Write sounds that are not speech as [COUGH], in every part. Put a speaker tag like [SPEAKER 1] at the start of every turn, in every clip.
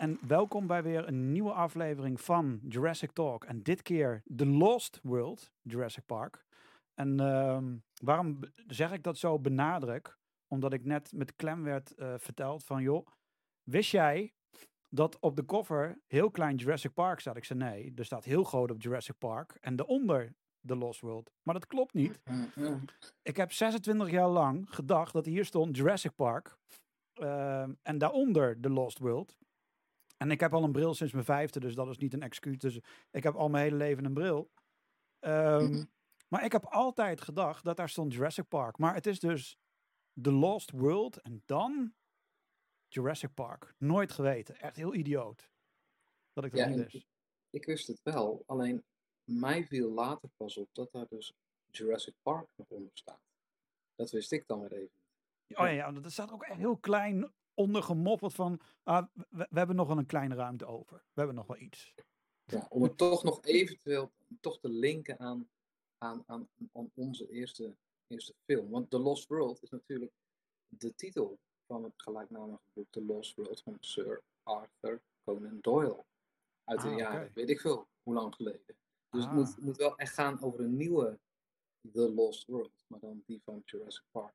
[SPEAKER 1] en welkom bij weer een nieuwe aflevering van Jurassic Talk. En dit keer The Lost World, Jurassic Park. En ehm, waarom zeg ik dat zo benadruk? Omdat ik net met klem werd eh, verteld van, joh, wist jij dat op de cover heel klein Jurassic Park staat? Ik zei nee, er staat heel groot op Jurassic Park en daaronder The Lost World. Maar dat klopt niet. Ik heb 26 jaar lang gedacht dat hier stond Jurassic Park. ehm, en daaronder The Lost World. En ik heb al een bril sinds mijn vijfde, dus dat is niet een excuus. Dus ik heb al mijn hele leven een bril. Ehm,
[SPEAKER 2] Mhm.
[SPEAKER 1] Maar ik heb altijd gedacht dat daar stond Jurassic Park. Maar het is dus The Lost World en dan Jurassic Park. Nooit geweten. Echt heel idioot. Dat ik dat
[SPEAKER 2] Ja,
[SPEAKER 1] niet wist.
[SPEAKER 2] Ik wist het wel, alleen mij viel later pas op dat daar dus Jurassic Park nog onder staat. Dat wist ik dan weer even.
[SPEAKER 1] Oh ja, ja, dat staat ook echt heel klein onder gemoppeld van... ah, we, we hebben nog wel een kleine ruimte over. We hebben nog wel iets.
[SPEAKER 2] Ja, om het toch nog eventueel toch te linken aan, aan, aan, aan onze eerste, eerste film. Want The Lost World is natuurlijk de titel van het gelijknamige boek The Lost World van Sir Arthur Conan Doyle. Uit de
[SPEAKER 1] Ah,
[SPEAKER 2] jaren, weet ik veel, hoe lang geleden. Dus
[SPEAKER 1] Ah.
[SPEAKER 2] het moet, moet wel echt gaan over een nieuwe The Lost World, maar dan die van Jurassic Park.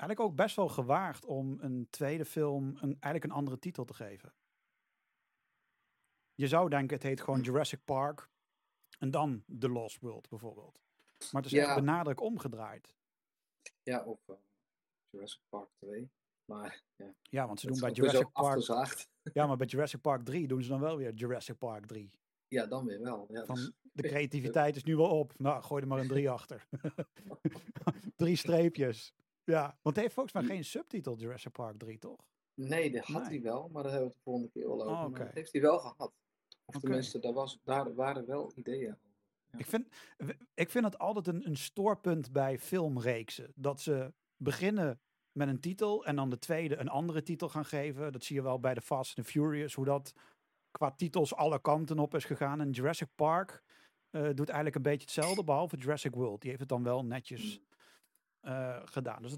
[SPEAKER 1] Eigenlijk ook best wel gewaagd om een tweede film een, eigenlijk een andere titel te geven. Je zou denken, het heet gewoon. Jurassic Park en dan The Lost World bijvoorbeeld. Maar het is
[SPEAKER 2] Ja.
[SPEAKER 1] echt benadruk omgedraaid.
[SPEAKER 2] Ja, of eh, Jurassic Park 2. Maar ja,
[SPEAKER 1] Ja, want ze doen bij Jurassic Park.
[SPEAKER 2] afgezaagd.
[SPEAKER 1] Ja, maar bij Jurassic Park 3 doen ze dan wel weer Jurassic Park 3.
[SPEAKER 2] Ja, dan weer wel. Ja,
[SPEAKER 1] Van
[SPEAKER 2] dus-
[SPEAKER 1] de creativiteit is nu wel op. Nou, gooi er maar een 3 achter. [LAUGHS] [LAUGHS] drie streepjes. Ja, want het heeft volgens mij geen subtitel Jurassic Park 3, toch?
[SPEAKER 2] Nee, dat had
[SPEAKER 1] Nee.
[SPEAKER 2] hij wel, maar daar hebben we het de volgende keer wel over.
[SPEAKER 1] Oh,
[SPEAKER 2] dat heeft hij wel gehad. Of tenminste, daar, was, daar waren wel ideeën over.
[SPEAKER 1] Ik vind, ik vind het altijd een, een stoorpunt bij filmreeksen. Dat ze beginnen met een titel en dan de tweede een andere titel gaan geven. Dat zie je wel bij de Fast and the Furious, hoe dat qua titels alle kanten op is gegaan. En Jurassic Park eh, doet eigenlijk een beetje hetzelfde, behalve Jurassic World. Die heeft het dan wel netjes eh, gedaan. Dus,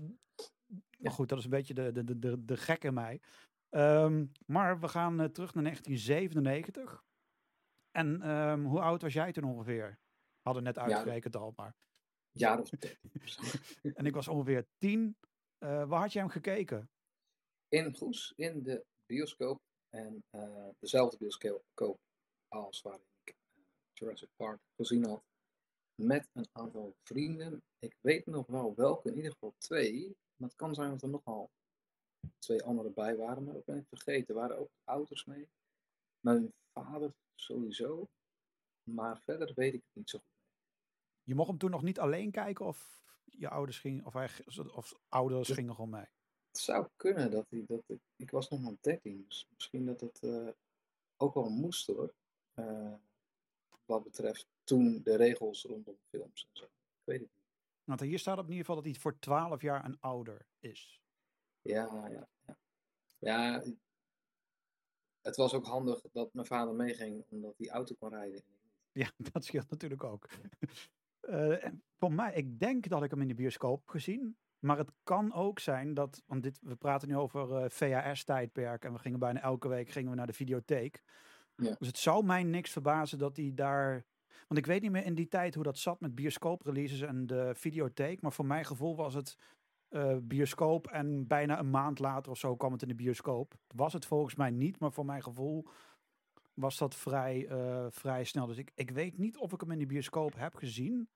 [SPEAKER 1] maar goed, dat is een beetje de, de, de, de, de gek in mij. Ehm, maar we gaan eh, terug naar 1997. En ehm, hoe oud was jij toen ongeveer? Hadden net
[SPEAKER 2] Ja.
[SPEAKER 1] uitgerekend al, maar.
[SPEAKER 2] Of zo. [LAUGHS]
[SPEAKER 1] En ik was ongeveer tien. Eh, waar had jij hem gekeken?
[SPEAKER 2] In Goes, in de bioscoop. En dezelfde bioscoop als waarin ik Jurassic Park gezien had. Met een aantal vrienden. Ik weet nog wel welke, in ieder geval twee. Maar het kan zijn dat er nogal twee andere bij waren. Maar dat ben ik vergeten. Er waren ook ouders mee. Mijn vader sowieso. Maar verder weet ik het niet zo goed.
[SPEAKER 1] Je mocht hem toen nog niet alleen kijken of je ouders gingen, of, hij, of ouders gingen gewoon mee.
[SPEAKER 2] Het zou kunnen dat hij, dat ik, ik was nog maar 13, dus misschien dat het eh, ook wel moest hoor. Eh, wat betreft toen de regels rondom films en zo. Ik weet het niet.
[SPEAKER 1] Want hier staat op in ieder geval dat hij voor 12 jaar een ouder is.
[SPEAKER 2] Ja, ja, ja. Ja, het was ook handig dat mijn vader meeging, omdat hij auto kon rijden. en.
[SPEAKER 1] Ja, [LAUGHS] dat scheelt natuurlijk ook. Eh, en voor mij, ik denk dat ik hem in de bioscoop heb gezien. Maar het kan ook zijn dat, want dit, we praten nu over eh, VHS-tijdperk en we gingen bijna elke week gingen we naar de videotheek.
[SPEAKER 2] Ja.
[SPEAKER 1] Dus het zou mij niks verbazen dat hij daar, want ik weet niet meer in die tijd hoe dat zat met bioscoop-releases en de videotheek. Maar voor mijn gevoel was het eh, bioscoop en bijna een maand later of zo kwam het in de bioscoop. Was het volgens mij niet, maar voor mijn gevoel was dat vrij, eh, vrij snel. Dus ik, ik weet niet of ik hem in de bioscoop heb gezien.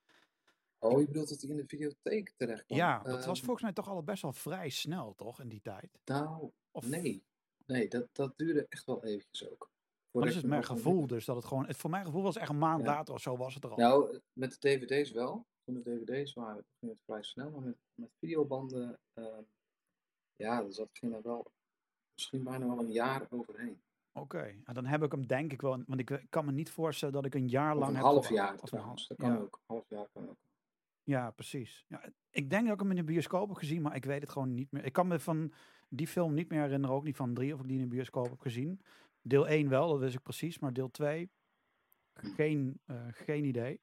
[SPEAKER 2] Oh, je bedoelt dat hij in de videotheek terecht kwam?
[SPEAKER 1] Ja, dat was
[SPEAKER 2] Ehm,
[SPEAKER 1] volgens mij toch al best wel vrij snel, toch, in die tijd?
[SPEAKER 2] Nou,
[SPEAKER 1] Of,
[SPEAKER 2] nee. Nee, dat, dat duurde echt wel eventjes ook.
[SPEAKER 1] Dat is het mijn gevoel, dus dat het gewoon... Het, voor mijn gevoel was het echt een maand
[SPEAKER 2] Ja.
[SPEAKER 1] later of zo was het er al.
[SPEAKER 2] Nou, met de dvd's wel. Toen de dvd's waren, ging het vrij snel. Maar met, met videobanden, ehm, ja, dus dat ging er wel misschien bijna wel een jaar overheen.
[SPEAKER 1] Oké, en dan heb ik hem denk ik wel... Want ik, kan me niet voorstellen dat ik een jaar
[SPEAKER 2] Of
[SPEAKER 1] lang
[SPEAKER 2] een
[SPEAKER 1] heb
[SPEAKER 2] half jaar
[SPEAKER 1] Of een half-
[SPEAKER 2] Dat kan
[SPEAKER 1] ja.
[SPEAKER 2] ook. Half jaar kan ook.
[SPEAKER 1] Ja, precies. Ja, ik denk dat ik hem in de bioscoop heb gezien, maar ik weet het gewoon niet meer. Ik kan me van die film niet meer herinneren, ook niet van drie of ik die in de bioscoop heb gezien. Deel 1 wel, dat wist ik precies, maar deel 2 geen, eh, geen idee.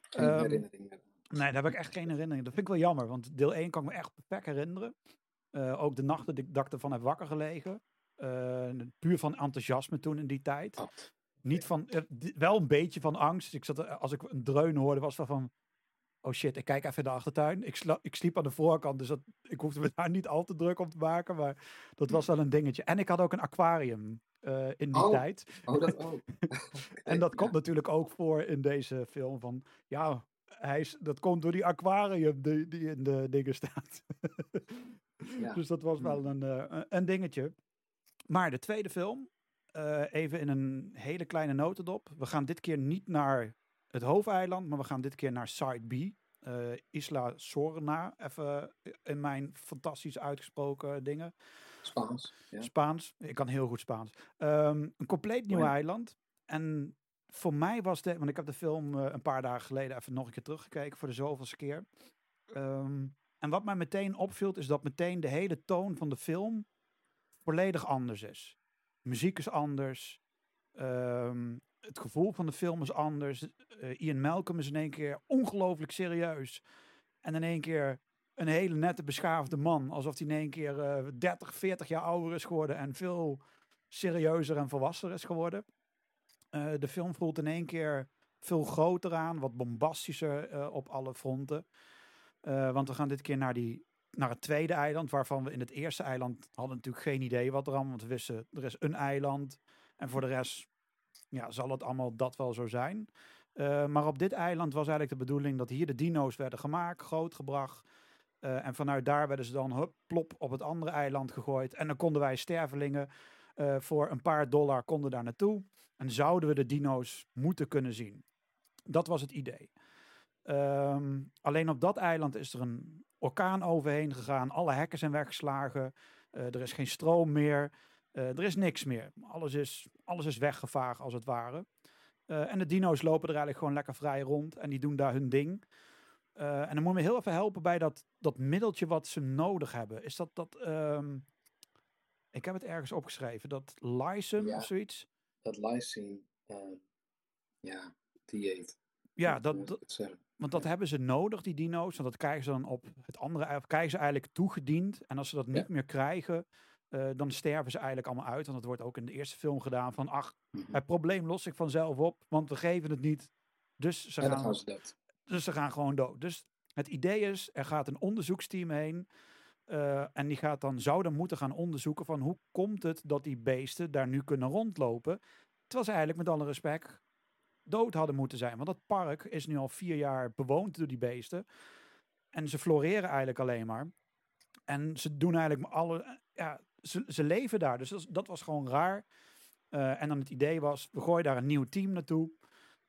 [SPEAKER 2] Geen
[SPEAKER 1] Ehm,
[SPEAKER 2] herinnering.
[SPEAKER 1] Nee, daar heb ik echt geen herinnering. Dat vind ik wel jammer, want deel 1 kan ik me echt perfect herinneren. Eh, ook de nachten dat ik- dat ik ervan heb wakker gelegen. Eh, puur van enthousiasme toen in die tijd.
[SPEAKER 2] Oh,
[SPEAKER 1] Niet van, wel een beetje van angst. Ik zat, als ik een dreun hoorde, was het van, oh shit, ik kijk even in de achtertuin. Ik, sla, ik sliep aan de voorkant, dus dat, ik hoefde me daar niet al te druk om te maken. Maar dat was wel een dingetje. En ik had ook een aquarium eh, in die
[SPEAKER 2] Oh,
[SPEAKER 1] tijd.
[SPEAKER 2] oh, dat ook. [LAUGHS]
[SPEAKER 1] En dat komt natuurlijk ook voor in deze film van, ja, hij is, dat komt door die aquarium die, die in de dingen staat.
[SPEAKER 2] Ja. [LAUGHS]
[SPEAKER 1] Dus dat was wel een, eh, een- een dingetje. Maar de tweede film, eh, even in een hele kleine notendop. We gaan dit keer niet naar het hoofdeiland, maar we gaan dit keer naar Side B. Isla Sorna, even in mijn fantastisch uitgesproken dingen.
[SPEAKER 2] Spaans. Ja.
[SPEAKER 1] Spaans. Ik kan heel goed Spaans. Ehm, een compleet nieuw
[SPEAKER 2] Oh ja.
[SPEAKER 1] eiland. En voor mij was de, want ik heb de film eh, een paar dagen geleden even nog een keer teruggekeken voor de zoveelste keer. Ehm, en wat mij meteen opviel, is dat meteen de hele toon van de film volledig anders is. Muziek is anders. Ehm, het gevoel van de film is anders. Eh, Ian Malcolm is in één keer ongelooflijk serieus. En in één keer een hele nette, beschaafde man. Alsof hij in één keer eh 30, 40 jaar ouder is geworden en veel serieuzer en volwassener is geworden. Eh, de film voelt in één keer veel groter aan, wat bombastischer eh, op alle fronten. Eh, want we gaan dit keer naar, die, naar het tweede eiland, waarvan we in het eerste eiland hadden natuurlijk geen idee wat er allemaal, want we wisten er is een eiland en voor de rest ja, zal het allemaal dat wel zo zijn. Eh, maar op dit eiland was eigenlijk de bedoeling dat hier de dino's werden gemaakt, grootgebracht. Eh, en vanuit daar werden ze dan plop op het andere eiland gegooid. En dan konden wij stervelingen eh, voor een paar dollar konden daar naartoe. En zouden we de dino's moeten kunnen zien. Dat was het idee. Ehm, alleen op dat eiland is er een orkaan overheen gegaan. Alle hekken zijn weggeslagen. Eh, er is geen stroom meer. Er is niks meer. Alles is, alles is weggevaagd als het ware. En de dino's lopen er eigenlijk gewoon lekker vrij rond. En die doen daar hun ding. Eh, en dan moet me heel even helpen bij dat, dat middeltje wat ze nodig hebben. Is dat dat... ehm, ik heb het ergens opgeschreven. Dat lysum
[SPEAKER 2] Ja.
[SPEAKER 1] of zoiets.
[SPEAKER 2] Dat lysine, ehm, ja, dieet.
[SPEAKER 1] Ja, dat, dat, want dat hebben ze nodig, die dino's. Want dat krijgen ze dan op het andere. Krijgen ze eigenlijk toegediend. En als ze dat niet
[SPEAKER 2] Ja.
[SPEAKER 1] meer krijgen, eh, dan sterven ze eigenlijk allemaal uit. Want dat wordt ook in de eerste film gedaan. Van ach,
[SPEAKER 2] Mhm.
[SPEAKER 1] het probleem los ik vanzelf op. Want we geven het niet. Dus ze
[SPEAKER 2] En
[SPEAKER 1] gaan
[SPEAKER 2] gaan ze dood.
[SPEAKER 1] Dus ze gaan gewoon dood. Dus het idee is, er gaat een onderzoeksteam heen. eh, en die gaat dan, zou dan moeten gaan onderzoeken van hoe komt het dat die beesten daar nu kunnen rondlopen. Terwijl ze eigenlijk met alle respect dood hadden moeten zijn. Want dat park is nu al vier jaar bewoond door die beesten. En ze floreren eigenlijk alleen maar. En ze doen eigenlijk alle, ja, ze, ze leven daar. Dus dat was gewoon raar. Eh, en dan het idee was, we gooien daar een nieuw team naartoe.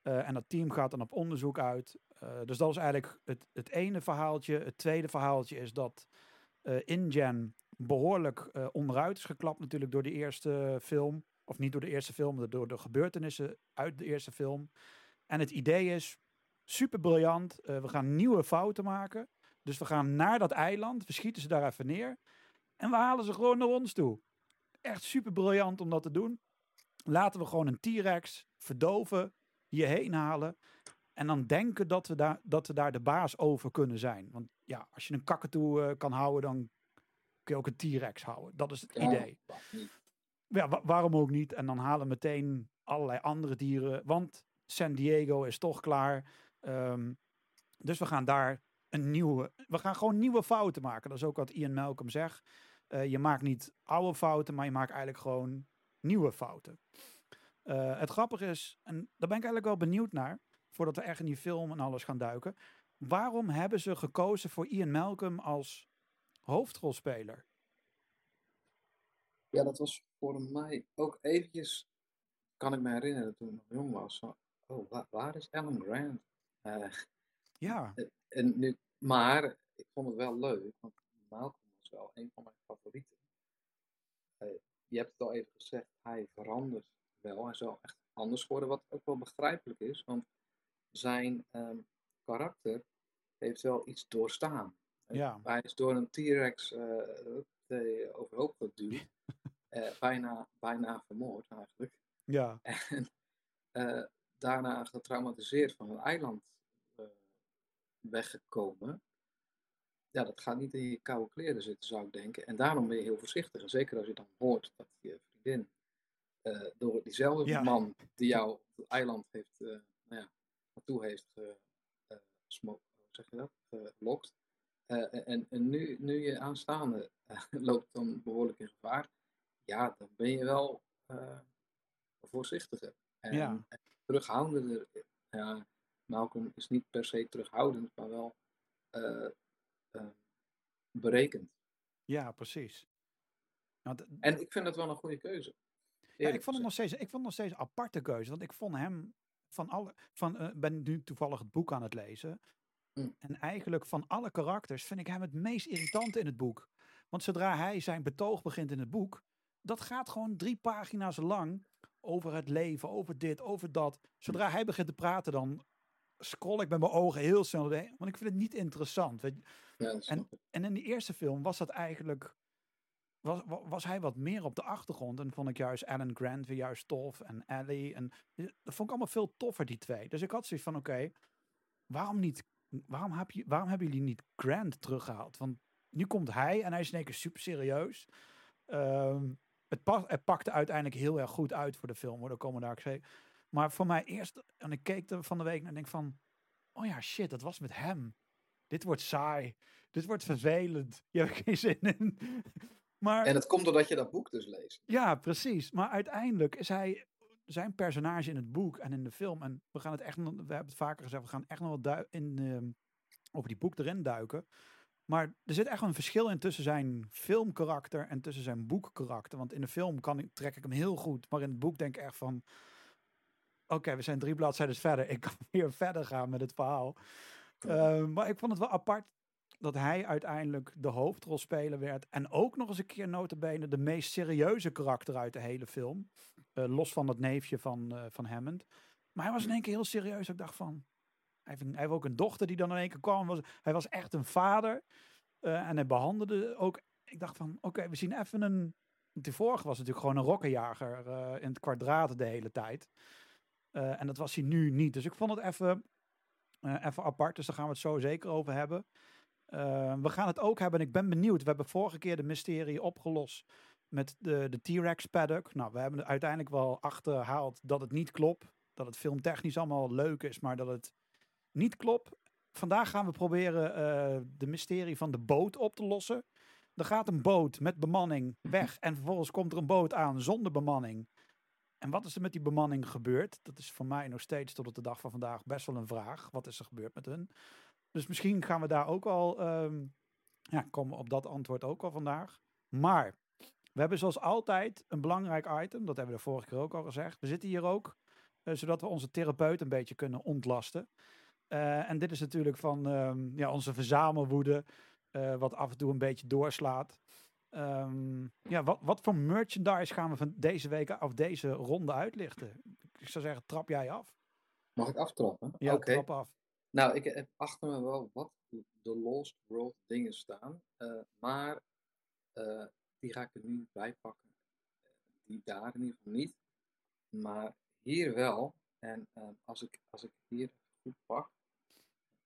[SPEAKER 1] Eh, en dat team gaat dan op onderzoek uit. Eh, dus dat is eigenlijk het, het ene verhaaltje. Het tweede verhaaltje is dat eh InGen behoorlijk eh, onderuit is geklapt natuurlijk door de eerste film. Of niet door de eerste film, maar door de gebeurtenissen uit de eerste film. En het idee is super briljant. We gaan nieuwe fouten maken. Dus we gaan naar dat eiland. We schieten ze daar even neer. En we halen ze gewoon naar ons toe. Echt super briljant om dat te doen. Laten we gewoon een T-Rex verdoven, hierheen halen. En dan denken dat we, daar, dat we daar de baas over kunnen zijn. Want ja, als je een kakatoe eh, kan houden, dan kun je ook een T-Rex houden. Dat is het
[SPEAKER 2] Ja,
[SPEAKER 1] idee. Ja, wa- waarom ook niet? En dan halen meteen allerlei andere dieren. Want San Diego is toch klaar. Ehm, dus we gaan daar een nieuwe. We gaan gewoon nieuwe fouten maken. Dat is ook wat Ian Malcolm zegt. Eh, je maakt niet oude fouten, maar je maakt eigenlijk gewoon nieuwe fouten. Eh, het grappige is, en daar ben ik eigenlijk wel benieuwd naar, voordat we echt in die film en alles gaan duiken. Waarom hebben ze gekozen voor Ian Malcolm als hoofdrolspeler?
[SPEAKER 2] Ja, dat was voor mij ook eventjes, kan ik me herinneren toen ik nog jong was. Van, oh, waar, waar is Alan Grant? Eh,
[SPEAKER 1] Ja,
[SPEAKER 2] en nu, maar ik vond het wel leuk, want Malcolm was wel een van mijn favorieten. Eh, je hebt het al even gezegd, hij verandert wel. Hij wel echt anders geworden, wat ook wel begrijpelijk is, want zijn ehm, karakter heeft wel iets doorstaan. Eh,
[SPEAKER 1] Ja.
[SPEAKER 2] Hij is door een T-Rex eh, overhoop geduwd. [LAUGHS] Eh, bijna, bijna vermoord eigenlijk.
[SPEAKER 1] ja,
[SPEAKER 2] En daarna getraumatiseerd van het eiland weggekomen. ja, dat gaat niet in je koude kleren zitten, zou ik denken. En daarom ben je heel voorzichtig. En zeker als je dan hoort dat je vriendin door diezelfde
[SPEAKER 1] Ja.
[SPEAKER 2] man die jou op het eiland heeft, nou ja, naartoe heeft eh, dat, gelokt. Eh, en, en nu, nu je aanstaande eh, [LAUGHS] loopt dan behoorlijk in gevaar. Ja, dan ben je wel eh, voorzichtiger. En,
[SPEAKER 1] Ja.
[SPEAKER 2] en terughoudender. Ja, Malcolm is niet per se terughoudend, maar wel eh, eh, berekend.
[SPEAKER 1] Ja, precies. Want, eh,
[SPEAKER 2] En ik vind dat wel een goede keuze.
[SPEAKER 1] ja, ik vond het nog steeds, ik vond het nog steeds een aparte keuze. Want ik vond hem van alle. Van, eh, ben nu toevallig het boek aan het lezen.
[SPEAKER 2] Mm.
[SPEAKER 1] En eigenlijk van alle karakters vind ik hem het meest irritante in het boek. Want zodra hij zijn betoog begint in het boek, dat gaat gewoon drie pagina's lang over het leven, over dit, over dat. Zodra hij begint te praten, dan scroll ik met mijn ogen heel snel doorheen. Want ik vind het niet interessant. Weet je.
[SPEAKER 2] Ja, ik.
[SPEAKER 1] En in die eerste film was dat eigenlijk. Was, wa- was hij wat meer op de achtergrond. En vond ik juist Alan Grant weer juist tof. En Ellie. En dat vond ik allemaal veel toffer, die twee. Dus ik had zoiets van: oké, waarom niet? Waarom, heb je, waarom hebben jullie niet Grant teruggehaald? Want nu komt hij en hij is in één keer super serieus. Ehm, het, pa- het pakte uiteindelijk heel erg goed uit voor de film, hoor. Komen daar zeker. Maar voor mij eerst, en ik keek er van de week naar en denk van, oh ja, shit, dat was met hem. Dit wordt saai. Dit wordt vervelend. Je hebt geen zin in. Maar
[SPEAKER 2] En dat komt doordat je dat boek dus leest.
[SPEAKER 1] ja, precies. Maar uiteindelijk is hij zijn personage in het boek en in de film. En we gaan het echt, nog- we hebben het vaker gezegd, we gaan echt nog wat in, ehm, over die boek erin duiken. Maar er zit echt een verschil in tussen zijn filmkarakter en tussen zijn boekkarakter. Want in de film kan ik, trek ik hem heel goed. Maar in het boek denk ik echt van... Oké, we zijn drie bladzijden verder. Ik kan [LAUGHS] weer verder gaan met het verhaal. Eh, maar ik vond het wel apart dat hij uiteindelijk de hoofdrolspeler werd. En ook nog eens een keer notabene de meest serieuze karakter uit de hele film. Eh, los van dat neefje van, eh, van Hammond. Maar hij was in één keer heel serieus. Ik dacht van... Hij heeft, hij ook een dochter die dan in één keer kwam. Hij was echt een vader. Eh, en hij behandelde ook... Ik dacht van, oké, we zien even een... Die vorige was natuurlijk gewoon een rokkenjager in het kwadraat de hele tijd. En dat was hij nu niet. Dus ik vond het even, even apart. Dus daar gaan we het zo zeker over hebben. Eh, we gaan het ook hebben, en ik ben benieuwd. We hebben vorige keer de mysterie opgelost met de, de T-Rex paddock. Nou, we hebben uiteindelijk wel achterhaald dat het niet klopt. Dat het filmtechnisch allemaal leuk is, maar dat het niet klopt. Vandaag gaan we proberen eh, de mysterie van de boot op te lossen. Er gaat een boot met bemanning weg en vervolgens komt er een boot aan zonder bemanning. En wat is er met die bemanning gebeurd? Dat is voor mij nog steeds tot op de dag van vandaag best wel een vraag. Wat is er gebeurd met hun? Dus misschien gaan we daar ook al, ehm, ja, komen op dat antwoord ook al vandaag. Maar we hebben zoals altijd een belangrijk item. Dat hebben we de vorige keer ook al gezegd. We zitten hier ook, eh, zodat we onze therapeut een beetje kunnen ontlasten. Eh, en dit is natuurlijk van ehm, ja, onze verzamelwoede, eh, wat af en toe een beetje doorslaat. Ehm, ja, wat, wat voor merchandise gaan we van deze week of deze ronde uitlichten? Ik zou zeggen, trap jij af?
[SPEAKER 2] Mag ik aftrappen?
[SPEAKER 1] Ja, trap af.
[SPEAKER 2] Nou, ik heb achter me wel wat de Lost World dingen staan. eh, maar eh, die ga ik er nu bij pakken. Die daar in ieder geval niet. Maar hier wel. En eh, als, ik, als ik hier goed pak.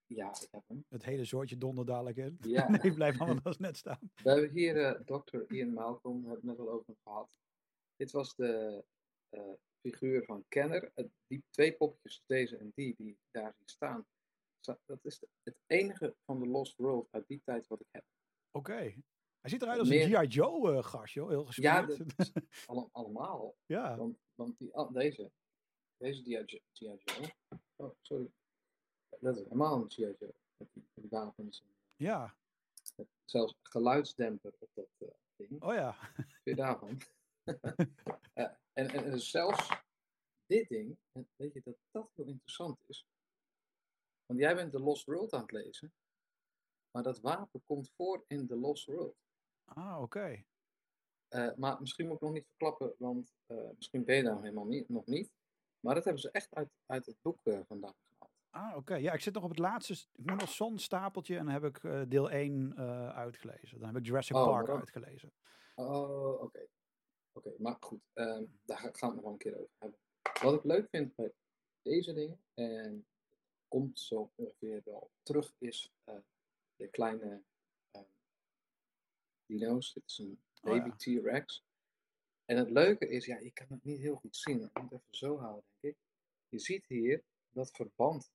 [SPEAKER 2] Ja, ik heb hem.
[SPEAKER 1] Het hele soortje donder dadelijk in.
[SPEAKER 2] Ja. [LAUGHS]
[SPEAKER 1] nee, blijf allemaal als net staan.
[SPEAKER 2] We hebben hier eh Dr. Ian Malcolm, we hebben het net al over gehad. Dit was de eh, figuur van Kenner. Die twee poppetjes, deze en die, die daar zien staan. Dat is het enige van de Lost World uit die tijd wat ik heb.
[SPEAKER 1] Oké. Hij ziet eruit als
[SPEAKER 2] Meer-
[SPEAKER 1] een G.I. Joe eh gast, joh. Heel
[SPEAKER 2] Ja, dat is [LAUGHS] alle- allemaal.
[SPEAKER 1] ja.
[SPEAKER 2] Want, want die, deze, deze G.I. Jo- G.I. Joe. Oh, sorry. Dat is helemaal een G.I. Joe. Met die, met die wapens.
[SPEAKER 1] ja.
[SPEAKER 2] Met zelfs geluidsdemper op dat eh, ding.
[SPEAKER 1] Oh ja.
[SPEAKER 2] Vind je daarvan? [LAUGHS] [LAUGHS] Eh, en, en, en zelfs dit ding, en weet je dat dat heel interessant is? Want jij bent de Lost World aan het lezen, maar dat wapen komt voor in de Lost World.
[SPEAKER 1] Ah, oké.
[SPEAKER 2] Eh, maar misschien moet ik nog niet verklappen, want eh, misschien ben je daar nog helemaal niet, nog niet. Maar dat hebben ze echt uit, uit het boek eh, vandaan gehaald.
[SPEAKER 1] Ah, oké. Ja, ik zit nog op het laatste. Ik moet nog zo'n stapeltje en dan heb ik deel 1 eh, uitgelezen. Dan heb ik Jurassic
[SPEAKER 2] Oh,
[SPEAKER 1] Park uitgelezen.
[SPEAKER 2] Oh, oké. Oké, maar goed, ehm, daar ga- gaan we nog wel een keer over hebben. Wat ik leuk vind bij deze dingen, en komt zo ongeveer wel terug, is eh, de kleine dino's. Dit is een
[SPEAKER 1] Oh ja.
[SPEAKER 2] baby T-Rex. En het leuke is, ja, je kan het niet heel goed zien. Ik moet even zo houden, denk ik. Je ziet hier dat verband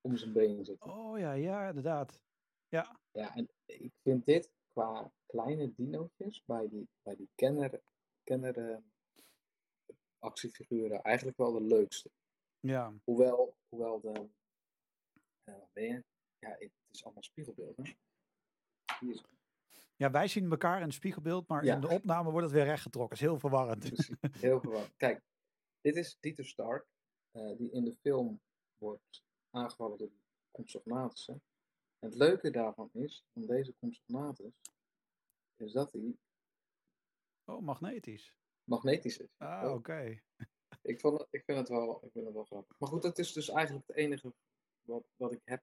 [SPEAKER 2] om zijn benen zitten.
[SPEAKER 1] Oh ja, ja, inderdaad. Ja,
[SPEAKER 2] Ja, en ik vind dit qua kleine dinootjes bij die, bij die kenner, kenner eh, actiefiguren eigenlijk wel de leukste.
[SPEAKER 1] ja.
[SPEAKER 2] Hoewel, hoewel de, wat ben je? Ja, het is allemaal spiegelbeeld, hè? Hier is
[SPEAKER 1] ja, wij zien elkaar in het spiegelbeeld, maar
[SPEAKER 2] Ja.
[SPEAKER 1] in de opname wordt het weer rechtgetrokken. Dat is heel verwarrend.
[SPEAKER 2] precies heel gewoon. Kijk, dit is Dieter Stark, eh, die in de film wordt aangevallen door Compsognathus. En het leuke daarvan is, van deze Compsognathus, is dat hij
[SPEAKER 1] Oh, magnetisch.
[SPEAKER 2] magnetisch is.
[SPEAKER 1] Ah,
[SPEAKER 2] Oh.
[SPEAKER 1] oké.
[SPEAKER 2] Ik, vond het, ik, vind het wel, ik vind het wel grappig. Maar goed, dat is dus eigenlijk het enige wat, wat ik heb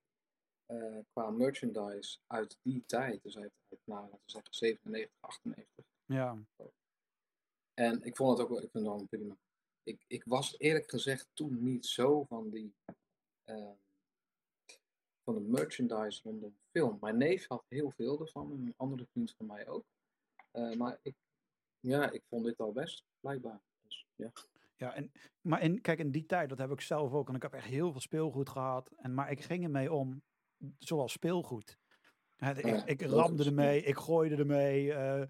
[SPEAKER 2] eh, qua merchandise uit die tijd. Dus uit, uit nou, laten we zeggen 97, 98.
[SPEAKER 1] Ja.
[SPEAKER 2] En ik vond het ook wel, ik vind het wel prima. Ik, ik was eerlijk gezegd toen niet zo van die ehm, van de merchandise rondom film. Mijn neef had heel veel ervan en een andere vriend van mij ook. Eh, maar ik, ja, ik vond dit al best, blijkbaar. Dus, ja.
[SPEAKER 1] Ja, en, maar in, kijk, in die tijd, dat heb ik zelf ook. En ik heb echt heel veel speelgoed gehad. En, maar ik ging ermee om, zoals speelgoed. Ik,
[SPEAKER 2] Ja,
[SPEAKER 1] ik ramde ermee, ik gooide ermee. eh,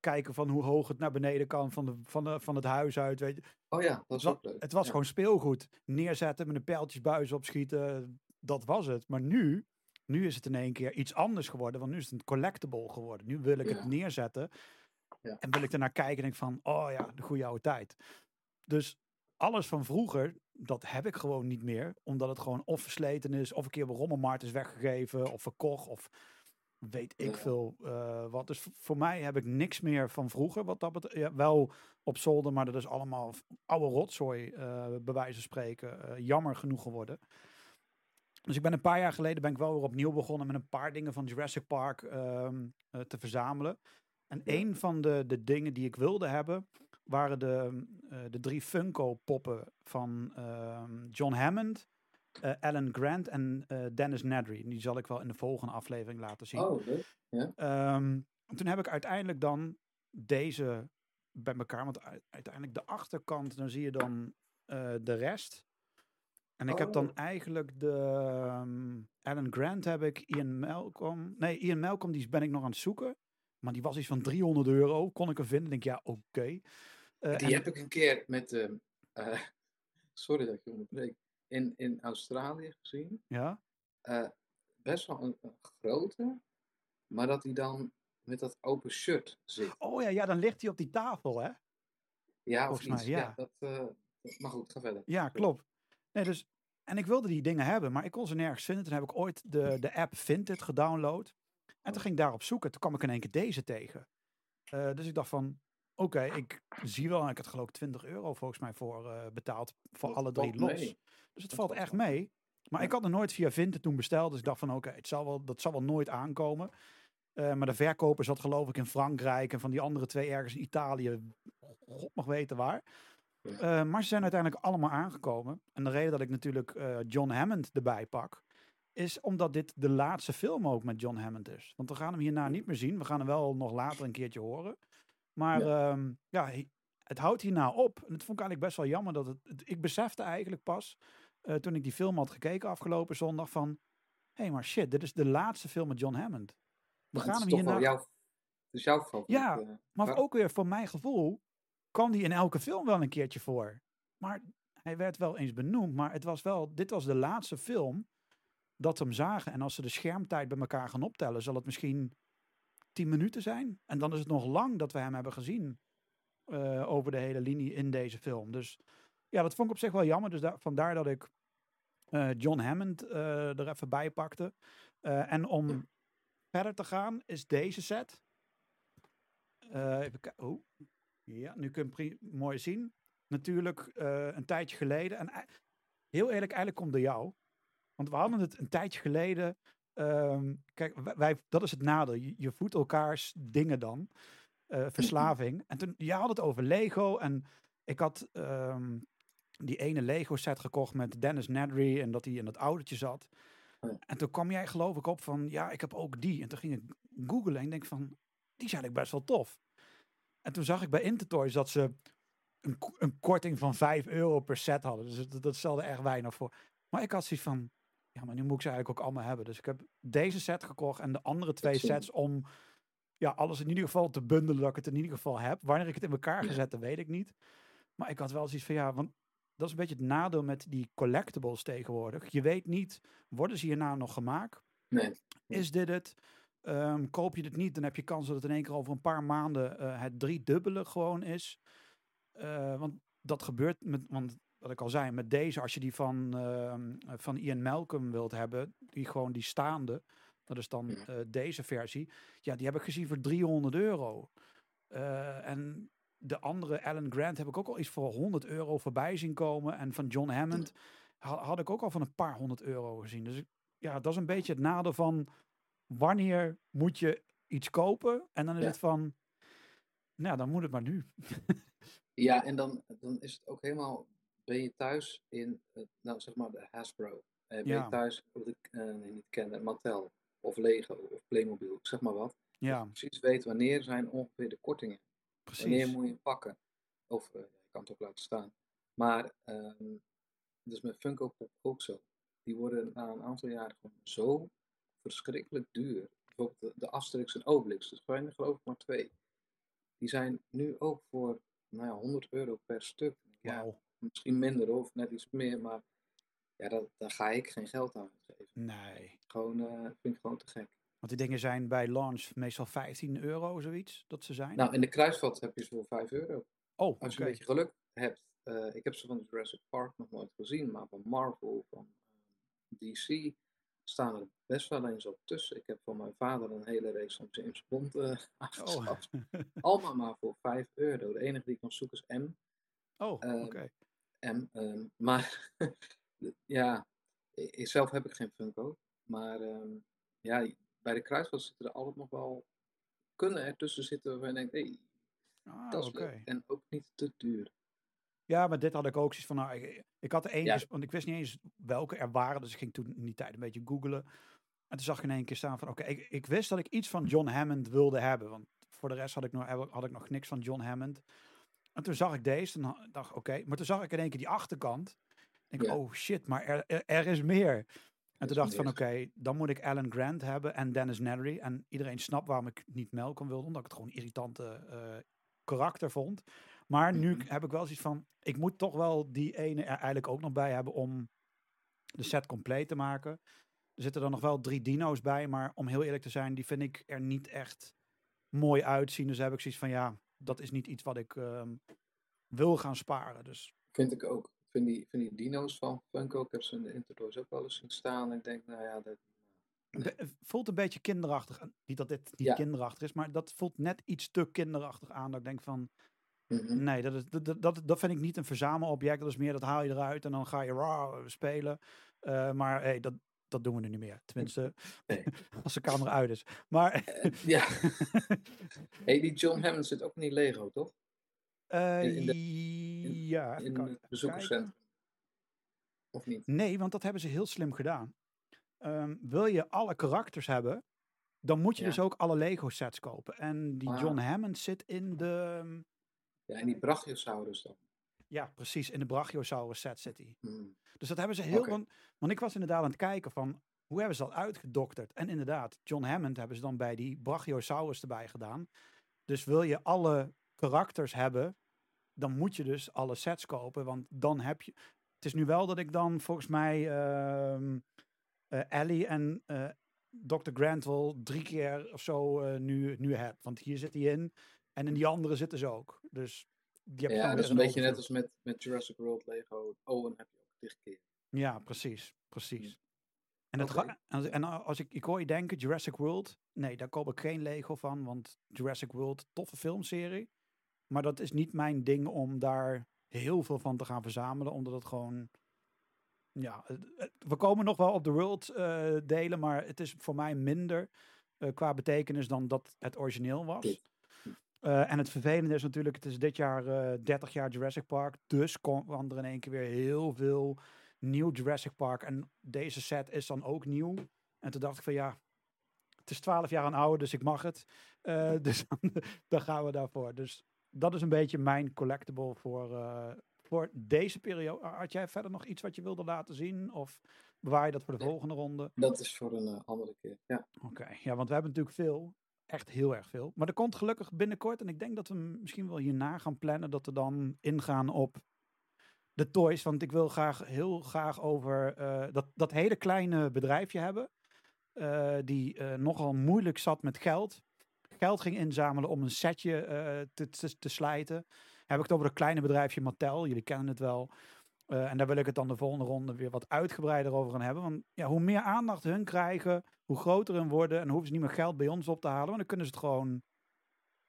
[SPEAKER 1] kijken van hoe hoog het naar beneden kan van, de, van, de, van het huis uit. Weet je.
[SPEAKER 2] Oh ja, dat is ook leuk.
[SPEAKER 1] Het was
[SPEAKER 2] Ja.
[SPEAKER 1] gewoon speelgoed. Neerzetten, met een pijltjesbuis opschieten. Dat was het. Maar nu, nu is het in één keer iets anders geworden. Want nu is het een collectible geworden. Nu wil ik
[SPEAKER 2] Ja.
[SPEAKER 1] het neerzetten.
[SPEAKER 2] Ja.
[SPEAKER 1] En wil ik ernaar kijken en denk van, oh ja, de goede oude tijd. Dus alles van vroeger, dat heb ik gewoon niet meer. Omdat het gewoon of versleten is, of een keer bij rommelmarkt is weggegeven, of verkocht, of weet ik veel eh, wat. Dus voor mij heb ik niks meer van vroeger. Wat dat betreft. Ja, wel op zolder, maar dat is allemaal oude rotzooi, eh bij wijze van spreken. eh, jammer genoeg geworden. Dus ik ben een paar jaar geleden ben ik wel weer opnieuw begonnen met een paar dingen van Jurassic Park ehm, eh, te verzamelen. En een van de, de dingen die ik wilde hebben, waren de, eh, de drie Funko poppen van ehm, John Hammond, eh, Alan Grant en eh, Dennis Nedry. Die zal ik wel in de volgende aflevering laten zien.
[SPEAKER 2] Oh.
[SPEAKER 1] Ehm, en toen heb ik uiteindelijk dan deze bij elkaar. Want uiteindelijk de achterkant, dan zie je dan de rest. En ik heb dan
[SPEAKER 2] Oh.
[SPEAKER 1] eigenlijk de ehm, Alan Grant heb ik, Ian Malcolm. Nee, Ian Malcolm die ben ik nog aan het zoeken. Maar die was iets van 300 euro. Kon ik hem vinden? Denk ja, oké. Eh,
[SPEAKER 2] Die
[SPEAKER 1] en-
[SPEAKER 2] heb ik een keer met, eh, [LAUGHS] sorry dat ik je onderbreek, in, in Australië gezien.
[SPEAKER 1] ja?
[SPEAKER 2] Eh, best wel een, een grote, maar dat hij dan met dat open shirt zit.
[SPEAKER 1] Oh ja, ja, dan ligt hij op die tafel, hè?
[SPEAKER 2] Ja, of
[SPEAKER 1] volgens mij,
[SPEAKER 2] iets.
[SPEAKER 1] ja.
[SPEAKER 2] dat, maar goed, ga verder.
[SPEAKER 1] Ja, klopt. Nee, dus, en ik wilde die dingen hebben, maar ik kon ze nergens vinden. Toen heb ik ooit de, de app Vinted gedownload. En toen ging ik daarop zoeken. Toen kwam ik in één keer deze tegen. Eh, dus ik dacht van, oké, ik zie wel. En ik had geloof ik 20 euro volgens mij voor eh, betaald. Voor
[SPEAKER 2] Dat
[SPEAKER 1] alle drie los.
[SPEAKER 2] mee.
[SPEAKER 1] Dus het valt echt mee. Maar
[SPEAKER 2] Ja.
[SPEAKER 1] ik had er nooit via Vinted toen besteld. Dus ik dacht van, oké, het zal wel, dat zal wel nooit aankomen. Eh, maar de verkoper zat geloof ik in Frankrijk. En van die andere twee ergens in Italië. God mag weten waar.
[SPEAKER 2] Ja.
[SPEAKER 1] Maar ze zijn uiteindelijk allemaal aangekomen. En de reden dat ik natuurlijk John Hammond erbij pak, is omdat dit de laatste film ook met John Hammond is. Want we gaan hem hierna niet meer zien. We gaan hem wel nog later een keertje horen. Maar ja, ja hij- het houdt hierna op. En dat vond ik eigenlijk best wel jammer. Dat het, het- ik besefte eigenlijk pas, eh, toen ik die film had gekeken afgelopen zondag, van... Hé, hey, maar shit, dit is de laatste film met John Hammond. We gaan hem hierna...
[SPEAKER 2] jouw, het is jouw favoriet.
[SPEAKER 1] Ja,
[SPEAKER 2] eh,
[SPEAKER 1] Maar
[SPEAKER 2] Ja.
[SPEAKER 1] ook weer voor mijn gevoel kwam die in elke film wel een keertje voor. Maar hij werd wel eens benoemd. Maar het was wel, dit was de laatste film dat hem zagen. En als ze de schermtijd bij elkaar gaan optellen, zal het misschien tien minuten zijn. En dan is het nog lang dat we hem hebben gezien eh, over de hele linie in deze film. Dus ja, dat vond ik op zich wel jammer. Dus daar, vandaar dat ik eh, John Hammond eh, er even bij pakte. En om verder te gaan, is deze set. Even kijken. Oh. Ja, nu kun je mooi zien. Natuurlijk een tijdje geleden. En heel eerlijk, eigenlijk komt door jou. Want we hadden het een tijdje geleden. ehm, kijk, wij, dat is het nadeel. Je, je voedt elkaars dingen dan. eh, verslaving. En toen, jij had het over Lego. En ik had ehm, die ene Lego set gekocht met Dennis Nedry. En dat hij in dat autootje zat. En toen kwam jij geloof ik op van, ja, ik heb ook die. En toen ging ik googlen en ik denk van, die is eigenlijk best wel tof. En toen zag ik bij Intertoys dat ze een, een korting van 5 euro per set hadden. Dus dat, dat stelde echt weinig voor. Maar ik had zoiets van, ja, maar nu moet ik ze eigenlijk ook allemaal hebben. Dus ik heb deze set gekocht en de andere twee sets om ja, alles in ieder geval te bundelen, dat ik het in ieder geval heb. Wanneer ik het in elkaar gezet, dat weet ik niet. Maar ik had wel zoiets van, ja, want dat is een beetje het nadeel met die collectibles tegenwoordig. Je weet niet, worden ze hierna nog gemaakt?
[SPEAKER 2] Nee.
[SPEAKER 1] Is dit het? Ehm, koop je dit niet, dan heb je kans dat het in één keer over een paar maanden eh, het driedubbele gewoon is. Eh, want dat gebeurt met, want wat ik al zei, met deze, als je die van, ehm, van Ian Malcolm wilt hebben, die gewoon die staande, dat is dan eh, deze versie, ja, die heb ik gezien voor 300 euro. Eh, en de andere Alan Grant heb ik ook al iets voor 100 euro voorbij zien komen. En van John Hammond ha- had ik ook al van een paar honderd euro gezien. Dus ja, dat is een beetje het nadeel van wanneer moet je iets kopen? En dan is
[SPEAKER 2] Ja.
[SPEAKER 1] het van, nou, dan moet het maar nu. [LAUGHS]
[SPEAKER 2] Ja, en dan, dan is het ook helemaal, ben je thuis in, het, nou zeg maar de Hasbro. Eh, ben
[SPEAKER 1] Ja.
[SPEAKER 2] je thuis, wat ik eh, nee, niet ken, Mattel of Lego of Playmobil, zeg maar wat.
[SPEAKER 1] Ja,
[SPEAKER 2] Precies weet wanneer zijn ongeveer de kortingen. Wanneer
[SPEAKER 1] precies.
[SPEAKER 2] moet je pakken? Of eh, je kan het ook laten staan. Maar, ehm dus met Funko Pop ook zo. Die worden na een aantal jaren gewoon zo verschrikkelijk duur. Bijvoorbeeld de, de Asterix en Obelix, dus zijn er geloof ik maar twee. Die zijn nu ook voor nou ja, 100 euro per stuk. Ja,
[SPEAKER 1] Wauw.
[SPEAKER 2] Misschien minder of net iets meer, maar ja, dat, daar ga ik geen geld aan uitgeven.
[SPEAKER 1] Nee.
[SPEAKER 2] Gewoon, eh, vind ik gewoon te gek.
[SPEAKER 1] Want die dingen zijn bij launch meestal 15 euro, zoiets, dat ze zijn.
[SPEAKER 2] Nou, in de kruisvat heb je ze voor 5 euro.
[SPEAKER 1] oh.
[SPEAKER 2] Als je een beetje geluk hebt. eh, ik heb ze van Jurassic Park nog nooit gezien, maar van Marvel, van eh, DC staan er best wel eens op tussen. Ik heb van mijn vader een hele reeks van James Bond eh [LAUGHS]
[SPEAKER 1] Oh.
[SPEAKER 2] Allemaal maar voor 5 euro. De enige die ik kan zoeken is M.
[SPEAKER 1] oh, oké.
[SPEAKER 2] Ehm, maar [LAUGHS] ja, ik, zelf heb ik geen Funko. Maar ehm, ja, bij de kruisvat zitten er altijd nog wel, kunnen er tussen zitten waarvan je denkt, hey,
[SPEAKER 1] Ah,
[SPEAKER 2] dat is leuk. En ook niet te duur.
[SPEAKER 1] Ja, maar dit had ik ook zoiets van, nou, ik, ik had er
[SPEAKER 2] Ja.
[SPEAKER 1] want ik wist niet eens welke er waren, dus ik ging toen in die tijd een beetje googlen. En toen zag ik in één keer staan van, oké, ik, ik wist dat ik iets van John Hammond wilde hebben, want voor de rest had ik nog, had ik nog niks van John Hammond. En toen zag ik deze en dan dacht oké, maar toen zag ik in één keer die achterkant. Ik denk,
[SPEAKER 2] Ja.
[SPEAKER 1] oh shit, maar er, er, er is meer. En toen dacht ik van, oké, dan moet ik Alan Grant hebben en Dennis Nedry. En iedereen snapt waarom ik niet Malcolm wilde, omdat ik het gewoon een irritante eh, karakter vond. Maar nu
[SPEAKER 2] Mhm.
[SPEAKER 1] heb ik wel zoiets van, ik moet toch wel die ene er eigenlijk ook nog bij hebben om de set compleet te maken. Er zitten dan nog wel drie dino's bij, maar om heel eerlijk te zijn, die vind ik er niet echt mooi uitzien. Dus heb ik zoiets van, ja, dat is niet iets wat ik ehm, wil gaan sparen. Dus
[SPEAKER 2] Vind ik ook. Vind die, vind die dino's van Funko, ik heb ze in de Intertoys ook wel eens zien staan. Ik denk, nou ja, dat,
[SPEAKER 1] be- het voelt een beetje kinderachtig. Niet dat dit niet
[SPEAKER 2] Ja.
[SPEAKER 1] kinderachtig is, maar dat voelt net iets te kinderachtig aan. Dat ik denk van,
[SPEAKER 2] Mhm.
[SPEAKER 1] Nee, dat, is, dat, dat- dat, vind ik niet een verzamelobject. Dat is meer, dat haal je eruit en dan ga je raw spelen. Eh, maar hey, dat, dat doen we nu niet meer. Tenminste,
[SPEAKER 2] Nee. [LAUGHS]
[SPEAKER 1] als de camera uit is. Maar
[SPEAKER 2] Eh, ja. [LAUGHS] hey, die John Hammond zit ook die Lego, toch?
[SPEAKER 1] eh,
[SPEAKER 2] in de-
[SPEAKER 1] ja,
[SPEAKER 2] In het bezoekerscentrum. Of niet?
[SPEAKER 1] Nee, want dat hebben ze heel slim gedaan. Ehm, wil je alle karakters hebben, dan moet je
[SPEAKER 2] Ja.
[SPEAKER 1] dus ook alle Lego sets kopen. En die
[SPEAKER 2] Ah.
[SPEAKER 1] John Hammond zit in de...
[SPEAKER 2] Ja, en die Brachiosaurus dan.
[SPEAKER 1] Ja, precies, in de Brachiosaurus set zit hij.
[SPEAKER 2] Hmm.
[SPEAKER 1] Dus dat hebben ze heel.
[SPEAKER 2] Oké.
[SPEAKER 1] Want, want ik was inderdaad aan het kijken van hoe hebben ze dat uitgedokterd. En inderdaad, John Hammond hebben ze dan bij die Brachiosaurus erbij gedaan. Dus wil je alle karakters hebben, dan moet je dus alle sets kopen. Want dan heb je. Het is nu wel dat ik dan volgens mij eh, Ellie en eh, Dr. Grant wel drie keer of zo eh, nu, nu heb. Want hier zit hij in. En in die andere zitten ze ook. Dus die heb
[SPEAKER 2] Ja, dat is een beetje net als met, met Jurassic World Lego. Owen heb je ook dichtkeer.
[SPEAKER 1] Ja, precies. Precies. En, het
[SPEAKER 2] Oké.
[SPEAKER 1] ga- en, en als ik, ik hoor je denken, Jurassic World. Nee, daar koop ik geen Lego van. Want Jurassic World, toffe filmserie. Maar dat is niet mijn ding om daar heel veel van te gaan verzamelen. Omdat het gewoon... Ja, we komen nog wel op de World eh, delen. Maar het is voor mij minder eh, qua betekenis dan dat het origineel was. Eh, en het vervelende is natuurlijk, het is dit jaar eh 30 jaar Jurassic Park. Dus kwam er in één keer weer heel veel nieuw Jurassic Park. En deze set is dan ook nieuw. En toen dacht ik van ja, het is 12 jaar aan ouder, dus ik mag het. Eh, [LAUGHS] dus dan, gaan we daarvoor. Dus dat is een beetje mijn collectible voor, eh, voor deze periode. Had jij verder nog iets wat je wilde laten zien? Of bewaar je dat voor de
[SPEAKER 2] Nee.
[SPEAKER 1] volgende ronde?
[SPEAKER 2] Dat is voor een eh, andere keer. Ja.
[SPEAKER 1] Oké, ja, want we hebben natuurlijk veel. Echt heel erg veel. Maar er komt gelukkig binnenkort. En ik denk dat we misschien wel hierna gaan plannen. Dat we dan ingaan op de toys. Want ik wil graag heel graag over eh, dat, dat hele kleine bedrijfje hebben. eh, die eh, nogal moeilijk zat met geld. Geld ging inzamelen om een setje te, te, te slijten. Heb ik het over het kleine bedrijfje Mattel. Jullie kennen het wel. Eh, en daar wil ik het dan de volgende ronde weer wat uitgebreider over gaan hebben. Want ja, hoe meer aandacht hun krijgen, hoe groter hun worden. En dan hoeven ze niet meer geld bij ons op te halen. Want dan kunnen ze het gewoon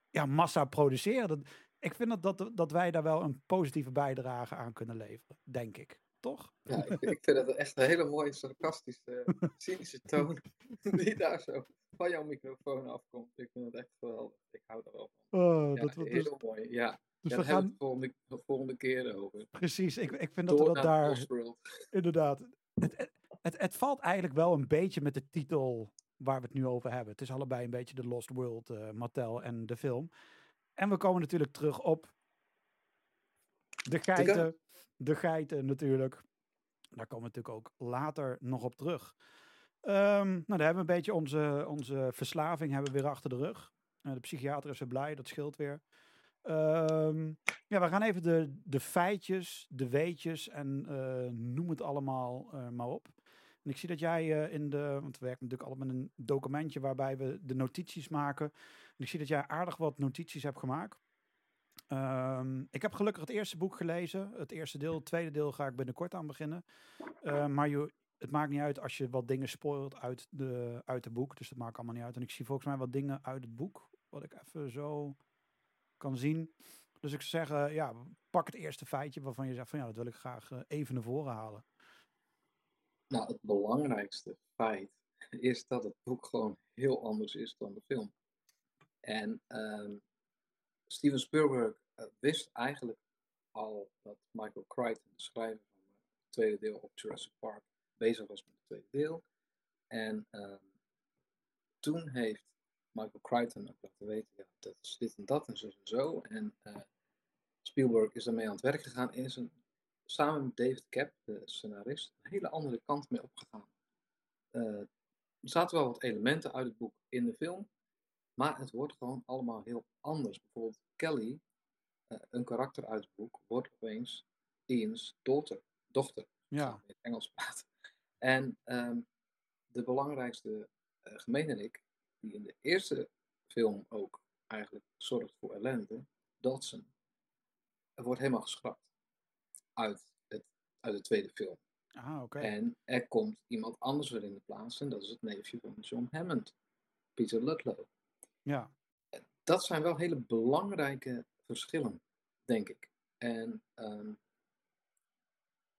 [SPEAKER 1] ja, massa produceren. Dat, ik vind dat, dat, dat wij daar wel een positieve bijdrage aan kunnen leveren. Denk ik. Toch?
[SPEAKER 2] Ja, ik, [LAUGHS] ik vind het echt een hele mooie, sarcastische, cynische toon [LAUGHS] die daar zo van jouw microfoon afkomt. Ik vind het echt geweldig. Ik hou er wel van.
[SPEAKER 1] Oh,
[SPEAKER 2] Ja,
[SPEAKER 1] dat, dus
[SPEAKER 2] heel mooi. Ja,
[SPEAKER 1] dus
[SPEAKER 2] ja
[SPEAKER 1] we
[SPEAKER 2] daar hebben we
[SPEAKER 1] gaan.
[SPEAKER 2] het de volgende, de volgende keer over.
[SPEAKER 1] Precies, ik, ik vind dat we dat daar. [LAUGHS] Inderdaad. Het, het, het, het valt eigenlijk wel een beetje met de titel waar we het nu over hebben. Het is allebei een beetje de Lost World, eh Mattel en de film. En we komen natuurlijk terug op de geiten. De geiten natuurlijk. Daar komen we natuurlijk ook later nog op terug. Ehm, nou, daar hebben we een beetje onze, onze verslaving hebben we weer achter de rug. Eh, de psychiater is weer blij, dat scheelt weer. Ehm, ja, we gaan even de, de feitjes, de weetjes en eh, noem het allemaal eh, maar op. En ik zie dat jij eh, in de, want we werken natuurlijk allemaal met een documentje waarbij we de notities maken. En ik zie dat jij aardig wat notities hebt gemaakt. Ehm, ik heb gelukkig het eerste boek gelezen. Het eerste deel, het tweede deel ga ik binnenkort aan beginnen. Maar je, het maakt niet uit als je wat dingen spoilt uit de, uit het boek. Dus dat maakt allemaal niet uit. En ik zie volgens mij wat dingen uit het boek. Wat ik even zo kan zien. Dus ik zou zeggen, ja, pak het eerste feitje waarvan je zegt van ja, dat wil ik graag eh, even naar voren halen.
[SPEAKER 2] Nou, het belangrijkste feit is dat het boek gewoon heel anders is dan de film. En ehm, Steven Spielberg eh, wist eigenlijk al dat Michael Crichton, de schrijver van het tweede deel op Jurassic Park, bezig was met het tweede deel. En ehm, toen heeft Michael Crichton ook laten weten, ja, dat is dit en dat en zo en zo. En eh, Spielberg is daarmee aan het werk gegaan en is een, samen met David Cap, de scenarist, een hele andere kant mee opgegaan. Eh, er zaten wel wat elementen uit het boek in de film, maar het wordt gewoon allemaal heel anders. Bijvoorbeeld Kelly, eh, een karakter uit het boek, wordt opeens Ian's dochter. dochter
[SPEAKER 1] Ja,
[SPEAKER 2] in het Engels praten. En ehm, de belangrijkste uh, gemeenerik, die in de eerste film ook eigenlijk zorgt voor ellende, Dodson, wordt helemaal geschrapt uit, het, uit de tweede film.
[SPEAKER 1] ah, oké.
[SPEAKER 2] En er komt iemand anders weer in de plaats en dat is het neefje van John Hammond, Peter Ludlow.
[SPEAKER 1] Ja,
[SPEAKER 2] Dat zijn wel hele belangrijke verschillen, denk ik. En ehm,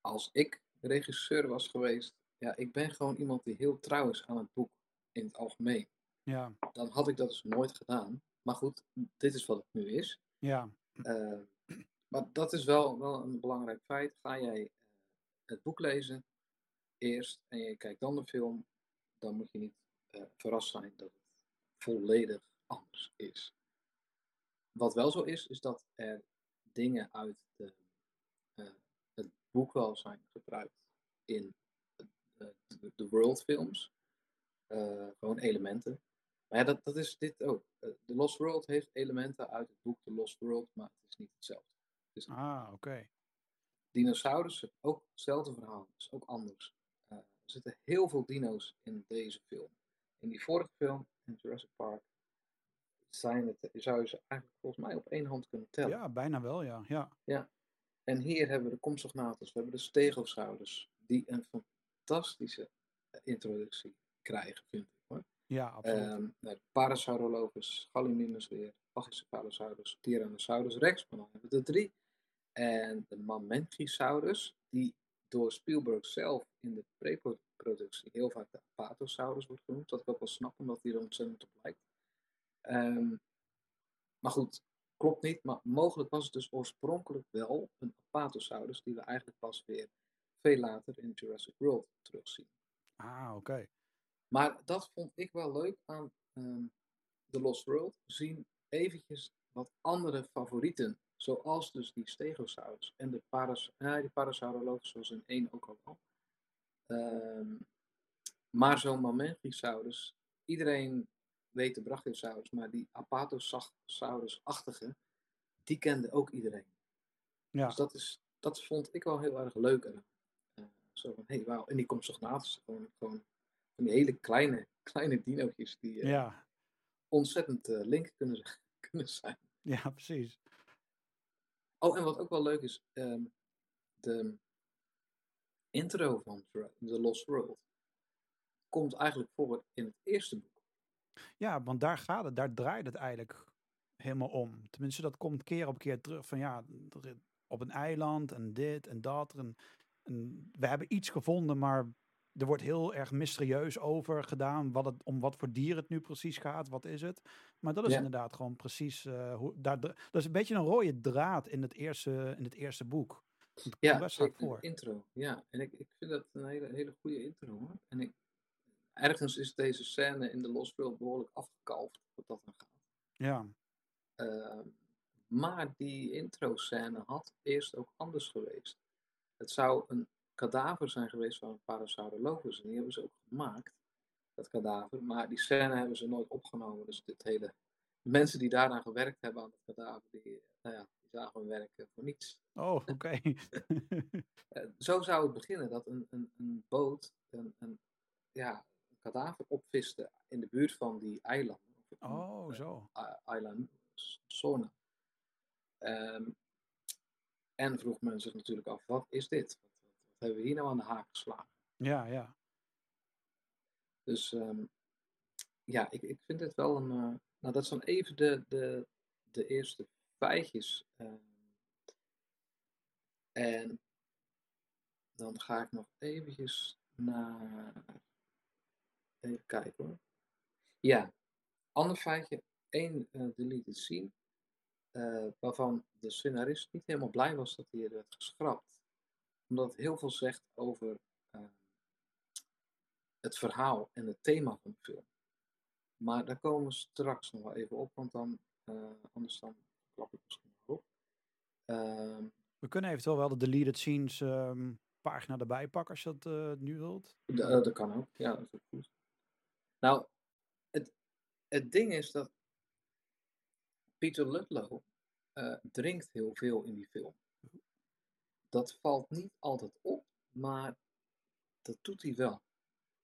[SPEAKER 2] als ik regisseur was geweest, ja, ik ben gewoon iemand die heel trouw is aan het boek in het algemeen.
[SPEAKER 1] Ja,
[SPEAKER 2] Dan had ik dat dus nooit gedaan. Maar goed, dit is wat het nu is.
[SPEAKER 1] ja,
[SPEAKER 2] Eh, maar dat is wel, wel een belangrijk feit. Ga jij eh, het boek lezen eerst en je kijkt dan de film, dan moet je niet eh, verrast zijn dat het volledig anders is. Wat wel zo is, is dat er dingen uit de, het boek wel zijn gebruikt in de, de worldfilms. Eh, gewoon elementen. Maar ja, dat, dat is dit ook. Eh, The Lost World heeft elementen uit het boek The Lost World, maar het is niet hetzelfde.
[SPEAKER 1] ah, oké.
[SPEAKER 2] Dinosaurussen, ook hetzelfde verhaal, is ook anders. Eh, er zitten heel veel dino's in deze film. In die vorige film, in Jurassic Park, zijn het, zou je ze eigenlijk volgens mij op één hand kunnen tellen.
[SPEAKER 1] Ja, bijna wel, ja. Ja,
[SPEAKER 2] En hier hebben we de Compsognathus, we hebben de Stegosaurus, die een fantastische introductie krijgen, vind ik.
[SPEAKER 1] Ja absoluut.
[SPEAKER 2] Ehm nou, de Parasaurolophus, Gallimimus weer, Pachycephalosaurus, Tyrannosaurus rex, maar dan hebben we de drie. En de Mamenchisaurus, die door Spielberg zelf in de pre-productie heel vaak de Apatosaurus wordt genoemd. Dat ik ook wel snap, omdat hij er ontzettend op lijkt. Ehm, maar goed, klopt niet. Maar mogelijk was het dus oorspronkelijk wel een Apatosaurus, die we eigenlijk pas weer veel later in Jurassic World terugzien.
[SPEAKER 1] ah, oké.
[SPEAKER 2] Maar dat vond ik wel leuk aan ehm The Lost World. We zien eventjes wat andere favorieten. Zoals dus die Stegosaurus en de Paras, die Parasaurolophus zoals in één ook al wel. Ehm, maar zo'n Mamenchisaurus, iedereen weet de Brachiosaurus, maar die Apatosaurus-achtige, die kende ook iedereen.
[SPEAKER 1] Ja,
[SPEAKER 2] Dus dat, is, dat vond ik wel heel erg leuk. Eh, zo van, hey, wauw. En die komt naast gewoon, gewoon van die hele kleine, kleine dinootjes die eh,
[SPEAKER 1] ja,
[SPEAKER 2] ontzettend eh, link kunnen, [LAUGHS] kunnen zijn.
[SPEAKER 1] ja, precies.
[SPEAKER 2] Oh, en wat ook wel leuk is, ehm, de intro van The Lost World komt eigenlijk voor in het eerste boek.
[SPEAKER 1] Ja, want daar gaat het, daar draait het eigenlijk helemaal om. Tenminste, dat komt keer op keer terug van ja, op een eiland en dit en dat. En, en we hebben iets gevonden, maar er wordt heel erg mysterieus over gedaan wat het, om wat voor dier het nu precies gaat. Wat is het? Maar dat is
[SPEAKER 2] Ja.
[SPEAKER 1] inderdaad gewoon precies eh, hoe daar. Dat is een beetje een rode draad in het eerste, in het eerste boek.
[SPEAKER 2] Ja,
[SPEAKER 1] best vaak
[SPEAKER 2] zeker,
[SPEAKER 1] voor.
[SPEAKER 2] de intro. Ja, en ik, ik vind dat een hele, hele goede intro hoor. En ik, ergens is deze scène in Lost World behoorlijk afgekalfd, wat dat dan gaat.
[SPEAKER 1] Ja,
[SPEAKER 2] Ehm, maar die intro-scène had eerst ook anders geweest. Het zou een kadaver zijn geweest van een Parasaurolophus. En die hebben ze ook gemaakt, dat kadaver. Maar die scène hebben ze nooit opgenomen. Dus dit hele... De mensen die daaraan gewerkt hebben aan het kadaver, die, nou ja, die zagen hun werk eh, voor niets.
[SPEAKER 1] oh, [LAUGHS] oké.
[SPEAKER 2] Eh, zo zou het beginnen, dat een, een, een boot een, een, ja, een kadaver opviste in de buurt van die eilanden.
[SPEAKER 1] Oh,
[SPEAKER 2] eh,
[SPEAKER 1] zo.
[SPEAKER 2] Island Sona. Ehm, en vroeg men zich natuurlijk af, wat is dit? Wat hebben we hier nou aan de haak geslagen?
[SPEAKER 1] Ja, ja.
[SPEAKER 2] Dus ehm, ja, ik, ik vind het wel een... eh, nou, dat zijn even de, de, de eerste feitjes. ehm. en dan ga ik nog eventjes naar... Even kijken hoor. Ja, ander feitje. één eh, deleted scene. eh, waarvan de scenarist niet helemaal blij was dat hij er werd geschrapt. Omdat het heel veel zegt over eh, het verhaal en het thema van de film. Maar daar komen we straks nog wel even op, want dan, eh, anders dan klap ik misschien nog op. Ehm,
[SPEAKER 1] We kunnen eventueel wel de deleted scenes ehm, pagina erbij pakken als je dat eh, nu wilt.
[SPEAKER 2] eh, dat kan ook, ja, dat is ook goed. Nou, het, het ding is dat Peter Ludlow drinkt heel veel in die film. Dat valt niet altijd op, maar dat doet hij wel.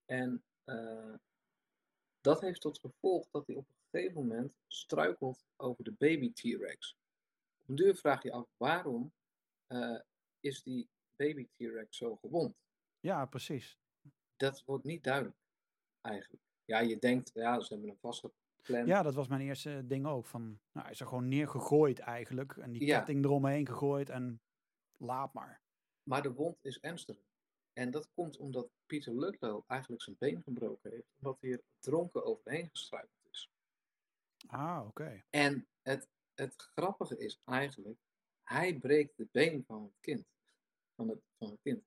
[SPEAKER 2] En eh, dat heeft tot gevolg dat hij op een gegeven moment struikelt over de baby T-Rex. Op een duur vraag je af waarom eh, is die baby T-Rex zo gewond?
[SPEAKER 1] Ja, precies.
[SPEAKER 2] Dat wordt niet duidelijk, eigenlijk. Ja, je denkt, ja, ze hebben hem vastgepland.
[SPEAKER 1] Ja, dat was mijn eerste ding ook. Van, nou, hij is er gewoon neergegooid eigenlijk. En die
[SPEAKER 2] Ja.
[SPEAKER 1] ketting eromheen gegooid en laat maar.
[SPEAKER 2] Maar de wond is ernstiger. En dat komt omdat Peter Ludlow eigenlijk zijn been gebroken heeft, omdat hij er dronken overheen gestruikeld is.
[SPEAKER 1] Ah, oké.
[SPEAKER 2] En het, het grappige is eigenlijk, hij breekt de been van het kind. Van het, van het kind.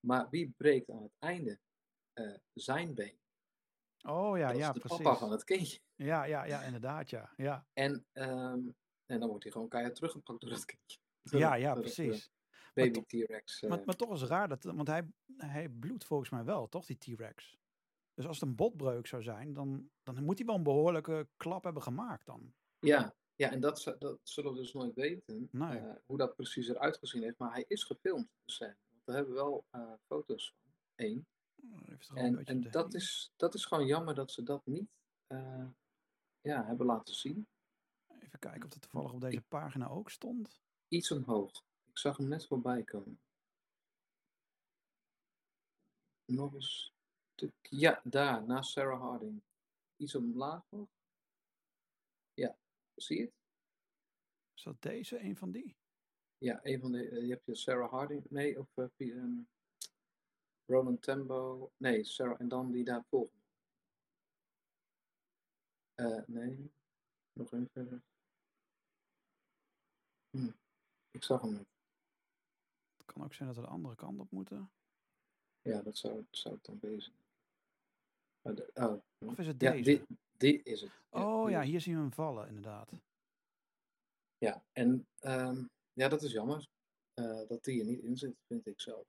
[SPEAKER 2] Maar wie breekt aan het einde eh, zijn been?
[SPEAKER 1] Oh ja,
[SPEAKER 2] dat
[SPEAKER 1] ja,
[SPEAKER 2] is de
[SPEAKER 1] precies.
[SPEAKER 2] papa van het kindje.
[SPEAKER 1] Ja, ja, ja, inderdaad, ja. Ja,
[SPEAKER 2] En, ehm, en dan wordt hij gewoon keihard teruggepakt door dat kindje. Door
[SPEAKER 1] ja,
[SPEAKER 2] het-
[SPEAKER 1] ja
[SPEAKER 2] het,
[SPEAKER 1] precies.
[SPEAKER 2] Baby T-Rex. eh.
[SPEAKER 1] Maar, maar toch is het raar, dat, want hij, hij bloedt volgens mij wel, toch, die T-Rex? Dus als het een botbreuk zou zijn, dan, dan moet hij wel een behoorlijke klap hebben gemaakt dan.
[SPEAKER 2] Ja, ja en dat, dat zullen we dus nooit weten,
[SPEAKER 1] Nee.
[SPEAKER 2] eh, hoe dat precies eruit gezien heeft. Maar hij is gefilmd, de scène. Want we hebben wel eh, foto's van.
[SPEAKER 1] Een
[SPEAKER 2] En, en dat, is, dat is gewoon jammer dat ze dat niet ja, hebben laten zien.
[SPEAKER 1] Even kijken of dat toevallig op deze pagina ook stond.
[SPEAKER 2] Iets omhoog. Ik zag hem net voorbij komen. Nog een stuk. Ja, daar, naast Sarah Harding. Iets omlaag nog. Ja, zie je het?
[SPEAKER 1] Is dat deze, een van die?
[SPEAKER 2] Ja, een van de. eh, je hebt je Sarah Harding. Nee, of ehm, Roland Tembo. Nee, Sarah. En dan die daar volgt. Eh, nee, nog even verder. Hm, ik zag hem niet.
[SPEAKER 1] Kan ook zijn dat we de andere kant op moeten.
[SPEAKER 2] Ja, dat zou, zou het dan wezen. Oh, de-.
[SPEAKER 1] Of is het
[SPEAKER 2] ja,
[SPEAKER 1] deze?
[SPEAKER 2] die, die is het.
[SPEAKER 1] oh ja, hier zien we hem vallen, inderdaad.
[SPEAKER 2] Ja, en ehm, ja, dat is jammer eh, dat die er niet in zit, vind ik zelf.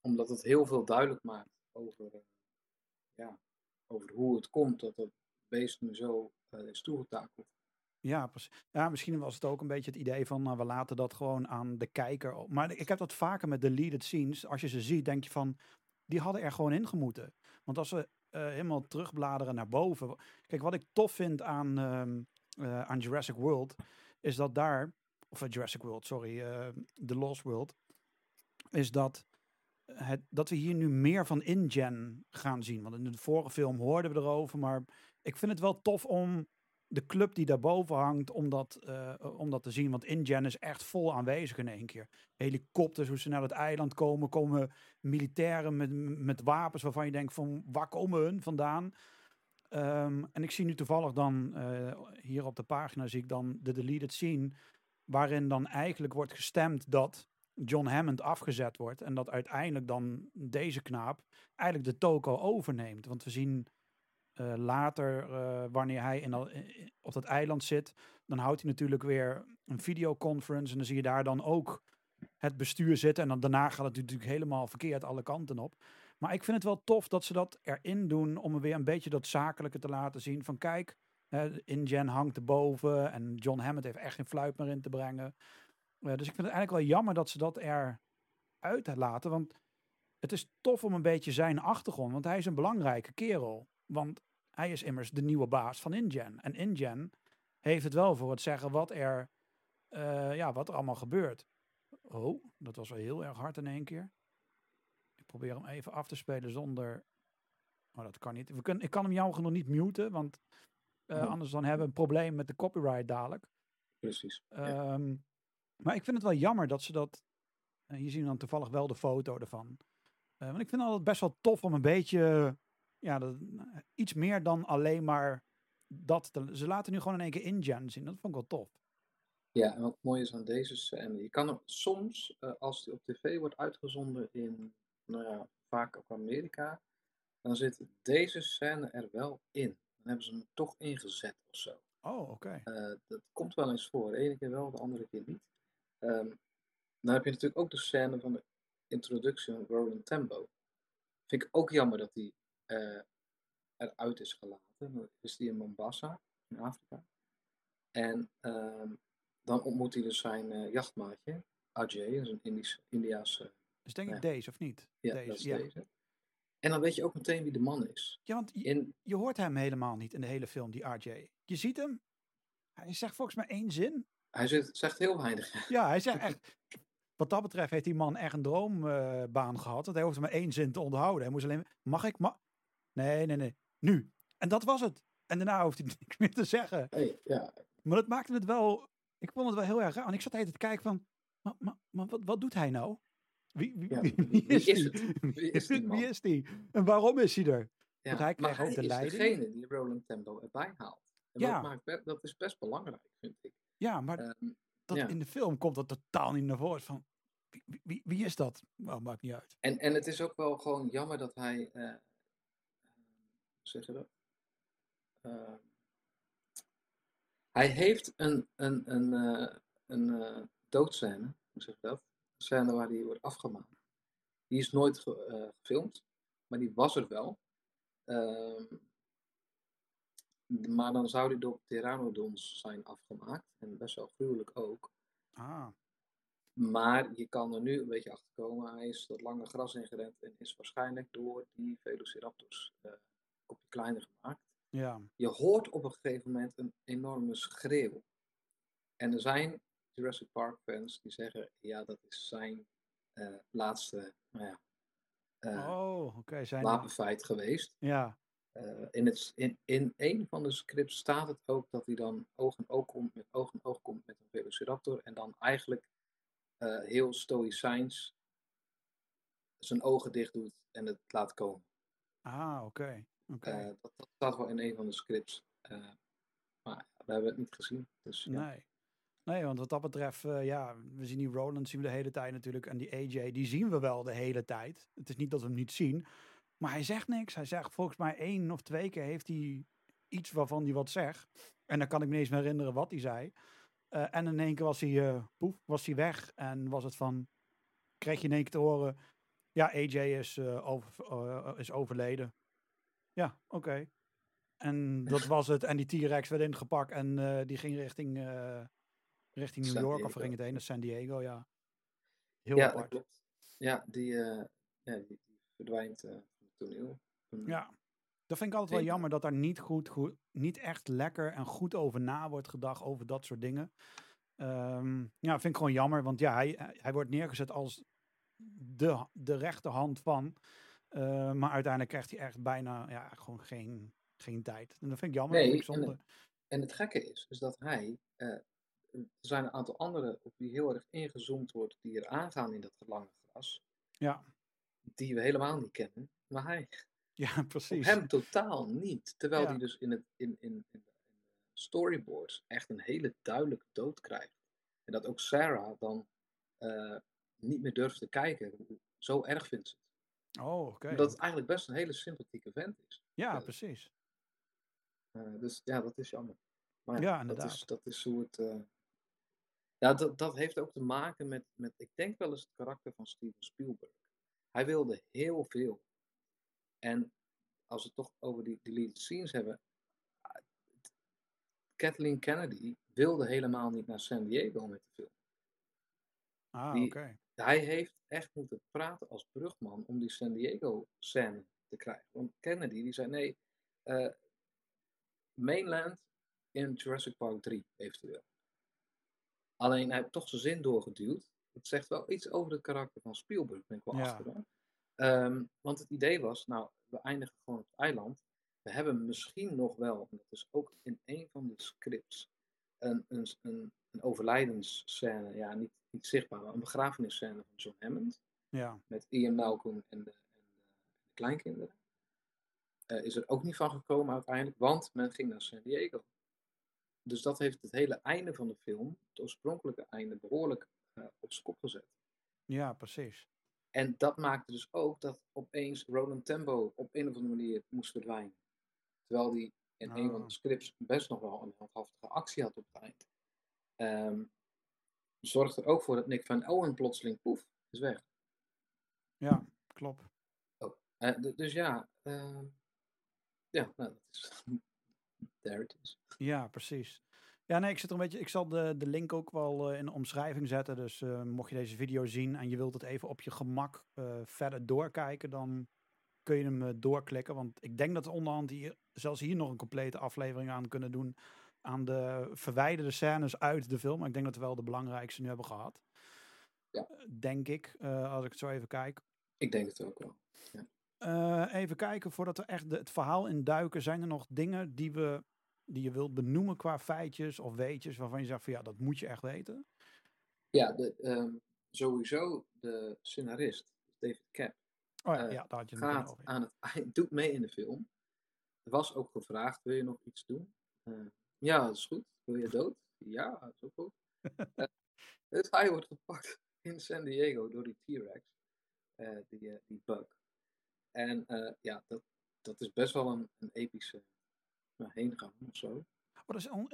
[SPEAKER 2] Omdat het heel veel duidelijk maakt over, eh, ja, over hoe het komt dat dat beest nu zo eh, is toegetakeld.
[SPEAKER 1] Ja, precies. Ja, misschien was het ook een beetje het idee van nou, we laten dat gewoon aan de kijker. Maar ik heb dat vaker met deleted scenes. Als je ze ziet, denk je van die hadden er gewoon in gemoeten. Want als we eh, helemaal terugbladeren naar boven. Kijk, wat ik tof vind aan, ehm, eh, aan Jurassic World, is dat daar, of eh, Jurassic World, sorry, eh The Lost World, is dat, het, dat we hier nu meer van InGen gaan zien. Want in de vorige film hoorden we erover, maar ik vind het wel tof om de club die daarboven hangt, om dat, eh, om dat te zien. Want InGen is echt vol aanwezig in één keer. Helikopters, hoe ze naar het eiland komen, komen militairen met, met wapens waarvan je denkt van waar komen hun vandaan? Ehm, en ik zie nu toevallig dan, eh, hier op de pagina zie ik dan de deleted scene, waarin dan eigenlijk wordt gestemd dat John Hammond afgezet wordt. En dat uiteindelijk dan deze knaap eigenlijk de toko overneemt. Want we zien eh, later, eh, wanneer hij in i- op dat eiland zit, dan houdt hij natuurlijk weer een videoconference. En dan zie je daar dan ook het bestuur zitten. En dan daarna gaat het natuurlijk helemaal verkeerd alle kanten op. Maar ik vind het wel tof dat ze dat erin doen om er weer een beetje dat zakelijke te laten zien. Van kijk, hè, InGen hangt erboven en John Hammond heeft echt geen fluit meer in te brengen. Eh, dus ik vind het eigenlijk wel jammer dat ze dat eruit laten. Want het is tof om een beetje zijn achtergrond. Want hij is een belangrijke kerel. Want hij is immers de nieuwe baas van InGen. En InGen heeft het wel voor het zeggen wat er, eh, ja, wat er allemaal gebeurt. Oh, dat was wel heel erg hard in één keer. Ik probeer hem even af te spelen zonder... Oh, dat kan niet. We kunnen, ik kan hem jammer genoeg niet muten, want eh,
[SPEAKER 2] Oh.
[SPEAKER 1] anders dan hebben we een probleem met de copyright dadelijk.
[SPEAKER 2] Precies. Ja.
[SPEAKER 1] Ehm, maar ik vind het wel jammer dat ze dat. eh, hier zien we dan toevallig wel de foto ervan. Want ik vind het altijd best wel tof om een beetje. Ja, dat, iets meer dan alleen maar dat. te- ze laten nu gewoon in één keer InGen zien. Dat vond ik wel tof.
[SPEAKER 2] Ja, en wat mooi is aan deze scène, je kan hem soms, eh, als die op tv wordt uitgezonden in, nou ja, vaak op Amerika, dan zit deze scène er wel in. Dan hebben ze hem toch ingezet of zo.
[SPEAKER 1] Oh, oké.
[SPEAKER 2] Eh, dat komt wel eens voor. De ene keer wel, de andere keer niet. Ehm, dan heb je natuurlijk ook de scène van de introductie van Roland Tembo. Vind ik ook jammer dat die eh, eruit is gelaten. Is die in Mombasa, in Afrika. En ehm, dan ontmoet hij dus zijn eh, jachtmaatje, Ajay, dat is een Indisch, Indiaanse,
[SPEAKER 1] Dus denk
[SPEAKER 2] Ja.
[SPEAKER 1] ik deze of niet?
[SPEAKER 2] ja,
[SPEAKER 1] deze,
[SPEAKER 2] dat is
[SPEAKER 1] ja.
[SPEAKER 2] deze. En dan weet je ook meteen wie de man is.
[SPEAKER 1] Ja, want je,
[SPEAKER 2] In,
[SPEAKER 1] je hoort hem helemaal niet in de hele film, die RJ. Je ziet hem. Hij zegt volgens mij één zin.
[SPEAKER 2] hij zegt, zegt heel weinig.
[SPEAKER 1] Ja, hij zegt [LAUGHS] echt. Wat dat betreft heeft die man echt een droombaan gehad. Want hij hoefde maar één zin te onthouden. Hij moest alleen. Mag ik? Ma nee, nee, nee. Nu. En dat was het. En daarna hoeft hij [LAUGHS] niks meer te zeggen.
[SPEAKER 2] Hey, ja,
[SPEAKER 1] Maar dat maakte het wel. Ik vond het wel heel erg raar. En ik zat even te kijken van. Maar, maar, maar wat, wat doet hij nou? Wie, wie,
[SPEAKER 2] Ja,
[SPEAKER 1] wie,
[SPEAKER 2] wie-
[SPEAKER 1] wie is,
[SPEAKER 2] wie is
[SPEAKER 1] die?
[SPEAKER 2] het?
[SPEAKER 1] Wie
[SPEAKER 2] is die [LAUGHS]
[SPEAKER 1] wie
[SPEAKER 2] man?
[SPEAKER 1] is die? En waarom is hij er?
[SPEAKER 2] Ja,
[SPEAKER 1] Want hij
[SPEAKER 2] maar
[SPEAKER 1] kreeg ook
[SPEAKER 2] hij
[SPEAKER 1] de
[SPEAKER 2] is
[SPEAKER 1] leiding.
[SPEAKER 2] degene die Roland Tempo erbij haalt. En
[SPEAKER 1] Ja.
[SPEAKER 2] dat, maakt, dat is best belangrijk, vind ik.
[SPEAKER 1] Ja, maar
[SPEAKER 2] Ehm,
[SPEAKER 1] dat,
[SPEAKER 2] ja.
[SPEAKER 1] in de film komt dat totaal niet naar voren. Van, wie, wie- is dat? Nou, maakt niet uit.
[SPEAKER 2] en, en het is ook wel gewoon jammer dat hij, eh, zeg je dat? Ehm, hij heeft een, een, een, eh, een eh, doodscène, hoe zeg je dat? Een scène waar hij wordt afgemaakt. Die is nooit ge- eh, gefilmd, maar die was er wel. Ehm, maar dan zou die door pteranodons zijn afgemaakt. En best wel gruwelijk ook.
[SPEAKER 1] Ah,
[SPEAKER 2] Maar je kan er nu een beetje achter komen. Hij is dat lange gras ingerend en is waarschijnlijk door die Velociraptors kopje kleiner gemaakt.
[SPEAKER 1] ja.
[SPEAKER 2] Je hoort op een gegeven moment een enorme schreeuw. En er zijn Jurassic Park fans die zeggen, ja, dat is zijn eh, laatste nou ja, eh,
[SPEAKER 1] oh, oké. zijn
[SPEAKER 2] wapenfeit geweest.
[SPEAKER 1] Ja,
[SPEAKER 2] Eh, in, het, in, in een van de scripts staat het ook dat hij dan oog in oog komt met, oog in oog komt met een Velociraptor. En dan eigenlijk heel stoïcijns zijn ogen dicht doet en het laat komen.
[SPEAKER 1] ah, oké. oké.
[SPEAKER 2] Eh, dat, dat staat wel in een van de scripts. Eh, maar we hebben het niet gezien. Dus, ja.
[SPEAKER 1] Nee. Nee, want wat dat betreft, eh, ja, we zien die Roland zien we de hele tijd natuurlijk. En die AJ, die zien we wel de hele tijd. Het is niet dat we hem niet zien. Maar hij zegt niks. Hij zegt volgens mij één of twee keer heeft hij iets waarvan hij wat zegt. En dan kan ik me eens herinneren wat hij zei. En in één keer was hij, poef, was hij weg. En was het van, kreeg je in één keer te horen, ja, AJ is, over, is overleden. Ja, oké. En dat was het. En die T-Rex werd ingepakt en eh, die ging richting, eh, richting New
[SPEAKER 2] San
[SPEAKER 1] York. Of ging het heen naar San Diego, ja. Heel
[SPEAKER 2] Ja,
[SPEAKER 1] apart.
[SPEAKER 2] klopt. Ja, die, eh, ja, die, verdwijnt van het toneel. Een-
[SPEAKER 1] Ja, dat vind ik altijd wel jammer dat daar niet, goed, goed, niet echt lekker en goed over na wordt gedacht over dat soort dingen. Ehm, ja, vind ik gewoon jammer, want ja, hij, hij hij wordt neergezet als de, de rechterhand van. Eh, maar uiteindelijk krijgt hij echt bijna ja, gewoon geen, geen tijd. En dat vind ik jammer.
[SPEAKER 2] Nee,
[SPEAKER 1] vind ik zonde.
[SPEAKER 2] En het gekke is, is dat hij, eh, er zijn een aantal anderen op wie heel erg ingezoomd wordt, die er aangaan in dat lange gras,
[SPEAKER 1] Ja,
[SPEAKER 2] die we helemaal niet kennen. Maar hij,
[SPEAKER 1] ja, precies.
[SPEAKER 2] hem totaal niet. Terwijl
[SPEAKER 1] Ja.
[SPEAKER 2] hij dus in, het, in, in, in, storyboards echt een hele duidelijke dood krijgt. En dat ook Sarah dan eh, niet meer durft te kijken. Zo erg vindt ze.
[SPEAKER 1] Oh, oké.
[SPEAKER 2] Omdat het eigenlijk best een hele sympathieke vent is.
[SPEAKER 1] Ja,
[SPEAKER 2] eh,
[SPEAKER 1] precies.
[SPEAKER 2] Eh, dus ja, dat is jammer. Maar
[SPEAKER 1] Ja,
[SPEAKER 2] dat
[SPEAKER 1] inderdaad.
[SPEAKER 2] is, dat is hoe het. eh, Ja, dat, dat heeft ook te maken met, met, ik denk wel eens het karakter van Steven Spielberg. Hij wilde heel veel. En als we het toch over die deleted scenes hebben. Kathleen Kennedy wilde helemaal niet naar San Diego met de film.
[SPEAKER 1] Ah, oké.
[SPEAKER 2] Hij heeft echt moeten praten als brugman om die San Diego scène te krijgen. Want Kennedy die zei nee, eh, mainland in Jurassic Park 3 eventueel. Alleen hij heeft toch zijn zin doorgeduwd. Dat zegt wel iets over het karakter van Spielberg, ben ik wel
[SPEAKER 1] Ja.
[SPEAKER 2] achter. Ehm, want het idee was, nou, we eindigen gewoon op het eiland. We hebben misschien nog wel, en dat is ook in een van de scripts, een, een, een, een overlijdensscène, ja, niet, niet zichtbaar, maar een begrafenisscène van John Hammond
[SPEAKER 1] Ja,
[SPEAKER 2] met Ian Malcolm en de, en de, de kleinkinderen. Eh, is er ook niet van gekomen uiteindelijk, want men ging naar San Diego. Dus dat heeft het hele einde van de film, het oorspronkelijke einde, behoorlijk eh, op zijn kop gezet.
[SPEAKER 1] ja, precies.
[SPEAKER 2] En dat maakte dus ook dat opeens Roland Tembo op een of andere manier moest verdwijnen. Terwijl die in een van
[SPEAKER 1] Ah.
[SPEAKER 2] de scripts best nog wel een heldhaftige actie had op het eind. Ehm zorgt er ook voor dat Nick van Owen plotseling poef is weg.
[SPEAKER 1] Ja, klopt.
[SPEAKER 2] Eh, d- dus ja, ehm, ja, nou, dat is. [LAUGHS] There it is.
[SPEAKER 1] Ja, precies. Ja, nee, ik zit er een beetje. Ik zal de, de link ook wel eh, in de omschrijving zetten. Dus eh, mocht je deze video zien en je wilt het even op je gemak eh, verder doorkijken, dan kun je hem eh, doorklikken. Want ik denk dat we onderhand hier, zelfs hier nog een complete aflevering aan kunnen doen. Aan de verwijderde scènes uit de film. Maar ik denk dat we wel de belangrijkste nu hebben gehad.
[SPEAKER 2] Ja.
[SPEAKER 1] Denk ik, eh, als ik het zo even kijk.
[SPEAKER 2] Ik denk het ook wel.
[SPEAKER 1] Eh, even kijken, voordat we echt de, het verhaal induiken, zijn er nog dingen die, we, die je wilt benoemen qua feitjes of weetjes, waarvan je zegt van ja, dat moet je echt weten?
[SPEAKER 2] Ja, de, ehm, sowieso de scenarist, David Cap,
[SPEAKER 1] Oh ja, ja daar had je
[SPEAKER 2] gaat
[SPEAKER 1] over.
[SPEAKER 2] aan het doet mee in de film. Er was ook gevraagd, wil je nog iets doen? Ja, dat is goed. Wil je dood? Ja, dat is ook goed. [LAUGHS] Eh, dus hij wordt gepakt [LAUGHS] in San Diego door die T-Rex, eh, die, eh, die bug. En eh, ja, dat, dat is best wel een, een epische heengang of zo.
[SPEAKER 1] Oh, dat is on,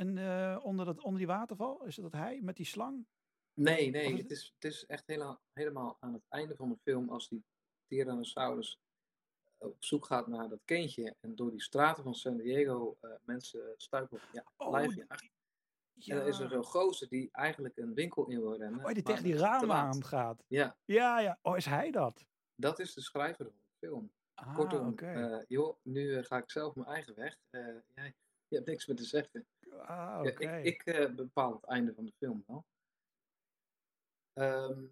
[SPEAKER 1] onder, dat, onder die waterval? Is dat hij met die slang?
[SPEAKER 2] Nee, nee,
[SPEAKER 1] is
[SPEAKER 2] het is, het is echt helemaal, helemaal aan het einde van de film als die Tyrannosaurus op zoek gaat naar dat kindje en door die straten van San Diego eh, mensen stuipen op ja,
[SPEAKER 1] Oh,
[SPEAKER 2] blijf
[SPEAKER 1] die-
[SPEAKER 2] je achter.
[SPEAKER 1] Ja.
[SPEAKER 2] En dan is er zo'n gozer die eigenlijk een winkel in wil rennen.
[SPEAKER 1] oh, die tegen die ramen aan gaat.
[SPEAKER 2] Ja,
[SPEAKER 1] Ja, ja. Oh, is hij dat?
[SPEAKER 2] dat is de schrijver van de film.
[SPEAKER 1] Ah,
[SPEAKER 2] Kortom, eh, joh, nu eh, ga ik zelf mijn eigen weg. Jij, je hebt niks meer te zeggen.
[SPEAKER 1] ah,
[SPEAKER 2] Ja,
[SPEAKER 1] oké.
[SPEAKER 2] ik ik bepaal het einde van de film wel. Ehm,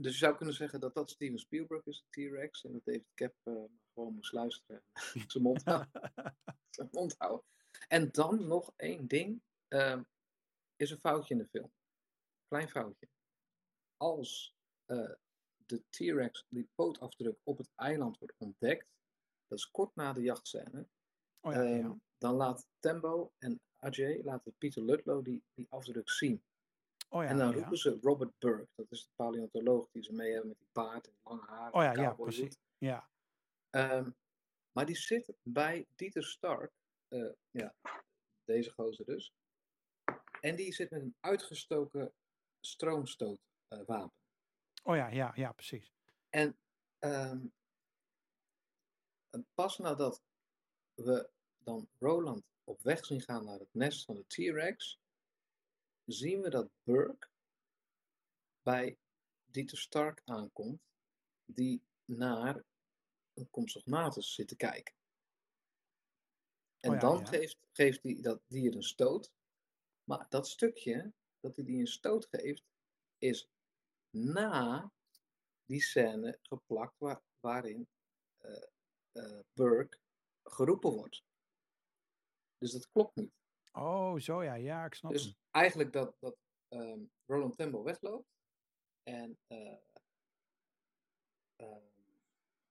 [SPEAKER 2] dus je zou kunnen zeggen dat dat Steven Spielberg is, de T-Rex. En dat David Cap eh, gewoon moest luisteren en [LAUGHS] zijn mond houden. [LAUGHS] zijn mond houden. En dan nog één ding. ehm, is een foutje in de film. Klein foutje. Als eh, de T-Rex, die pootafdruk op het eiland wordt ontdekt. Dat is kort na de jachtscène.
[SPEAKER 1] oh ja, ja.
[SPEAKER 2] Ehm, dan laat Tembo en Ajay, laten Pieter Ludlow die, die afdruk zien.
[SPEAKER 1] Oh ja,
[SPEAKER 2] en dan
[SPEAKER 1] ja.
[SPEAKER 2] roepen ze Robert Burke, dat is de paleontoloog die ze mee hebben met die baard en lange haar.
[SPEAKER 1] Oh ja,
[SPEAKER 2] en
[SPEAKER 1] ja, precies. Ja.
[SPEAKER 2] Ehm, maar die zit bij Dieter Stark, eh, ja, deze gozer dus. En die zit met een uitgestoken stroomstootwapen.
[SPEAKER 1] Oh ja, ja, ja, precies.
[SPEAKER 2] En ehm, pas nadat we dan Roland op weg zien gaan naar het nest van de T-Rex, zien we dat Burke bij Dieter Stark aankomt, die naar een Compsognathus zit te kijken. En
[SPEAKER 1] Oh ja,
[SPEAKER 2] dan
[SPEAKER 1] ja.
[SPEAKER 2] geeft, geeft hij dat dier een stoot. Maar dat stukje dat hij die een stoot geeft, is na die scène geplakt waar, waarin eh, Burke geroepen wordt. Dus dat klopt niet.
[SPEAKER 1] Oh, zo ja, ja, ik snap
[SPEAKER 2] Dus
[SPEAKER 1] hem.
[SPEAKER 2] eigenlijk dat, dat ehm, Roland Temple wegloopt. En eh,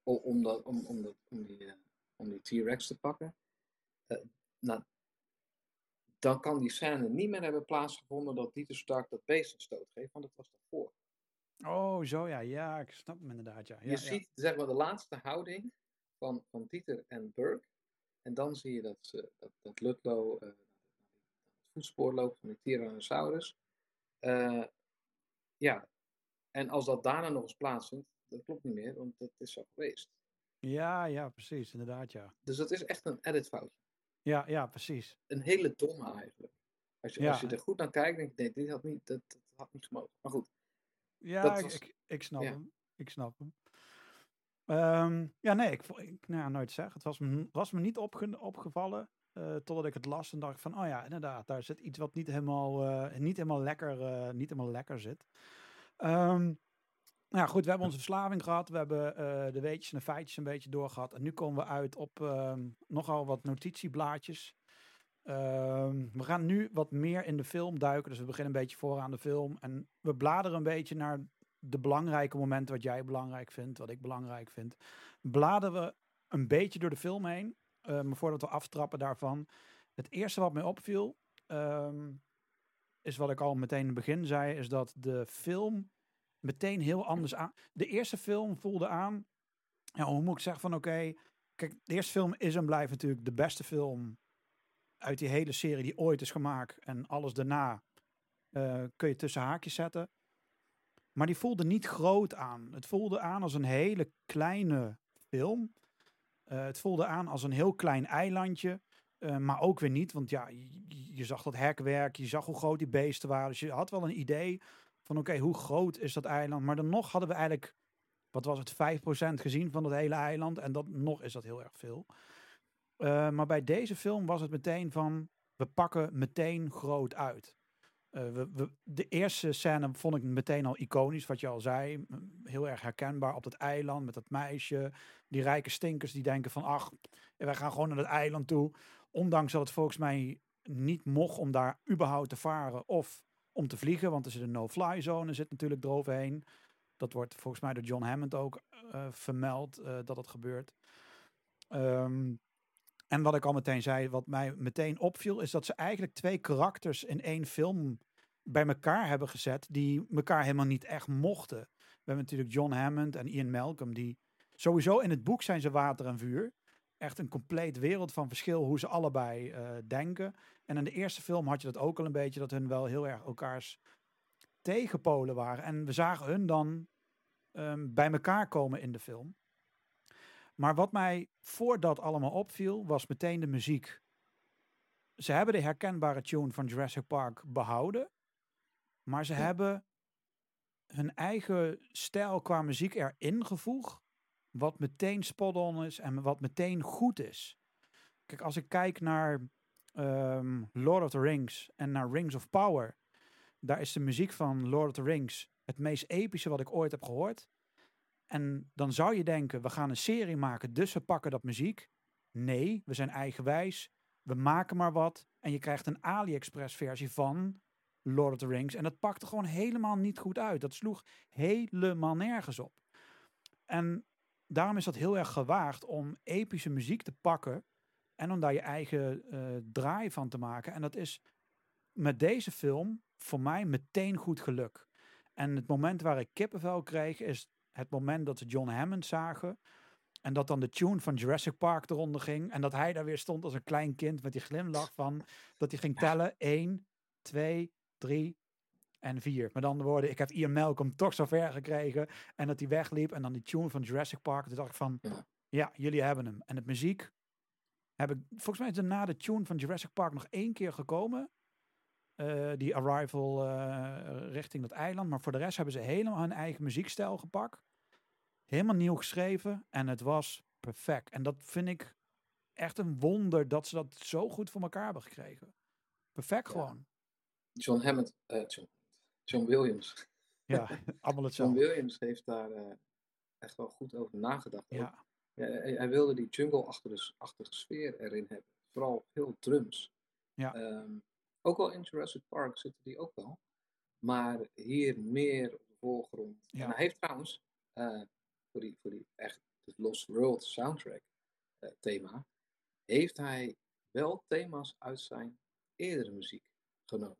[SPEAKER 2] o- om, dat, om, om, dat, om die, eh, om die T-Rex te pakken. eh, nou, dan kan die scène niet meer hebben plaatsgevonden dat Dieter Stark dat beest een stoot geeft, want dat was daarvoor.
[SPEAKER 1] Oh, zo ja, ja, ik snap hem inderdaad, ja. ja
[SPEAKER 2] je
[SPEAKER 1] ja.
[SPEAKER 2] ziet zeg maar de laatste houding van, van Dieter en Burke. En dan zie je dat, ze, dat, dat Ludlow eh, naar het voetspoor loopt van die Tyrannosaurus. Eh, ja, en als dat daarna nog eens plaatsvindt, dat klopt niet meer, want dat is zo geweest.
[SPEAKER 1] Ja, ja, precies, inderdaad, ja.
[SPEAKER 2] Dus dat is echt een editfoutje.
[SPEAKER 1] Ja, ja, precies.
[SPEAKER 2] Een hele domme eigenlijk. Als je,
[SPEAKER 1] Ja.
[SPEAKER 2] als je er goed naar kijkt, denk je, nee, dit had niet, dat, dat had niet gemogen. Maar goed,
[SPEAKER 1] Ja, ik,
[SPEAKER 2] was-
[SPEAKER 1] ik, ik snap
[SPEAKER 2] ja.
[SPEAKER 1] hem. Ik snap hem. Ehm, ja, nee, ik, ik nou ja, nooit zeg. Het was me, was me niet opge- opgevallen. Eh, totdat ik het las en dacht van, oh ja, inderdaad, daar zit iets wat niet helemaal, eh, niet helemaal, lekker, eh, niet helemaal lekker zit. Ehm, nou ja, goed, we hebben onze verslaving gehad. We hebben de weetjes en de feitjes een beetje doorgehad. En nu komen we uit op ehm, nogal wat notitieblaadjes. Ehm, we gaan nu wat meer in de film duiken. Dus we beginnen een beetje vooraan de film. En we bladeren een beetje naar de belangrijke momenten wat jij belangrijk vindt, wat ik belangrijk vind. Bladeren we een beetje door de film heen. Eh, maar voordat we aftrappen daarvan. Het eerste wat mij opviel, ehm, is wat ik al meteen in het begin zei, is dat de film meteen heel anders aan. De eerste film voelde aan, ja, hoe moet ik zeggen van oké, kijk, de eerste film is en blijft natuurlijk de beste film uit die hele serie die ooit is gemaakt. En alles daarna eh, kun je tussen haakjes zetten. Maar die voelde niet groot aan. Het voelde aan als een hele kleine film. Eh, het voelde aan als een heel klein eilandje. eh, maar ook weer niet, want ja, je, zag dat hekwerk, je zag hoe groot die beesten waren. Dus je had wel een idee van oké, hoe groot is dat eiland? Maar dan nog hadden we eigenlijk, wat was het, 5% gezien van dat hele eiland. En dat nog is dat heel erg veel. Eh, maar bij deze film was het meteen van, we pakken meteen groot uit. Eh, de eerste scène vond ik meteen al iconisch, wat je al zei. Heel erg herkenbaar op dat eiland met dat meisje. Die rijke stinkers die denken van, ach, wij gaan gewoon naar het eiland toe. Ondanks dat het volgens mij niet mocht om daar überhaupt te varen of om te vliegen. Want er zit een no-fly zone, zit natuurlijk eroverheen. Dat wordt volgens mij door John Hammond ook eh, vermeld eh, dat het gebeurt. Ehm, en wat ik al meteen zei, wat mij meteen opviel, is dat ze eigenlijk twee karakters in één film bij elkaar hebben gezet, die elkaar helemaal niet echt mochten. We hebben natuurlijk John Hammond en Ian Malcolm, die sowieso in het boek zijn ze water en vuur. Echt een compleet wereld van verschil hoe ze allebei eh, denken. En in de eerste film had je dat ook al een beetje, dat hun wel heel erg elkaars tegenpolen waren. En we zagen hun dan ehm, bij elkaar komen in de film. Maar wat mij voordat allemaal opviel, was meteen de muziek. Ze hebben de herkenbare tune van Jurassic Park behouden. Maar ze
[SPEAKER 2] Ja.
[SPEAKER 1] hebben hun eigen stijl qua muziek erin gevoegd. Wat meteen spot-on is en wat meteen goed is. Kijk, als ik kijk naar ehm, Lord of the Rings en naar Rings of Power. Daar is de muziek van Lord of the Rings het meest epische wat ik ooit heb gehoord. En dan zou je denken, we gaan een serie maken, dus we pakken dat muziek. Nee, we zijn eigenwijs. We maken maar wat. En je krijgt een AliExpress versie van Lord of the Rings. En dat pakte gewoon helemaal niet goed uit. Dat sloeg helemaal nergens op. En daarom is dat heel erg gewaagd om epische muziek te pakken. En om daar je eigen eh, draai van te maken. En dat is met deze film voor mij meteen goed geluk. En het moment waar ik kippenvel kreeg is het moment dat ze John Hammond zagen. En dat dan de tune van Jurassic Park eronder ging. En dat hij daar weer stond als een klein kind met die glimlach van. Dat hij ging tellen. 1, 2, 3 en 4. Maar dan woorden, ik heb Ian Malcolm toch zo ver gekregen. En dat hij wegliep. En dan die tune van Jurassic Park. Toen dacht ik van,
[SPEAKER 2] Ja.
[SPEAKER 1] ja, jullie hebben hem. En het muziek heb ik, volgens mij is er na de tune van Jurassic Park nog één keer gekomen. Eh, die arrival eh, richting dat eiland. Maar voor de rest hebben ze helemaal hun eigen muziekstijl gepakt. Helemaal nieuw geschreven. En het was perfect. En dat vind ik echt een wonder dat ze dat zo goed voor elkaar hebben gekregen. Perfect
[SPEAKER 2] Ja.
[SPEAKER 1] gewoon.
[SPEAKER 2] John Hammond, eh, John, John Williams.
[SPEAKER 1] Ja, [LAUGHS] allemaal
[SPEAKER 2] John
[SPEAKER 1] hetzelfde.
[SPEAKER 2] Williams heeft daar eh, echt wel goed over nagedacht.
[SPEAKER 1] Ja,
[SPEAKER 2] Ja, hij, hij wilde die jungle-achtige sfeer erin hebben. Vooral veel drums.
[SPEAKER 1] Ja.
[SPEAKER 2] Ehm, ook al in Jurassic Park zitten die ook wel. Maar hier meer op de voorgrond.
[SPEAKER 1] Ja.
[SPEAKER 2] En hij heeft trouwens eh, voor, die, voor die echt de Lost World soundtrack eh, thema. Heeft hij wel thema's uit zijn eerdere muziek genomen.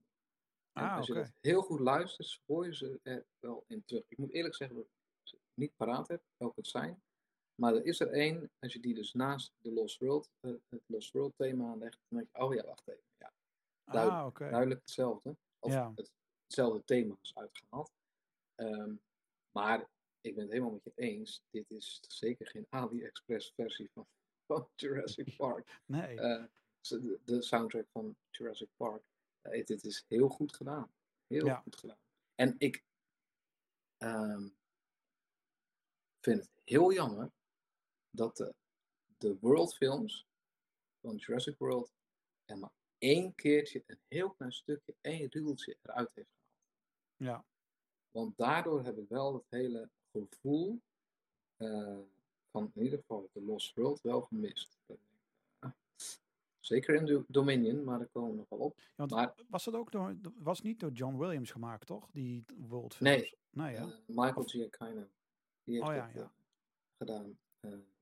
[SPEAKER 2] En
[SPEAKER 1] Ah,
[SPEAKER 2] als je
[SPEAKER 1] oké.
[SPEAKER 2] dat heel goed luistert, hoor je ze er wel in terug. Ik moet eerlijk zeggen dat ik ze niet paraat heb, welke het zijn. Maar er is er één, als je die dus naast de Lost World, eh, het Lost World thema legt, dan denk je, oh ja, wacht even. Ja, duidelijk,
[SPEAKER 1] ah, oké.
[SPEAKER 2] duidelijk hetzelfde. Of
[SPEAKER 1] Ja.
[SPEAKER 2] het, hetzelfde thema is uitgehaald. Ehm, maar ik ben het helemaal met je eens. Dit is zeker geen AliExpress versie van, van Jurassic Park. [LAUGHS]
[SPEAKER 1] Nee.
[SPEAKER 2] Eh, de, de soundtrack van Jurassic Park. Eh, dit is heel goed gedaan. Heel
[SPEAKER 1] Ja.
[SPEAKER 2] goed gedaan. En ik ehm, vind het heel jammer dat de, de World films van Jurassic World er maar één keertje, een heel klein stukje, één rieltje eruit heeft gehaald.
[SPEAKER 1] ja.
[SPEAKER 2] Want daardoor heb ik wel het hele gevoel eh, van in ieder geval de Lost World wel gemist. Dat Zeker in Do- Dominion, maar daar komen we nog wel op. Maar-
[SPEAKER 1] was dat ook door, was niet door John Williams gemaakt, toch? Die World
[SPEAKER 2] Nee.
[SPEAKER 1] Films? Nee, ja.
[SPEAKER 2] Eh, Michael Giacchino, die heeft
[SPEAKER 1] Oh ja, ja.
[SPEAKER 2] eh, gedaan.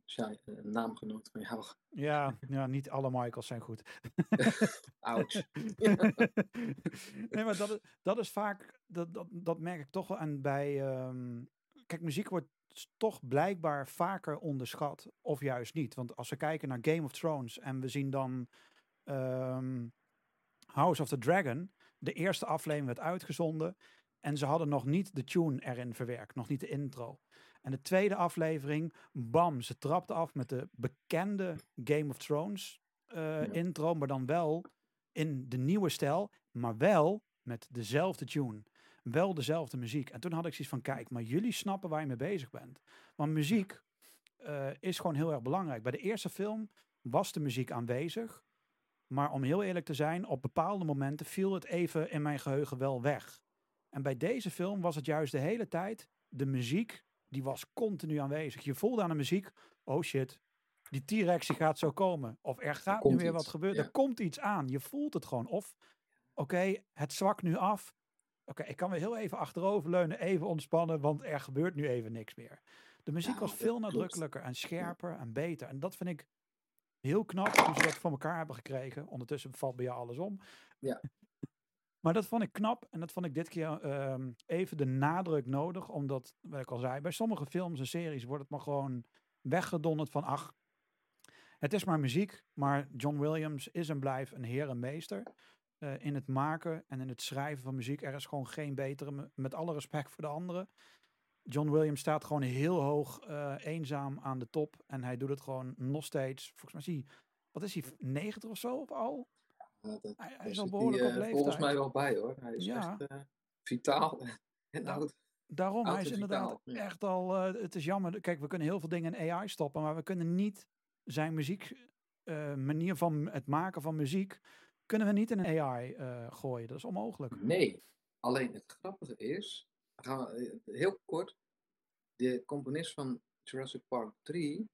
[SPEAKER 2] Shai- eh, een naamgenoot van jou.
[SPEAKER 1] Ja, ja, niet alle Michaels zijn goed. [LAUGHS]
[SPEAKER 2] Ouch. [LAUGHS]
[SPEAKER 1] nee, maar dat is, dat is vaak, dat, dat, dat merk ik toch wel aan bij, ehm, kijk, muziek wordt toch blijkbaar vaker onderschat, of juist niet. Want als we kijken naar Game of Thrones en we zien dan ehm, House of the Dragon, de eerste aflevering werd uitgezonden en ze hadden nog niet de tune erin verwerkt, nog niet de intro. En de tweede aflevering, bam, ze trapte af met de bekende Game of Thrones eh,
[SPEAKER 2] Ja.
[SPEAKER 1] intro, maar dan wel in de nieuwe stijl, maar wel met dezelfde tune. Wel dezelfde muziek. En toen had ik zoiets van, kijk, maar jullie snappen waar je mee bezig bent. Want muziek eh, is gewoon heel erg belangrijk. Bij de eerste film was de muziek aanwezig. Maar om heel eerlijk te zijn, op bepaalde momenten viel het even in mijn geheugen wel weg. En bij deze film was het juist de hele tijd, de muziek, die was continu aanwezig. Je voelde aan de muziek, oh shit, die T-Rex gaat zo komen. Of er gaat nu weer wat gebeuren.
[SPEAKER 2] ja.
[SPEAKER 1] Er komt iets aan. Je voelt het gewoon. Of, oké, het zwakt nu af. Oké, ik kan weer heel even achteroverleunen, even ontspannen, want er gebeurt nu even niks meer. De muziek
[SPEAKER 2] Ja,
[SPEAKER 1] was veel nadrukkelijker en scherper en beter. En dat vind ik heel knap hoe ze dat voor elkaar hebben gekregen. Ondertussen valt bij jou alles om.
[SPEAKER 2] Ja. [LAUGHS]
[SPEAKER 1] Maar dat vond ik knap en dat vond ik dit keer ehm, even de nadruk nodig. Omdat, wat ik al zei, bij sommige films en series wordt het maar gewoon weggedonderd van ach, het is maar muziek. Maar John Williams is en blijft een heer en meester eh, in het maken en in het schrijven van muziek. Er is gewoon geen betere, me- met alle respect voor de anderen. John Williams staat gewoon heel hoog eh, eenzaam aan de top. En hij doet het gewoon nog steeds. Volgens mij is hij, wat is hij, 90 of zo of al?
[SPEAKER 2] Ja, dat,
[SPEAKER 1] Hij, is al behoorlijk
[SPEAKER 2] die,
[SPEAKER 1] op
[SPEAKER 2] eh,
[SPEAKER 1] leeftijd.
[SPEAKER 2] volgens mij wel bij hoor. Hij is
[SPEAKER 1] Ja.
[SPEAKER 2] echt vitaal [LAUGHS] en
[SPEAKER 1] Nou,
[SPEAKER 2] oud.
[SPEAKER 1] Daarom, hij is inderdaad
[SPEAKER 2] ja.
[SPEAKER 1] echt al, het is jammer. Kijk, we kunnen heel veel dingen in AI stoppen, maar we kunnen niet zijn muziek, manier van het maken van muziek, kunnen we niet in een AI eh, gooien. Dat is onmogelijk.
[SPEAKER 2] Nee, alleen het grappige is, gaan we, eh, heel kort, de componist van Jurassic Park 3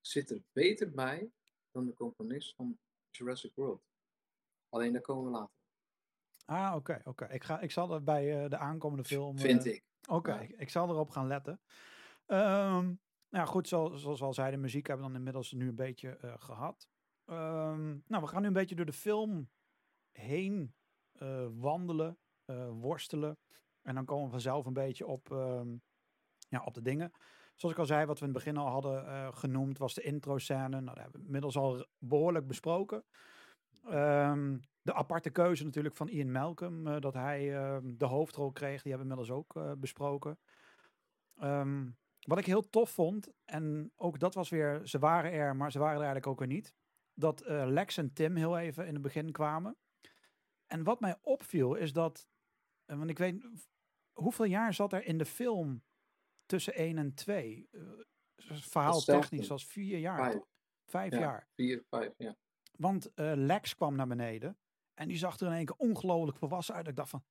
[SPEAKER 2] zit er beter bij dan de componist van Jurassic World. Alleen daar komen we later.
[SPEAKER 1] Ah, oké, oké. Ik ga, ik zal er bij eh, de aankomende film.
[SPEAKER 2] Vind ik.
[SPEAKER 1] Oké,
[SPEAKER 2] Ja.
[SPEAKER 1] ik- ik zal erop gaan letten. Ehm, nou goed, zoals, zoals we al zeiden, muziek hebben we dan inmiddels nu een beetje eh, gehad. Ehm, nou, we gaan nu een beetje door de film heen eh, wandelen, eh, worstelen. En dan komen we vanzelf een beetje op, ehm, ja, op de dingen. zoals ik al zei, wat we in het begin al hadden eh, genoemd, was de intro-scène. Nou, dat hebben we inmiddels al behoorlijk besproken. Ehm, de aparte keuze natuurlijk van Ian Malcolm, dat hij de hoofdrol kreeg, die hebben we inmiddels ook besproken. Wat ik heel tof vond, en ook dat was weer, ze waren er, maar ze waren er eigenlijk ook weer niet, dat eh, Lex en Tim heel even in het begin kwamen. En wat mij opviel is dat, eh, want ik weet, hoeveel jaar zat er in de film tussen 1 en 2? verhaal
[SPEAKER 2] Hetzelfde.
[SPEAKER 1] technisch was vier jaar,
[SPEAKER 2] Vijf.
[SPEAKER 1] toch? Vijf
[SPEAKER 2] Ja.
[SPEAKER 1] jaar.
[SPEAKER 2] Vier, vijf, ja.
[SPEAKER 1] Want eh, Lex kwam naar beneden en die zag er in één keer ongelooflijk volwassen uit. Ik dacht van,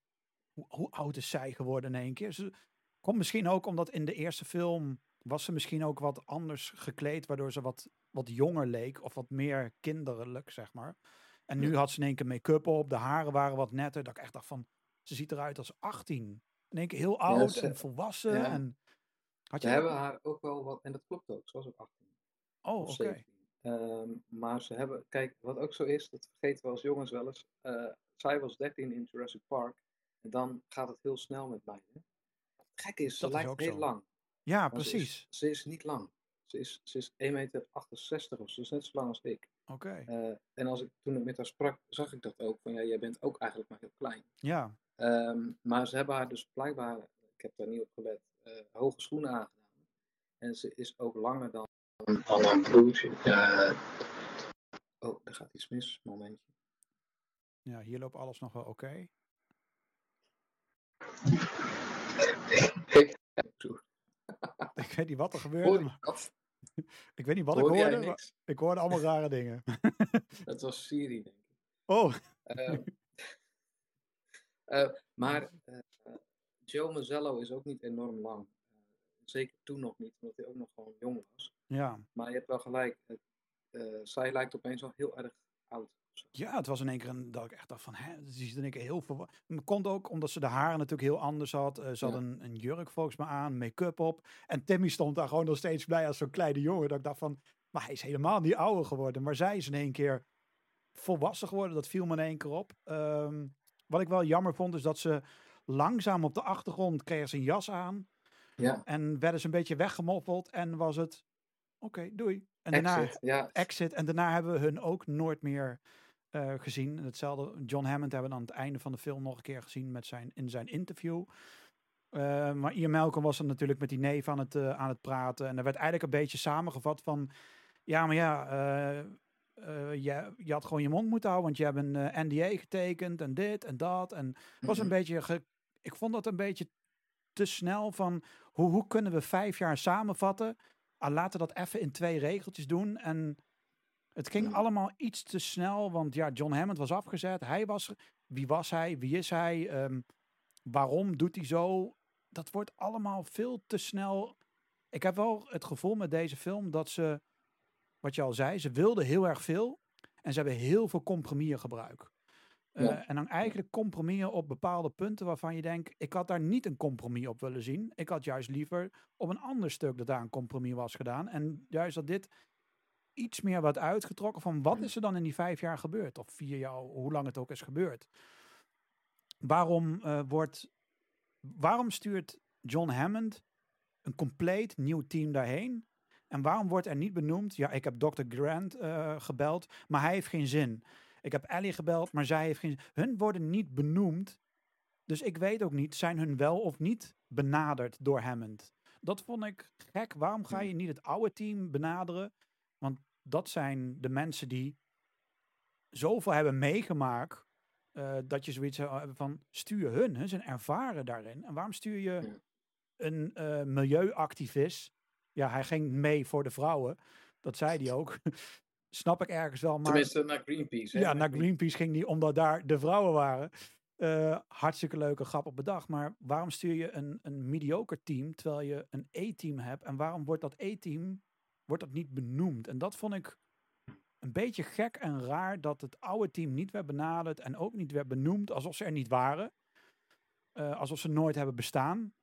[SPEAKER 1] hoe, hoe oud is zij geworden in één keer? Ze komt misschien ook omdat in de eerste film was ze misschien ook wat anders gekleed, waardoor ze wat, wat jonger leek of wat meer kinderlijk, zeg maar. En nu had ze in één keer make-up op, de haren waren wat netter. Dat ik echt dacht van, ze ziet eruit als 18. In één keer heel oud
[SPEAKER 2] ze-
[SPEAKER 1] en volwassen.
[SPEAKER 2] ja.
[SPEAKER 1] En, had
[SPEAKER 2] Ze
[SPEAKER 1] je
[SPEAKER 2] hebben haar ook wel wat, en dat klopt ook, ze was ook 18
[SPEAKER 1] Oh, oké.
[SPEAKER 2] 17. Ehm, maar ze hebben, kijk, wat ook zo is, dat vergeten we als jongens wel eens. eh, zij was 13 in Jurassic Park. En dan gaat het heel snel met mij. Hè? Gekke is, ze
[SPEAKER 1] Dat
[SPEAKER 2] lijkt heel
[SPEAKER 1] zo.
[SPEAKER 2] lang.
[SPEAKER 1] Ja,
[SPEAKER 2] ze is-
[SPEAKER 1] precies.
[SPEAKER 2] Ze is, niet lang. Ze is, ze is 1,68 meter of ze is net zo lang als ik.
[SPEAKER 1] Oké.
[SPEAKER 2] Eh, en als ik toen ik met haar sprak, zag ik dat ook. Van ja, jij bent ook eigenlijk maar heel klein.
[SPEAKER 1] Ja,
[SPEAKER 2] Ehm, maar ze hebben haar dus blijkbaar, ik heb daar niet op gelet, eh, hoge schoenen aangedaan. En ze is ook langer dan, dan een broertje. Eh, oh, er gaat iets mis, momentje.
[SPEAKER 1] ja, hier loopt alles nog wel oké.
[SPEAKER 2] Ik, [LAUGHS]
[SPEAKER 1] Ik weet niet wat er gebeurde. maar-
[SPEAKER 2] dat? [LAUGHS]
[SPEAKER 1] Ik weet niet wat ik hoorde. maar? Ik hoorde allemaal rare dingen. [LAUGHS]
[SPEAKER 2] Dat was Siri, denk ik.
[SPEAKER 1] Oh,
[SPEAKER 2] Ehm, eh, maar eh, Joe Mazzello is ook niet enorm lang. Eh, zeker toen nog niet, omdat hij ook nog gewoon jong was.
[SPEAKER 1] ja.
[SPEAKER 2] Maar je hebt wel gelijk. zij lijkt opeens wel heel erg oud.
[SPEAKER 1] Ja, het was in één keer een, dat ik echt dacht van, hè, ze is in één keer heel veel. Het komt ook omdat ze de haren natuurlijk heel anders had. Eh, ze had
[SPEAKER 2] Ja.
[SPEAKER 1] een, een jurk volgens mij aan, make-up op. En Timmy stond daar gewoon nog steeds blij als zo'n kleine jongen. Dat ik dacht van, maar hij is helemaal niet ouder geworden. Maar zij is in één keer volwassen geworden. Dat viel me in één keer op. Ehm, wat ik wel jammer vond, is dat ze langzaam op de achtergrond kregen ze een jas aan.
[SPEAKER 2] Ja,
[SPEAKER 1] En werden ze een beetje weggemoffeld. En was het, oké, doei. En daarna,
[SPEAKER 2] exit. Ja,
[SPEAKER 1] Exit. En daarna hebben we hun ook nooit meer eh, gezien. En hetzelfde, John Hammond hebben we aan het einde van de film nog een keer gezien met zijn, in zijn interview. Eh, maar Ian Malcolm was er natuurlijk met die neef aan het, eh, aan het praten. En er werd eigenlijk een beetje samengevat van... Ja, maar ja, je, je had gewoon je mond moeten houden, want je hebt een NDA getekend en dit en dat. En het was een
[SPEAKER 2] Mhm.
[SPEAKER 1] beetje... ge- ik vond dat een beetje te snel van... Hoe, hoe kunnen we vijf jaar samenvatten? Ah, laten we dat even in twee regeltjes doen. En het ging
[SPEAKER 2] Mhm.
[SPEAKER 1] allemaal iets te snel, want ja, John Hammond was afgezet. Hij was, wie was hij? Wie is hij? Ehm, waarom doet hij zo? Dat wordt allemaal veel te snel. Ik heb wel het gevoel met deze film dat ze, wat je al zei, ze wilden heel erg veel. En ze hebben heel veel compromissen gebruikt. Eh,
[SPEAKER 2] Ja.
[SPEAKER 1] En dan eigenlijk compromissen op bepaalde punten waarvan je denkt, ik had daar niet een compromis op willen zien. Ik had juist liever op een ander stuk dat daar een compromis was gedaan. En juist dat dit iets meer wat uitgetrokken van wat is er dan in die vijf jaar gebeurd? Of vier jaar, hoe lang het ook is gebeurd. Waarom eh, wordt, waarom stuurt John Hammond een compleet nieuw team daarheen? En waarom wordt er niet benoemd, ja, ik heb Dr. Grant eh, gebeld, maar hij heeft geen zin. Ik heb Ellie gebeld, maar zij heeft geen zin. Hun worden niet benoemd. Dus ik weet ook niet, zijn hun wel of niet benaderd door Hammond? Dat vond ik gek. Waarom ga je niet het oude team benaderen? Dat zijn de mensen die zoveel hebben meegemaakt. eh, dat je zoiets zou hebben van stuur hun. Hun zijn ervaren daarin. En waarom stuur je een eh, milieuactivist? Ja, hij ging mee voor de vrouwen. Dat zei hij ook. [LAUGHS] Snap ik ergens wel. Maar
[SPEAKER 2] Tenminste, naar Greenpeace. hè?
[SPEAKER 1] ja, naar Greenpeace ging die omdat daar de vrouwen waren. Eh, hartstikke leuke grap op bedacht. Maar waarom stuur je een, een mediocre team terwijl je een E-team hebt? En waarom wordt dat E-team wordt dat niet benoemd? En dat vond ik een beetje gek en raar dat het oude team niet werd benaderd en ook niet werd benoemd alsof ze er niet waren. Eh, alsof ze nooit hebben bestaan.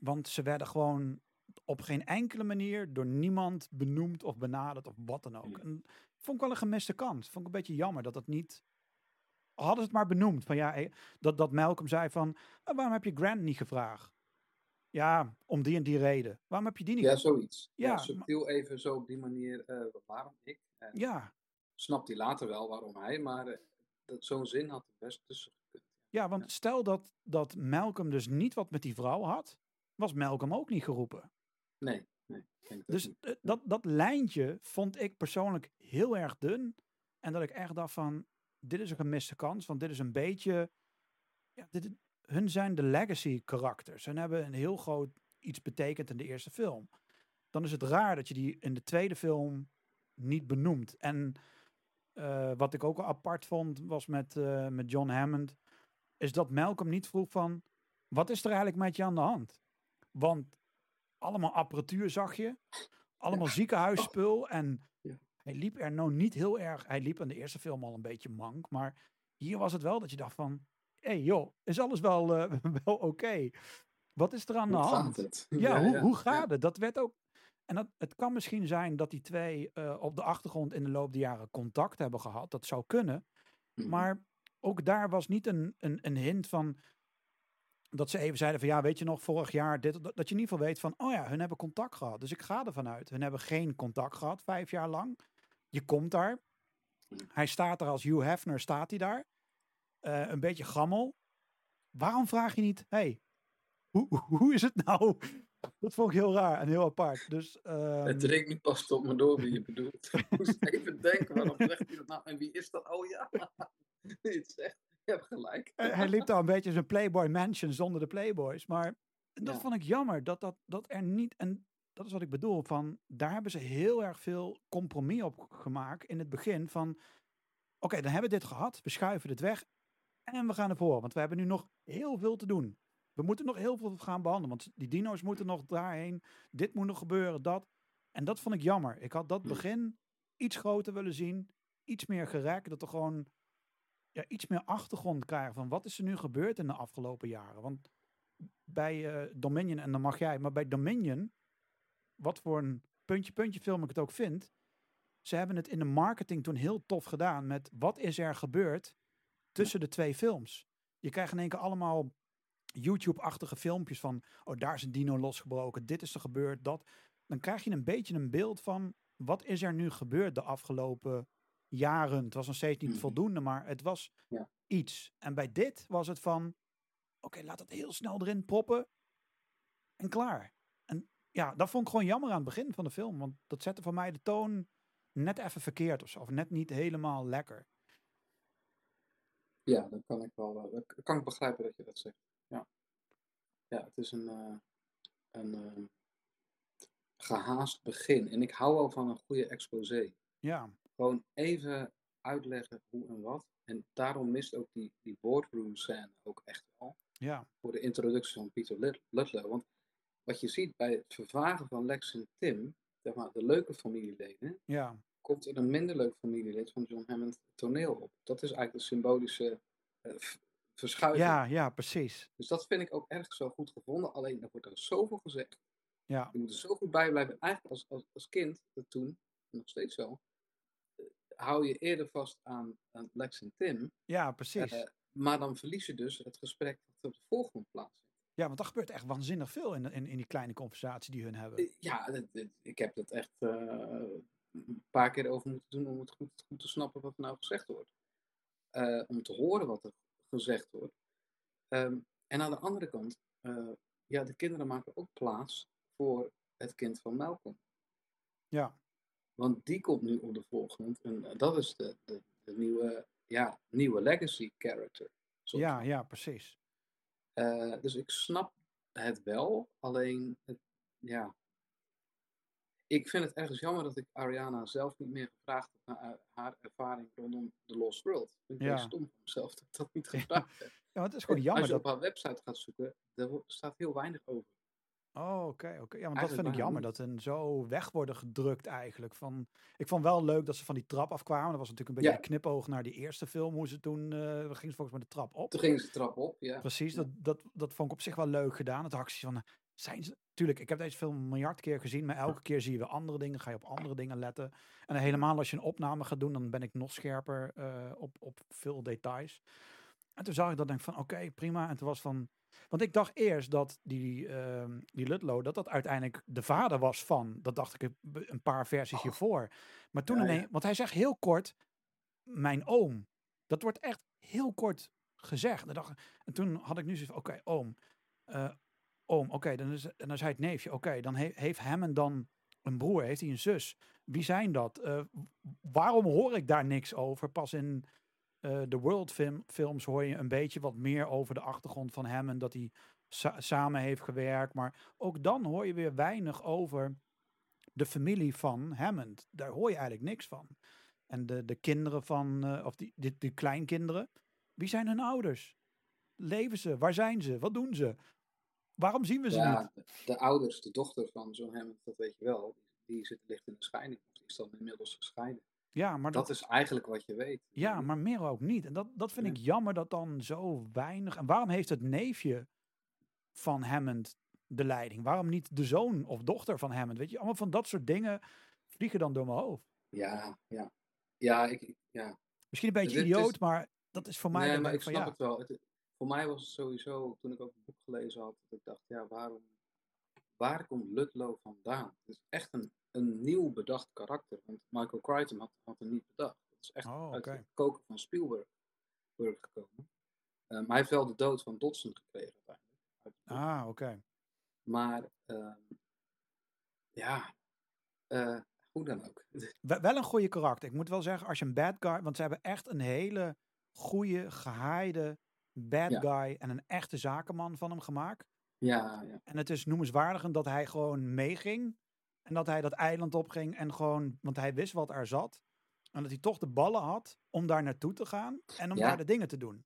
[SPEAKER 1] Want ze werden gewoon op geen enkele manier door niemand benoemd of benaderd of wat dan ook. En vond ik wel een gemiste kans. Vond ik een beetje jammer dat het niet. Hadden ze het maar benoemd. Van ja, eh, dat, dat Malcolm zei van. "Ah, waarom heb je Grant niet gevraagd? Ja, om die en die reden. Waarom heb je die niet?
[SPEAKER 2] Ja, zoiets. Ja,
[SPEAKER 1] Ja,
[SPEAKER 2] subtiel even zo op die manier, eh, waarom ik? En
[SPEAKER 1] Ja,
[SPEAKER 2] snapt hij later wel waarom hij, maar eh, dat- zo'n zin had er best tussen
[SPEAKER 1] ja, want stel dat, dat Malcolm dus niet wat met die vrouw had, was Malcolm ook niet geroepen.
[SPEAKER 2] Nee, nee. denk
[SPEAKER 1] Dus eh, dat, dat lijntje vond ik persoonlijk heel erg dun. En dat ik echt dacht van, dit is een gemiste kans. Want dit is een beetje, ja, dit, hun zijn de legacy karakters. Hun hebben een heel groot iets betekend in de eerste film. Dan is het raar dat je die in de tweede film niet benoemt. En eh, wat ik ook al apart vond, was met, eh, met John Hammond, is dat Malcolm niet vroeg van, wat is er eigenlijk met je aan de hand? Want allemaal apparatuur zag je, allemaal ziekenhuisspul en
[SPEAKER 2] Ja.
[SPEAKER 1] hij liep er nou niet heel erg, hij liep in de eerste film al een beetje mank, maar hier was het wel dat je dacht van, hey, joh, is alles wel, eh, [LAUGHS] wel oké? Wat is er aan de
[SPEAKER 2] Hoe
[SPEAKER 1] hand?
[SPEAKER 2] gaat het?
[SPEAKER 1] Ja, hoe, hoe
[SPEAKER 2] ja.
[SPEAKER 1] gaat het? Dat werd ook. En dat, het kan misschien zijn dat die twee eh, op de achtergrond in de loop der jaren contact hebben gehad. Dat zou kunnen.
[SPEAKER 2] Mhm.
[SPEAKER 1] Maar ook daar was niet een, een, een hint van. Dat ze even zeiden van ja, weet je nog, vorig jaar dit. Dat, dat je in ieder geval weet van, oh ja, hun hebben contact gehad. Dus ik ga ervan uit. Hun hebben geen contact gehad, vijf jaar lang. Je komt daar.
[SPEAKER 2] Mhm.
[SPEAKER 1] Hij staat er als Hugh Hefner, staat hij daar. Eh, een beetje gammel. Waarom vraag je niet, hey, hoe, [LAUGHS] hoe is het nou? Dat vond ik heel raar en heel apart. Dus, ehm,
[SPEAKER 2] Het dringt nu pas tot me door wie je bedoelt. [LAUGHS] Ik moest even denken, waarom zegt hij dat nou? En wie is dat? Oh ja, [LAUGHS] dit zegt, je hebt gelijk.
[SPEAKER 1] hij hij liep daar een beetje zijn Playboy Mansion zonder de Playboys. Maar dat
[SPEAKER 2] Ja.
[SPEAKER 1] vond ik jammer, dat, dat, dat er niet... En dat is wat ik bedoel, van daar hebben ze heel erg veel compromis op gemaakt in het begin van... Oké, dan hebben we dit gehad, we schuiven dit weg en we gaan ervoor. Want we hebben nu nog heel veel te doen. We moeten nog heel veel gaan behandelen, want die dino's moeten nog daarheen. Dit moet nog gebeuren, dat. En dat vond ik jammer. Ik had dat
[SPEAKER 2] Hmm.
[SPEAKER 1] begin iets groter willen zien, iets meer gerekt, dat er gewoon ja, iets meer achtergrond krijgen van wat is er nu gebeurd in de afgelopen jaren. Want bij eh, Dominion, en dan mag jij, maar bij Dominion, wat voor een puntje-puntje film ik het ook vind, ze hebben het in de marketing toen heel tof gedaan met wat is er gebeurd tussen de twee films. Je krijgt in één keer allemaal YouTube-achtige filmpjes van, oh daar is een dino losgebroken, dit is er gebeurd, dat. Dan krijg je een beetje een beeld van wat is er nu gebeurd de afgelopen jaren. Het was nog steeds niet
[SPEAKER 2] Mhm.
[SPEAKER 1] voldoende, maar het was
[SPEAKER 2] Ja.
[SPEAKER 1] iets. En bij dit was het van, oké, laat het heel snel erin proppen en klaar. En ja, dat vond ik gewoon jammer aan het begin van de film, want dat zette voor mij de toon net even verkeerd of zo, of net niet helemaal lekker.
[SPEAKER 2] Ja, dat kan ik wel. eh, Dat kan ik begrijpen dat je dat zegt. Ja, ja het is een, eh, een eh, gehaast begin. En ik hou wel van een goede exposé.
[SPEAKER 1] Ja,
[SPEAKER 2] Gewoon even uitleggen hoe en wat. En daarom mist ook die, die boardroom scène ook echt wel.
[SPEAKER 1] ja,
[SPEAKER 2] Voor de introductie van Peter Lut- Ludlow. Want wat je ziet bij het vervagen van Lex en Tim, zeg maar, de leuke familieleden,
[SPEAKER 1] ja,
[SPEAKER 2] komt er een minder leuk familielid van John Hammond het toneel op. Dat is eigenlijk de symbolische eh, verschuiving.
[SPEAKER 1] ja, ja, precies.
[SPEAKER 2] Dus dat vind ik ook erg zo goed gevonden. Alleen er wordt er zoveel gezegd.
[SPEAKER 1] Ja,
[SPEAKER 2] Je moet er zo goed bij blijven. Eigenlijk als, als, als kind, dat toen, nog steeds zo, eh, hou je eerder vast aan, aan Lex en Tim.
[SPEAKER 1] ja, precies.
[SPEAKER 2] eh, maar dan verlies je dus het gesprek dat op de volgende plaats vindt.
[SPEAKER 1] ja, want er gebeurt echt waanzinnig veel in, in, in die kleine conversatie die hun hebben.
[SPEAKER 2] Eh, Ja, dit- dit- ik heb het echt eh, een paar keer over moeten doen om het goed, goed te snappen wat er nou gezegd wordt. Eh, om te horen wat er gezegd wordt. Ehm, en aan de andere kant, eh, ja, de kinderen maken ook plaats voor het kind van Malcolm.
[SPEAKER 1] Ja,
[SPEAKER 2] Want die komt nu op de voorgrond. En eh, dat is de, de, de nieuwe, ja, nieuwe legacy character.
[SPEAKER 1] ja, ja, precies.
[SPEAKER 2] Dus ik snap het wel. Alleen, het, ja. Ik vind het ergens jammer dat ik Ariana zelf niet meer gevraagd heb naar haar- ervaring rondom The Lost World. Ik vind
[SPEAKER 1] Ja.
[SPEAKER 2] stom van mezelf dat ik dat niet [LAUGHS] gevraagd heb.
[SPEAKER 1] Ja, want het is gewoon
[SPEAKER 2] Als
[SPEAKER 1] jammer
[SPEAKER 2] je
[SPEAKER 1] dat...
[SPEAKER 2] op haar website gaat zoeken, daar staat heel weinig over.
[SPEAKER 1] Oh, oké, oké. Ja, want dat vind ik jammer, dat hun zo weg worden gedrukt eigenlijk. Van, ik vond wel leuk dat ze van die trap afkwamen. Dat was natuurlijk een beetje
[SPEAKER 2] Ja.
[SPEAKER 1] een knipoog naar die eerste film, hoe ze toen, eh gingen ze volgens mij de trap op.
[SPEAKER 2] Toen gingen ze de trap op, ja.
[SPEAKER 1] Precies,
[SPEAKER 2] Ja.
[SPEAKER 1] dat, dat, dat vond ik op zich wel leuk gedaan. Het actie van, zijn ze... Tuurlijk, ik heb deze film een miljard keer gezien, maar elke keer zie je weer andere dingen, ga je op andere dingen letten. En helemaal als je een opname gaat doen, dan ben ik nog scherper eh, op, op veel details. En toen zag ik dat denk ik van oké, prima. En toen was van. Want ik dacht eerst dat die, ehm, die Ludlow, dat dat uiteindelijk de vader was van. Dat dacht ik een- paar versies
[SPEAKER 2] Oh.
[SPEAKER 1] hiervoor. Maar toen
[SPEAKER 2] Ja,
[SPEAKER 1] ineens, want hij zegt heel kort, mijn oom. Dat wordt echt heel kort gezegd. En, dacht, en toen had ik nu zoiets van, oké, oom. eh, oom, oké, dan, is, en dan zei het neefje, oké, dan he- heeft Hammond dan een broer, heeft hij een zus? Wie zijn dat? Eh, waarom hoor ik daar niks over? Pas in eh, de World film, films hoor je een beetje wat meer over de achtergrond van Hammond, dat hij sa- samen heeft gewerkt. Maar ook dan hoor je weer weinig over de familie van Hammond. Daar hoor je eigenlijk niks van. En de, de kinderen van, eh, of die, die kleinkinderen, wie zijn hun ouders? Leven ze? Waar zijn ze? Wat doen ze? Waarom zien we ze niet?
[SPEAKER 2] De, de ouders, de dochter van zo'n Hammond, dat weet je wel, die zit ligt in de scheiding. Die is dan inmiddels gescheiden.
[SPEAKER 1] Ja, maar dat,
[SPEAKER 2] Dat is eigenlijk wat je weet.
[SPEAKER 1] ja, maar meer ook niet. En dat, dat vind
[SPEAKER 2] Ja.
[SPEAKER 1] ik jammer dat dan zo weinig. En waarom heeft het neefje van Hammond de leiding? Waarom niet de zoon of dochter van Hammond? Weet je, allemaal van dat soort dingen vliegen dan door mijn hoofd.
[SPEAKER 2] Ja, ja. Ja, ik, ja.
[SPEAKER 1] Misschien een beetje
[SPEAKER 2] is-
[SPEAKER 1] idioot, maar dat is voor mij.
[SPEAKER 2] nee, maar ik
[SPEAKER 1] van,
[SPEAKER 2] snap
[SPEAKER 1] ja,
[SPEAKER 2] het wel. Het, voor mij was het sowieso, toen ik ook het boek gelezen had, dat ik dacht, ja, waarom, waar komt Ludlow vandaan? Het is echt een, een nieuw bedacht karakter, want Michael Crichton had, had hem niet bedacht. Het is echt
[SPEAKER 1] Oh,
[SPEAKER 2] uit het koken van Spielberg Berg gekomen. Maar hij heeft wel de dood van Dodson gekregen uiteindelijk.
[SPEAKER 1] Ah, oké.
[SPEAKER 2] Maar, ehm, ja, eh, hoe dan ook. [LAUGHS]
[SPEAKER 1] Wel wel een goede karakter. Ik moet wel zeggen, als je een bad guy... Want ze hebben echt een hele goede, gehaaide bad
[SPEAKER 2] Ja.
[SPEAKER 1] guy... en een echte zakenman van hem gemaakt.
[SPEAKER 2] ja, ja.
[SPEAKER 1] En het is noemenswaardig dat hij gewoon meeging. En dat hij dat eiland opging en gewoon... Want hij wist wat er zat. En dat hij toch de ballen had om daar naartoe te gaan. En om
[SPEAKER 2] Ja.
[SPEAKER 1] daar de dingen te doen.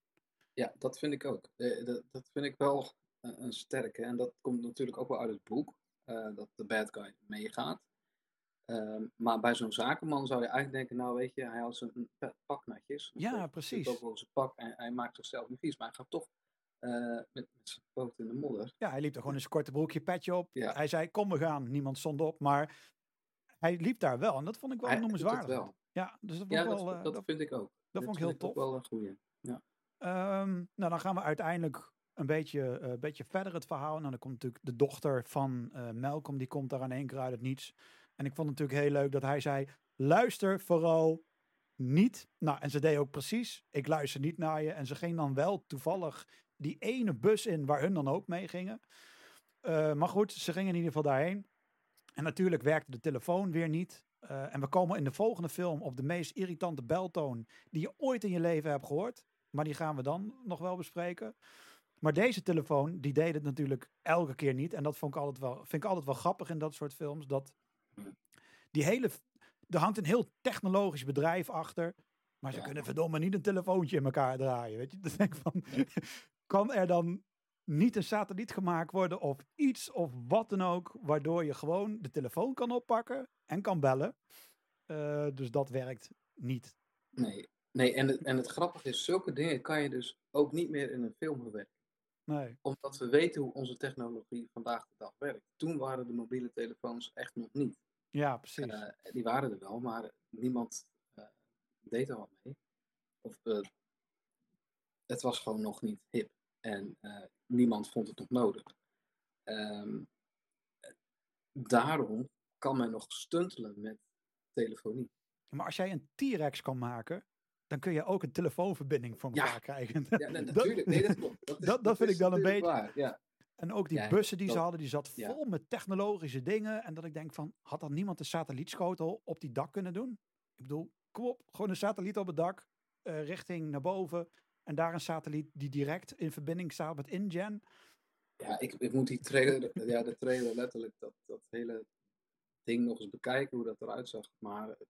[SPEAKER 2] Ja, dat vind ik ook. Eh, dat, dat vind ik wel een, een sterke. En dat komt natuurlijk ook wel uit het boek. eh, dat de bad guy meegaat. Ehm, maar bij zo'n zakenman zou je eigenlijk denken, nou weet je, hij houdt zijn pa- pak netjes.
[SPEAKER 1] Ja,
[SPEAKER 2] Hij zit
[SPEAKER 1] precies.
[SPEAKER 2] ook wel zijn pak en hij maakt zichzelf niet vies. Maar hij gaat toch eh, met, met zijn poot in de modder.
[SPEAKER 1] Ja, hij liep er gewoon in zijn korte broekje, petje op.
[SPEAKER 2] Ja.
[SPEAKER 1] Hij zei, kom we gaan. Niemand stond op. Maar hij liep daar wel. En dat vond ik wel
[SPEAKER 2] Hij
[SPEAKER 1] noemenswaardig. Ja, dus dat vond
[SPEAKER 2] Ja,
[SPEAKER 1] ik wel... eh,
[SPEAKER 2] dat
[SPEAKER 1] dat-
[SPEAKER 2] vind ik ook.
[SPEAKER 1] dat vond ik heel
[SPEAKER 2] ook
[SPEAKER 1] tof.
[SPEAKER 2] wel een goeie.
[SPEAKER 1] Ehm, nou, dan gaan we uiteindelijk een beetje, eh, een beetje verder het verhaal. Nou, dan komt natuurlijk de dochter van eh Malcolm, die komt daar in één keer uit het niets. En ik vond het natuurlijk heel leuk dat hij zei, luister vooral niet. Nou, en ze deed ook precies, ik luister niet naar je. En ze ging dan wel toevallig die ene bus in waar hun dan ook mee gingen. Eh, maar goed, ze gingen in ieder geval daarheen. En natuurlijk werkte de telefoon weer niet. Eh, en we komen in de volgende film op de meest irritante beltoon die je ooit in je leven hebt gehoord. Maar die gaan we dan nog wel bespreken. Maar deze telefoon, die deed het natuurlijk elke keer niet. En dat vond ik altijd wel, vind ik altijd wel grappig in dat soort films. Dat die hele, er hangt een heel technologisch bedrijf achter. Maar ze
[SPEAKER 2] Ja.
[SPEAKER 1] kunnen verdomme niet een telefoontje in elkaar draaien. Weet je, [LAUGHS] dan denk ik van, [LAUGHS] kan er dan niet een satelliet gemaakt worden of iets of wat dan ook, waardoor je gewoon de telefoon kan oppakken en kan bellen. Eh, dus dat werkt niet.
[SPEAKER 2] Nee, nee en, het, en het grappige is, zulke dingen kan je dus ook niet meer in een film verwerken.
[SPEAKER 1] Nee.
[SPEAKER 2] Omdat we weten hoe onze technologie vandaag de dag werkt. Toen waren de mobiele telefoons echt nog niet.
[SPEAKER 1] Ja, precies.
[SPEAKER 2] Eh, die waren er wel, maar niemand eh, deed er wat mee. Of eh, het was gewoon nog niet hip. En niemand vond het nog nodig. Ehm, daarom kan men nog stuntelen met telefonie.
[SPEAKER 1] maar als jij een T-Rex kan maken, dan kun je ook een telefoonverbinding voor
[SPEAKER 2] Ja.
[SPEAKER 1] elkaar krijgen.
[SPEAKER 2] Ja, [LAUGHS] nee, natuurlijk. Nee, dat klopt. Dat, is- [LAUGHS]
[SPEAKER 1] dat- dat vind ik dan een beetje-
[SPEAKER 2] waar, Ja.
[SPEAKER 1] En ook die
[SPEAKER 2] Ja,
[SPEAKER 1] bussen die ze hadden, die zat
[SPEAKER 2] ja.
[SPEAKER 1] vol met technologische dingen. En dat ik denk van, had dan niemand een satellietschotel op die dak kunnen doen? Ik bedoel, kom op, gewoon een satelliet op het dak, eh, richting naar boven. En daar een satelliet die direct in verbinding staat met InGen.
[SPEAKER 2] Ja, ik, ik moet die trailer, ja, de trailer letterlijk, dat, dat hele ding nog eens bekijken hoe dat eruit zag. Maar het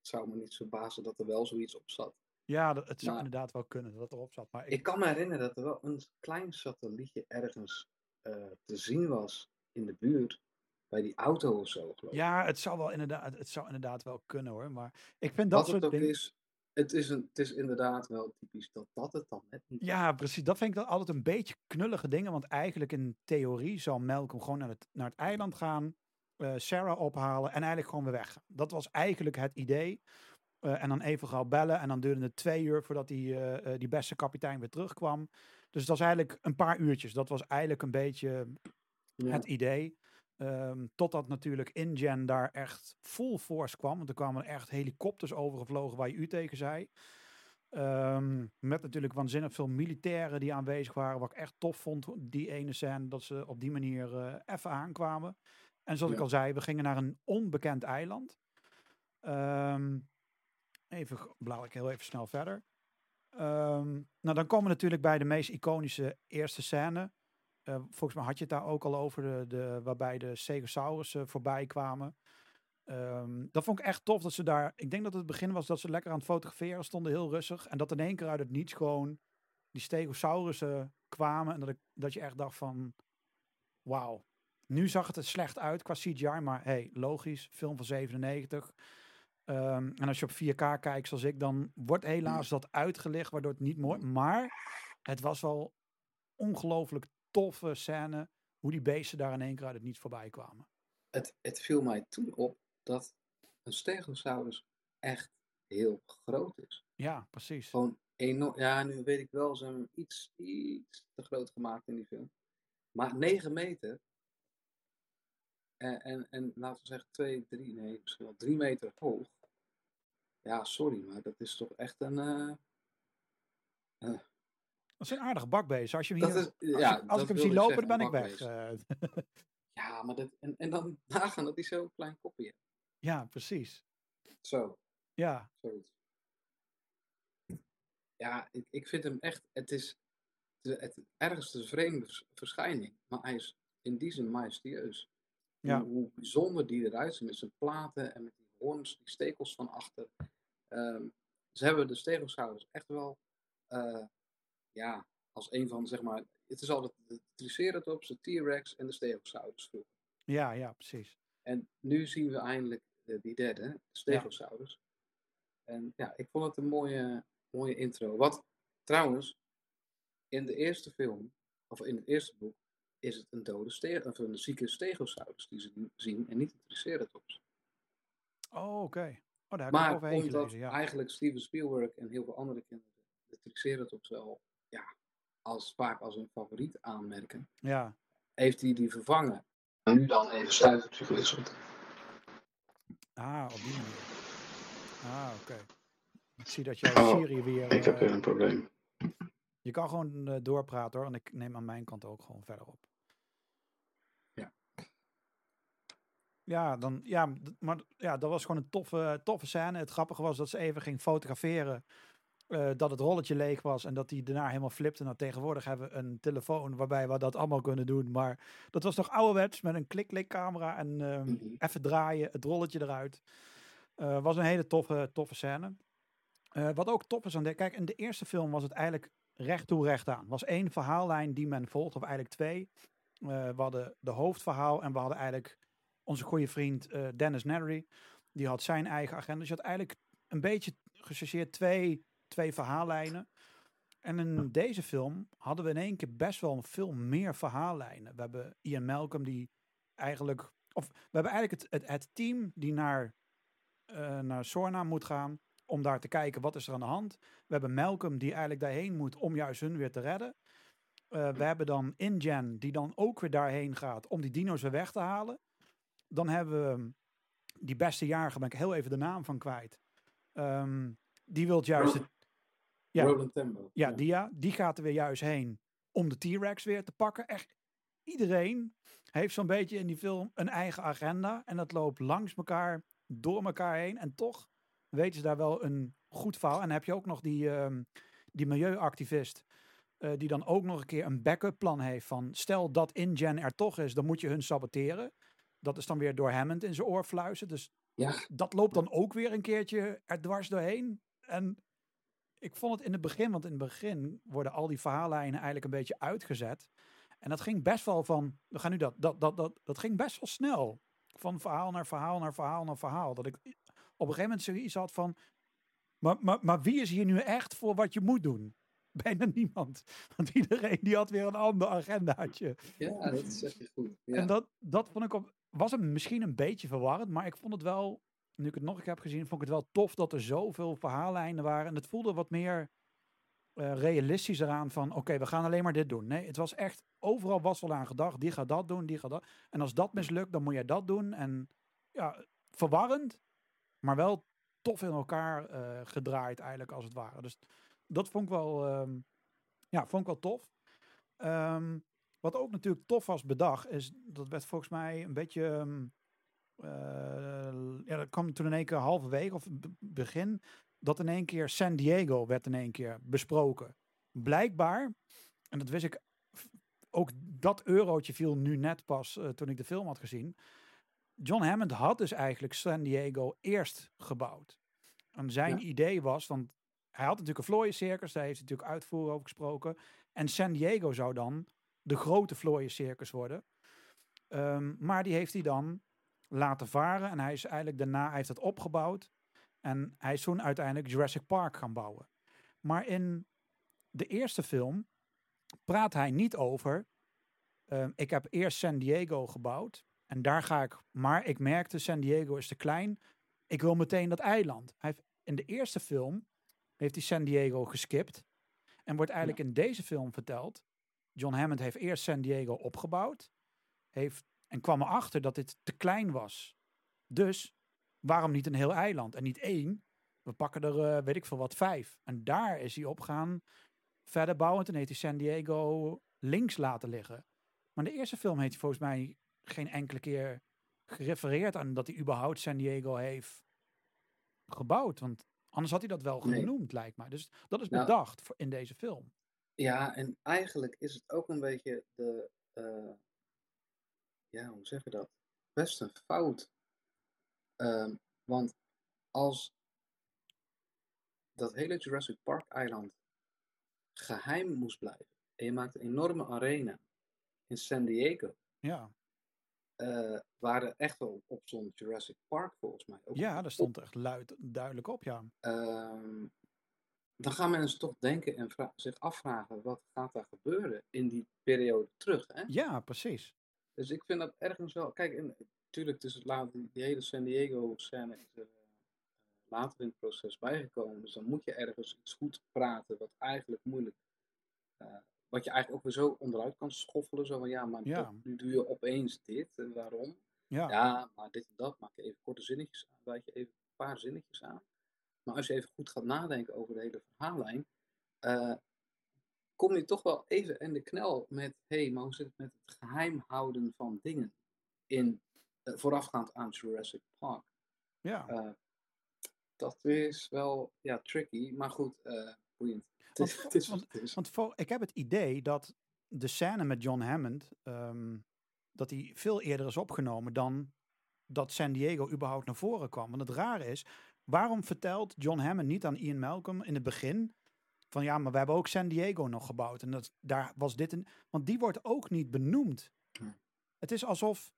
[SPEAKER 2] zou me niet verbazen dat er wel zoiets op zat.
[SPEAKER 1] Ja, het zou
[SPEAKER 2] Maar-
[SPEAKER 1] inderdaad wel kunnen dat het erop zat. Maar ik,
[SPEAKER 2] Ik kan me herinneren dat er wel een klein satellietje ergens eh, te zien was in de buurt. Bij die auto of zo, geloof ik.
[SPEAKER 1] ja, het zou wel inderdaad, het zou inderdaad wel kunnen hoor. Maar ik vind dat
[SPEAKER 2] Wat
[SPEAKER 1] soort
[SPEAKER 2] het ook
[SPEAKER 1] dingen.
[SPEAKER 2] is, het is, een, het is inderdaad wel typisch dat dat het dan net niet
[SPEAKER 1] Ja, precies. Dat vind ik dan altijd een beetje knullige dingen. Want eigenlijk in theorie zou Malcolm gewoon naar het, naar het eiland gaan. eh, Sarah ophalen en eigenlijk gewoon weer weg. Dat was eigenlijk het idee. Eh, en dan even gauw bellen. En dan duurde het twee uur voordat die, eh, eh, die beste kapitein weer terugkwam. Dus dat was eigenlijk een paar uurtjes. Dat was eigenlijk een beetje
[SPEAKER 2] Ja.
[SPEAKER 1] het idee. Ehm, totdat natuurlijk InGen daar echt full force kwam. Want er kwamen echt helikopters overgevlogen waar je u tegen zei. Ehm, met natuurlijk waanzinnig veel militairen die aanwezig waren. Wat ik echt tof vond, die ene scène, dat ze op die manier even aankwamen. En zoals ik al zei, we gingen naar een onbekend eiland. Ehm, even blader ik heel even snel verder. Ehm, nou, dan komen we natuurlijk bij de meest iconische eerste scène. Eh, volgens mij had je het daar ook al over, de, de, waarbij de Stegosaurus voorbij kwamen. Ehm, dat vond ik echt tof dat ze daar. Ik denk dat het begin was dat ze lekker aan het fotograferen stonden, heel rustig. En dat in één keer uit het niets gewoon die Stegosaurussen kwamen. En dat, ik, dat je echt dacht van. Wauw. Nu zag het er slecht uit qua CGI, maar hey, logisch. Film van 97. Ehm, en als je op 4K kijkt, zoals ik, dan wordt helaas dat uitgelicht, waardoor het niet mooi. Maar het was wel ongelooflijk toffe scène. Hoe die beesten daar in één keer uit het niets voorbij kwamen.
[SPEAKER 2] Het, het viel mij toen op dat een stegosaurus echt heel groot is.
[SPEAKER 1] Ja, precies.
[SPEAKER 2] Gewoon enorm. Ja, nu weet ik wel, ze hebben hem iets, iets te groot gemaakt in die film. Maar 9 meter. En, en, en laten we zeggen 2, 3, nee, misschien wel 3 meter hoog. Ja, sorry, maar dat is toch echt een. eh,
[SPEAKER 1] Dat is een aardige bakbeest. Als je hem hier,
[SPEAKER 2] is,
[SPEAKER 1] als,
[SPEAKER 2] ja,
[SPEAKER 1] ik, als
[SPEAKER 2] dat
[SPEAKER 1] ik hem zie lopen,
[SPEAKER 2] zeggen,
[SPEAKER 1] dan ben ik weg. Eh, [LAUGHS]
[SPEAKER 2] Ja, maar dat, en, en dan [LAUGHS] nagaan dat hij zo'n klein kopje heeft.
[SPEAKER 1] ja, precies.
[SPEAKER 2] Zo,
[SPEAKER 1] Ja,
[SPEAKER 2] zoiets. Ja, ik, ik vind hem echt, het is het, een vreemde vers- verschijning, maar hij is in die zin majestueus.
[SPEAKER 1] Ja.
[SPEAKER 2] Hoe, hoe bijzonder die eruit ziet met zijn platen en met die hoorns, die stekels van achter. Ehm, ze hebben de stegosaurus echt wel, eh, ja, als een van, zeg maar, het is altijd de Triceratops, de T-Rex en de stegosaurus vroeger.
[SPEAKER 1] ja, ja, precies.
[SPEAKER 2] En nu zien we eindelijk de, die derde, de Stegosaurus. En ja, ik vond het een mooie, mooie intro. Wat trouwens, in de eerste film, of in het eerste boek, is het een dode ste of een zieke Stegosaurus die ze zien en niet een Triceratops.
[SPEAKER 1] Oh, oké. Oh, daar ik
[SPEAKER 2] Maar
[SPEAKER 1] overheen
[SPEAKER 2] omdat
[SPEAKER 1] gelezen, ja.
[SPEAKER 2] eigenlijk Steven Spielberg en heel veel andere kinderen de Triceratops wel ja, als, vaak als een favoriet aanmerken,
[SPEAKER 1] Ja,
[SPEAKER 2] heeft hij die vervangen. En nu dan even stuitertje gewisseld.
[SPEAKER 1] ah, op die manier. Ah, oké. Ik zie dat jouw
[SPEAKER 2] Oh,
[SPEAKER 1] Siri weer...
[SPEAKER 2] Ik heb
[SPEAKER 1] eh,
[SPEAKER 2] weer een probleem.
[SPEAKER 1] Je kan gewoon eh, doorpraten hoor, en ik neem aan mijn kant ook gewoon verder op.
[SPEAKER 2] Ja,
[SPEAKER 1] dan, ja, maar ja, dat was gewoon een toffe, toffe scène. Het grappige was dat ze even ging fotograferen. eh, dat het rolletje leeg was en dat hij daarna helemaal flipte. Nou, tegenwoordig hebben we een telefoon waarbij we dat allemaal kunnen doen. Maar dat was toch ouderwets met een klik-klik camera en ehm,
[SPEAKER 2] Mhm.
[SPEAKER 1] even draaien, het rolletje eruit. Eh, was een hele toffe, toffe scène. Eh, wat ook tof is aan de, kijk, in de eerste film was het eigenlijk recht toe recht aan. was één verhaallijn die men volgt, of eigenlijk twee. We hadden de hoofdverhaal en we hadden eigenlijk onze goede vriend eh, Dennis Nedry. Die had zijn eigen agenda. Dus je had eigenlijk een beetje gechargeerd twee, twee verhaallijnen. En in deze film hadden we in één keer best wel veel meer verhaallijnen. We hebben Ian Malcolm die eigenlijk... Of we hebben eigenlijk het, het, het team die naar, eh, naar Sorna moet gaan om daar te kijken wat is er aan de hand. We hebben Malcolm die eigenlijk daarheen moet om juist hun weer te redden. Eh, we hebben dan InGen die dan ook weer daarheen gaat om die dino's weer weg te halen. Dan hebben we ehm, die beste jarige, ben ik heel even de naam van kwijt. Ehm, die wil juist... Ja.
[SPEAKER 2] Roland Tembo.
[SPEAKER 1] ja, die, ja, die gaat er weer juist heen om de T-Rex weer te pakken. Echt, iedereen heeft zo'n beetje in die film een eigen agenda. En dat loopt langs elkaar, door elkaar heen. En toch weten ze daar wel een goed verhaal. En dan heb je ook nog die, ehm, die milieuactivist. eh, die dan ook nog een keer een backup plan heeft van... stel dat InGen er toch is, dan moet je hun saboteren. Dat is dan weer door Hammond in zijn oor fluisteren. Dus
[SPEAKER 2] Ja,
[SPEAKER 1] dat loopt dan ook weer een keertje er dwars doorheen. En ik vond het in het begin, want in het begin worden al die verhaallijnen eigenlijk een beetje uitgezet. En dat ging best wel van, we gaan nu dat, dat, dat, dat, dat ging best wel snel. Van verhaal naar verhaal naar verhaal naar verhaal. Dat ik op een gegeven moment zoiets had van, maar, maar, maar wie is hier nu echt voor wat je moet doen? [LAUGHS] Bijna niemand. Want iedereen die had weer een ander agendaatje.
[SPEAKER 2] ja, dat zeg je goed. Ja.
[SPEAKER 1] En dat, dat vond ik op, was hem misschien een beetje verwarrend, maar ik vond het wel nu ik het nog een keer heb gezien, vond ik het wel tof dat er zoveel verhaallijnen waren. En het voelde wat meer eh, realistischer aan van, oké, we gaan alleen maar dit doen. Nee, het was echt, overal was wel aan gedacht, die gaat dat doen, die gaat dat. En als dat mislukt, dan moet jij dat doen. En ja, verwarrend, maar wel tof in elkaar eh, gedraaid eigenlijk, als het ware. Dus dat vond ik wel, ehm, ja, vond ik wel tof. Ehm, wat ook natuurlijk tof was bedacht, is, dat werd volgens mij een beetje... ehm, eh, ja, dat kwam toen in één keer halverwege of be- begin dat in één keer San Diego werd in één keer besproken. Blijkbaar, en dat wist ik, ook dat eurotje viel nu net pas eh, toen ik de film had gezien. John Hammond had dus eigenlijk San Diego eerst gebouwd. En zijn
[SPEAKER 2] Ja.
[SPEAKER 1] idee was, want hij had natuurlijk een Flooien Circus, daar heeft hij natuurlijk uitvoer over gesproken. En San Diego zou dan de grote Flooien Circus worden. Ehm, maar die heeft hij dan laten varen en hij is eigenlijk daarna, hij heeft het opgebouwd. En hij is toen uiteindelijk Jurassic Park gaan bouwen. Maar in de eerste film praat hij niet over. ehm, ik heb eerst San Diego gebouwd. En daar ga ik. Maar ik merkte San Diego is te klein. Ik wil meteen dat eiland. Hij heeft, in de eerste film heeft hij San Diego geskipt. En wordt eigenlijk in deze film verteld. John Hammond heeft eerst San Diego opgebouwd. Heeft, en kwam erachter dat dit te klein was. Dus waarom niet een heel eiland? En niet één. We pakken er, eh, weet ik veel wat, vijf. En daar is hij op gaan verder bouwen. Toen heeft hij San Diego links laten liggen. Maar in de eerste film heeft hij volgens mij geen enkele keer gerefereerd aan dat hij überhaupt San Diego heeft gebouwd. Want anders had hij dat wel
[SPEAKER 2] Nee.
[SPEAKER 1] genoemd, lijkt mij. Dus dat is
[SPEAKER 2] Nou,
[SPEAKER 1] bedacht voor- in deze film.
[SPEAKER 2] Ja, en eigenlijk is het ook een beetje de, eh, ja, hoe zeg je dat? Best een fout. Ehm, want als dat hele Jurassic Park eiland geheim moest blijven, en je maakt een enorme arena in San Diego,
[SPEAKER 1] Ja,
[SPEAKER 2] eh, waar er echt wel op stond Jurassic Park volgens mij. Ook
[SPEAKER 1] ja daar stond echt luid, duidelijk op, ja.
[SPEAKER 2] Ehm, dan gaan mensen toch denken en zich afvragen, wat gaat daar gebeuren in die periode terug, hè?
[SPEAKER 1] Ja, precies.
[SPEAKER 2] Dus ik vind dat ergens wel. Kijk, en natuurlijk, is het later, die hele San Diego scène is er eh, later in het proces bijgekomen. Dus dan moet je ergens iets goed praten, wat eigenlijk moeilijk. eh, wat je eigenlijk ook weer zo onderuit kan schoffelen. Zo van ja, maar
[SPEAKER 1] Ja.
[SPEAKER 2] toch, nu doe je opeens dit en waarom?
[SPEAKER 1] Ja,
[SPEAKER 2] Ja, maar dit en dat maak je even korte zinnetjes aan, wijt je even een paar zinnetjes aan. Maar als je even goed gaat nadenken over de hele verhaallijn, eh, kom je toch wel even in de knel met, hé, hey, maar hoe zit het met het geheim houden van dingen in, eh, voorafgaand aan Jurassic Park?
[SPEAKER 1] ja.
[SPEAKER 2] Eh, dat is wel, ja, tricky, maar goed, boeiend. [LAUGHS] Het
[SPEAKER 1] Want-
[SPEAKER 2] is, het is wat het is.
[SPEAKER 1] Want voor, ik heb het idee dat de scène met John Hammond, ehm, dat die veel eerder is opgenomen dan dat San Diego überhaupt naar voren kwam. Want het rare is, waarom vertelt John Hammond niet aan Ian Malcolm in het begin van ja, maar we hebben ook San Diego nog gebouwd en dat, daar was dit een, want die wordt ook niet benoemd. Het is alsof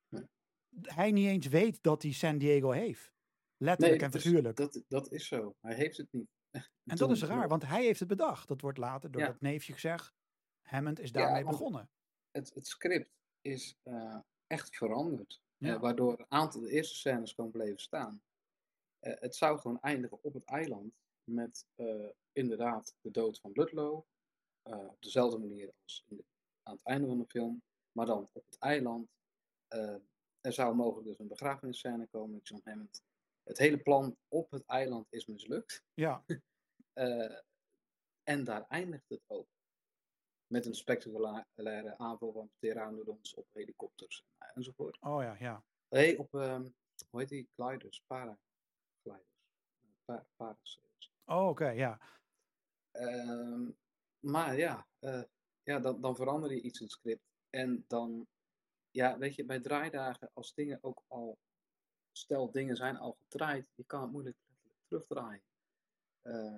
[SPEAKER 1] hij niet eens weet dat hij San Diego heeft. Letterlijk en
[SPEAKER 2] is-
[SPEAKER 1] figuurlijk.
[SPEAKER 2] dat, dat is zo. Hij heeft het niet. [LAUGHS]
[SPEAKER 1] en dat is raar, want hij heeft het bedacht. Dat wordt later door
[SPEAKER 2] Ja.
[SPEAKER 1] dat neefje gezegd. Hammond is daarmee begonnen.
[SPEAKER 2] het, het script is eh, echt veranderd. eh, waardoor een aantal de eerste scènes gewoon bleven staan. Eh, het zou gewoon eindigen op het eiland met eh, inderdaad de dood van Ludlow. eh, op dezelfde manier als in de- aan het einde van de film. Maar dan op het eiland. er zou mogelijk dus een begrafenisscène komen met John Hammond. Het hele plan op het eiland is mislukt.
[SPEAKER 1] Ja, [LAUGHS]
[SPEAKER 2] en daar eindigt het ook. Met een spectaculaire aanval van pteranodons op helikopters en- enzovoort.
[SPEAKER 1] oh ja, ja.
[SPEAKER 2] Nee, op, ehm, hoe heet die, gliders, Pa parasails.
[SPEAKER 1] Oh, oké, ja.
[SPEAKER 2] Ehm, maar ja, eh, ja dan, dan verander je iets in het script. En dan, ja, weet je, bij draaidagen, als dingen ook al, stel dingen zijn al gedraaid, je kan het moeilijk terugdraaien. Eh,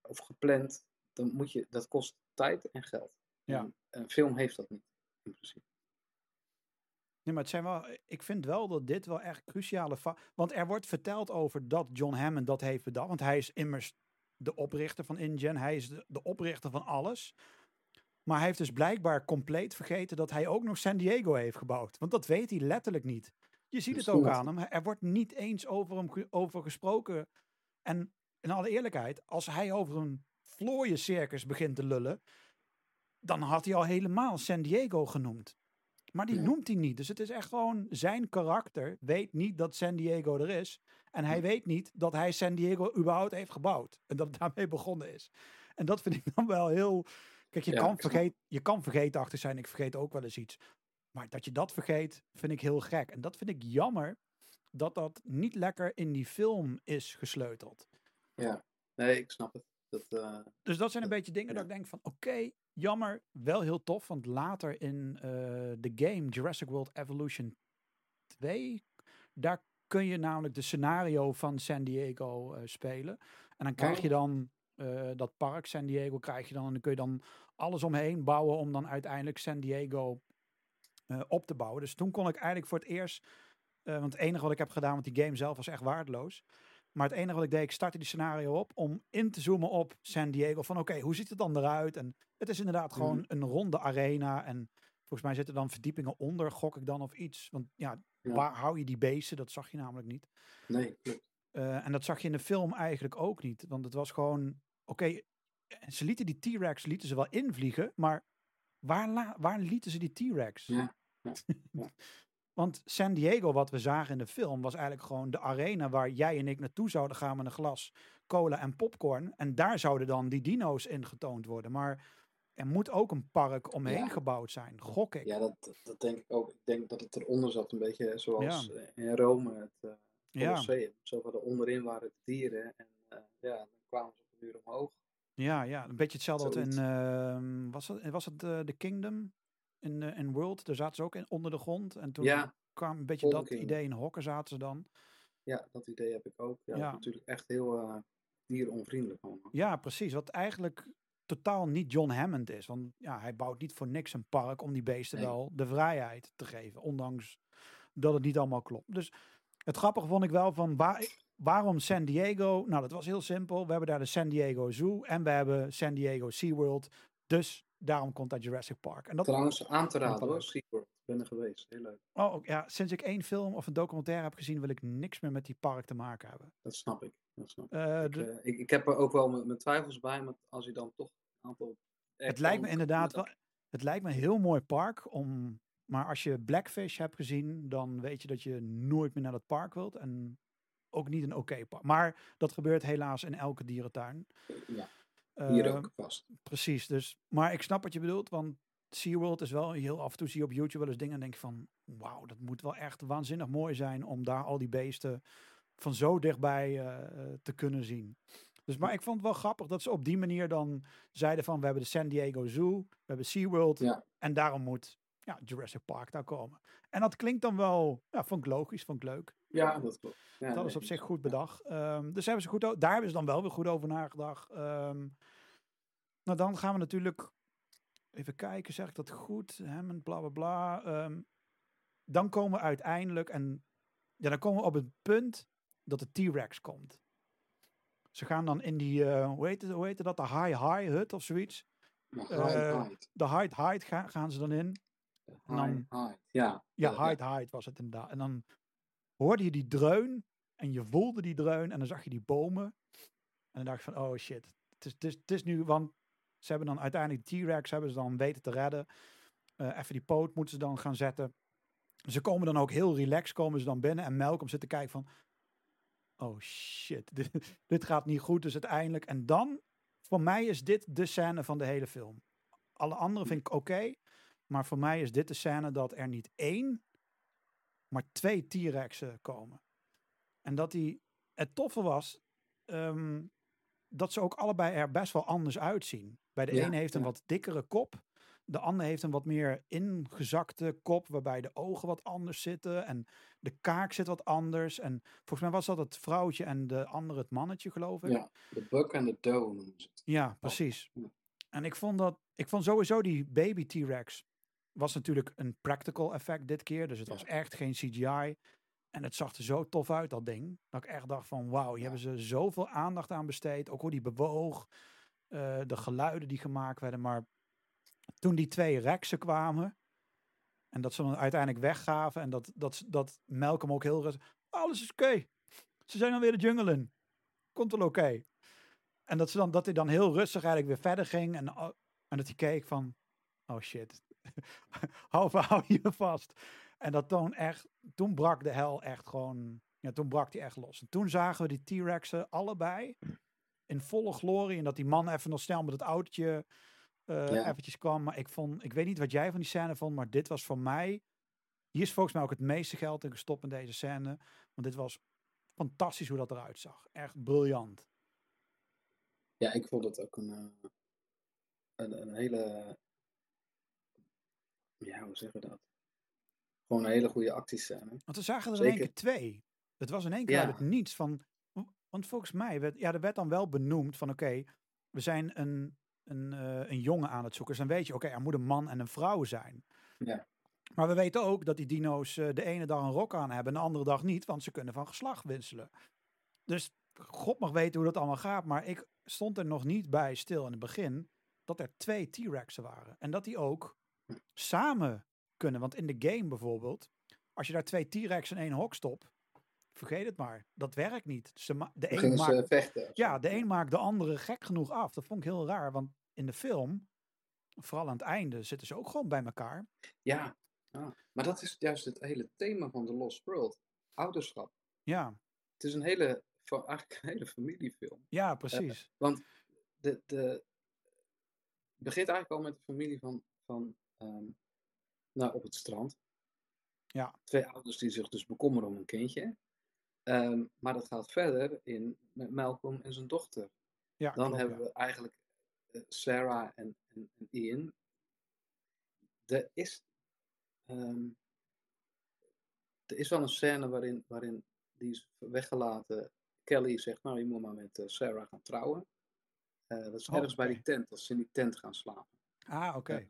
[SPEAKER 2] of gepland, dan moet je, dat kost tijd en geld.
[SPEAKER 1] Ja.
[SPEAKER 2] En een film heeft dat niet, in principe.
[SPEAKER 1] Nee, maar het zijn wel, ik vind wel dat dit wel echt cruciale... Want er wordt verteld over dat John Hammond dat heeft bedacht. Want hij is immers de oprichter van InGen. Hij is de, de oprichter van alles. Maar hij heeft dus blijkbaar compleet vergeten dat hij ook nog San Diego heeft gebouwd. Want dat weet hij letterlijk niet. Je ziet het ook aan hem. Er wordt niet eens over hem over gesproken. En in alle eerlijkheid, als hij over een vlooiencircus begint te lullen, dan had hij al helemaal San Diego genoemd. Maar die noemt hij niet. Dus het is echt gewoon zijn karakter weet niet dat San Diego er is. En hij weet niet dat hij San Diego überhaupt heeft gebouwd. En dat het [LAUGHS] daarmee begonnen is. En dat vind ik dan wel heel... Kijk, je,
[SPEAKER 2] Ja,
[SPEAKER 1] kan, vergeet, je kan vergeetachtig zijn. Ik vergeet ook wel eens iets. Maar dat je dat vergeet, vind ik heel gek. En dat vind ik jammer dat dat niet lekker in die film is gesleuteld.
[SPEAKER 2] Ja, nee, ik snap het. Dat, eh,
[SPEAKER 1] Dus dat zijn een beetje dingen
[SPEAKER 2] ja.
[SPEAKER 1] dat ik denk van oké, jammer, wel heel tof. Want later in eh, de game Jurassic World Evolution 2, daar kun je namelijk de scenario van San Diego eh, spelen. En dan krijg
[SPEAKER 2] Oh.
[SPEAKER 1] je dan eh, dat park San Diego krijg je dan en dan kun je dan alles omheen bouwen om dan uiteindelijk San Diego op te bouwen. Dus toen kon ik eigenlijk voor het eerst, want het enige wat ik heb gedaan, want die game zelf was echt waardeloos. Maar het enige wat ik deed, ik startte die scenario op om in te zoomen op San Diego. Van oké, hoe ziet het dan eruit? En het is inderdaad gewoon
[SPEAKER 2] Mhm.
[SPEAKER 1] een ronde arena. En volgens mij zitten dan verdiepingen onder, gok ik dan of iets. Want ja,
[SPEAKER 2] Ja.
[SPEAKER 1] waar hou je die beesten? Dat zag je namelijk niet.
[SPEAKER 2] nee.
[SPEAKER 1] Eh, en dat zag je in de film eigenlijk ook niet. Want het was gewoon, oké, ze lieten die T-Rex lieten ze wel invliegen, maar waar, waar lieten ze die T-Rex?
[SPEAKER 2] Ja. [LAUGHS]
[SPEAKER 1] Want San Diego, wat we zagen in de film, was eigenlijk gewoon de arena waar jij en ik naartoe zouden gaan met een glas cola en popcorn. En daar zouden dan die dino's in getoond worden. Maar er moet ook een park omheen
[SPEAKER 2] Ja.
[SPEAKER 1] gebouwd zijn, gok ik.
[SPEAKER 2] Ja, dat, dat- denk ik ook. Ik denk dat het eronder zat, een beetje zoals in Rome, het
[SPEAKER 1] Ja.
[SPEAKER 2] Colosseum. Zo van onderin waren de dieren en eh, ja, dan kwamen ze op een uur omhoog.
[SPEAKER 1] Ja, ja, een beetje hetzelfde wat in, ehm, was het, was het eh, The Kingdom in, eh, in World? Daar zaten ze ook in, onder de grond. En toen
[SPEAKER 2] Ja,
[SPEAKER 1] kwam een beetje dat idee in hokken zaten ze dan.
[SPEAKER 2] ja, dat idee heb ik ook. Ja,
[SPEAKER 1] Ja.
[SPEAKER 2] natuurlijk echt heel eh dieronvriendelijk allemaal.
[SPEAKER 1] Ja, precies. Wat eigenlijk totaal niet John Hammond is. Want ja, hij bouwt niet voor niks een park om die beesten
[SPEAKER 2] Nee.
[SPEAKER 1] wel de vrijheid te geven. Ondanks dat het niet allemaal klopt. Dus het grappige vond ik wel van waar, waarom San Diego? Nou, dat was heel simpel. We hebben daar de San Diego Zoo en we hebben San Diego SeaWorld. Dus daarom komt daar Jurassic Park. En dat,
[SPEAKER 2] Trouwens, aan te raden hoor. SeaWorld. Ik ben er geweest, heel leuk.
[SPEAKER 1] oh, ook- ja, sinds ik één film of een documentaire heb gezien, wil ik niks meer met die park te maken hebben.
[SPEAKER 2] Dat snap ik. Dat snap ik.
[SPEAKER 1] Eh,
[SPEAKER 2] Ik,
[SPEAKER 1] de-
[SPEAKER 2] eh, ik, ik heb er ook wel mijn, mijn twijfels bij, maar als je dan toch een aantal...
[SPEAKER 1] Het lijkt me inderdaad wel. Het lijkt me een heel mooi park om. Maar als je Blackfish hebt gezien, dan weet je dat je nooit meer naar dat park wilt. En ook niet een oké park. Maar dat gebeurt helaas in elke dierentuin.
[SPEAKER 2] Ja, hier
[SPEAKER 1] Eh,
[SPEAKER 2] ook vast.
[SPEAKER 1] Precies. Dus, maar ik snap wat je bedoelt, want SeaWorld is wel heel af en toe zie je op YouTube wel eens dingen en denk je van, wauw, dat moet wel echt waanzinnig mooi zijn om daar al die beesten van zo dichtbij eh, te kunnen zien. Dus, maar ik vond het wel grappig dat ze op die manier dan zeiden van, we hebben de San Diego Zoo, we hebben SeaWorld
[SPEAKER 2] Ja.
[SPEAKER 1] en daarom moet ja, Jurassic Park daar komen. En dat klinkt dan wel, ja, vond ik logisch, vond ik leuk.
[SPEAKER 2] Ja, dat klopt. Ja,
[SPEAKER 1] Dat is op zich goed bedacht. Ehm, dus hebben ze goed, daar hebben ze dan wel weer goed over nagedacht. Ehm, nou, dan gaan we natuurlijk even kijken, zeg ik dat goed? Hammond, bla bla bla. Ehm, dan komen we uiteindelijk en ja, dan komen we op het punt dat de T-Rex komt. Ze gaan dan in die, eh, hoe, heet het, hoe heette dat? De High High Hut of zoiets.
[SPEAKER 2] Maar
[SPEAKER 1] eh,
[SPEAKER 2] hide, hide.
[SPEAKER 1] De Hide Hide ga- gaan ze dan in.
[SPEAKER 2] Hide, hide. Ja,
[SPEAKER 1] Ja, hide, hide was het inderdaad. En dan hoorde je die dreun en je voelde die dreun en dan zag je die bomen. En dan dacht je van, oh shit, het is, het is, het is nu, want ze hebben dan uiteindelijk T-Rex hebben ze dan weten te redden. Eh, even die poot moeten ze dan gaan zetten. Ze komen dan ook heel relaxed, komen ze dan binnen en Malcolm zit te kijken van, oh shit, [LAUGHS] dit, dit gaat niet goed. Dus uiteindelijk, en dan, voor mij is dit de scène van de hele film. Alle andere vind ik oké, maar voor mij is dit de scène dat er niet één, maar twee T-Rexen komen. En dat die, het toffe was, ehm, dat ze ook allebei er best wel anders uitzien. Bij de
[SPEAKER 2] Ja,
[SPEAKER 1] een heeft een
[SPEAKER 2] ja.
[SPEAKER 1] wat dikkere kop. De ander heeft een wat meer ingezakte kop, waarbij de ogen wat anders zitten. En de kaak zit wat anders. En volgens mij was dat het vrouwtje en de andere het mannetje, geloof ik.
[SPEAKER 2] Ja, de buck en de doe.
[SPEAKER 1] Ja, precies. En ik vond dat, ik vond sowieso die baby T-Rex was natuurlijk een practical effect dit keer. Dus het was echt geen CGI. En het zag er zo tof uit, dat ding. Dat ik echt dacht van, wauw, hier hebben ze zoveel aandacht aan besteed. Ook hoe die bewoog, eh, de geluiden die gemaakt werden. Maar toen die twee rexen kwamen, En dat ze dan uiteindelijk weggaven. En dat, dat, dat Malcolm ook heel rustig. Alles is oké. Ze zijn dan weer de jungle in. Komt wel oké. En dat, ze dan, dat hij dan heel rustig eigenlijk weer verder ging. En, en dat hij keek van. Oh shit. [LAUGHS] hou, hou je vast. En dat toen echt. Toen brak de hel echt gewoon. Ja, toen brak hij echt los. En toen zagen we die T-Rexen allebei. In volle glorie. En dat die man even nog snel met het autootje.
[SPEAKER 2] Ja.
[SPEAKER 1] eventjes kwam. Maar ik vond. Ik weet niet wat jij van die scène vond. Maar dit was voor mij. Hier is volgens mij ook het meeste geld in gestopt in deze scène. Want dit was fantastisch hoe dat eruit zag. Echt briljant.
[SPEAKER 2] Ja, ik vond het ook een, eh, een, een hele. Ja, hoe zeggen we dat? Gewoon een hele goede actiescène.
[SPEAKER 1] Want we zagen er in één keer twee. Het was in één keer
[SPEAKER 2] Ja.
[SPEAKER 1] uit het niets van. Want volgens mij werd, ja, er werd dan wel benoemd van oké, we zijn een, een, eh, een jongen aan het zoeken. Dus dan weet je, oké, er moet een man en een vrouw zijn.
[SPEAKER 2] Ja.
[SPEAKER 1] Maar we weten ook dat die dino's eh, de ene dag een rok aan hebben en de andere dag niet, want ze kunnen van geslacht wisselen. Dus God mag weten hoe dat allemaal gaat, maar ik stond er nog niet bij stil in het begin dat er twee T-Rexen waren. En dat die ook samen kunnen. Want in de game bijvoorbeeld, als je daar twee T-Rex in één hok stopt, vergeet het maar. Dat werkt niet. Ze de een maakt,
[SPEAKER 2] vechten.
[SPEAKER 1] ja, de een maakt de andere gek genoeg af. Dat vond ik heel raar, want in de film, vooral aan het einde, zitten ze ook gewoon bij elkaar.
[SPEAKER 2] Ja, ja. maar dat is juist het hele thema van The Lost World. Ouderschap.
[SPEAKER 1] Ja,
[SPEAKER 2] Het is een hele, eigenlijk een hele familiefilm.
[SPEAKER 1] ja, precies.
[SPEAKER 2] Want de, de, het begint eigenlijk al met de familie van, van ehm, nou, op het strand.
[SPEAKER 1] Ja.
[SPEAKER 2] Twee ouders die zich dus bekommeren om een kindje. Ehm, maar dat gaat verder in met Malcolm en zijn dochter.
[SPEAKER 1] ja,
[SPEAKER 2] Dan
[SPEAKER 1] klopt,
[SPEAKER 2] hebben
[SPEAKER 1] ja.
[SPEAKER 2] we eigenlijk eh, Sarah en, en, en Ian. Er is, ehm, er is wel een scène waarin, waarin die is weggelaten. Kelly zegt, nou je moet maar met eh, Sarah gaan trouwen. Eh, dat is
[SPEAKER 1] Oh,
[SPEAKER 2] ergens bij die tent, als ze in die tent gaan slapen.
[SPEAKER 1] Ah, oké.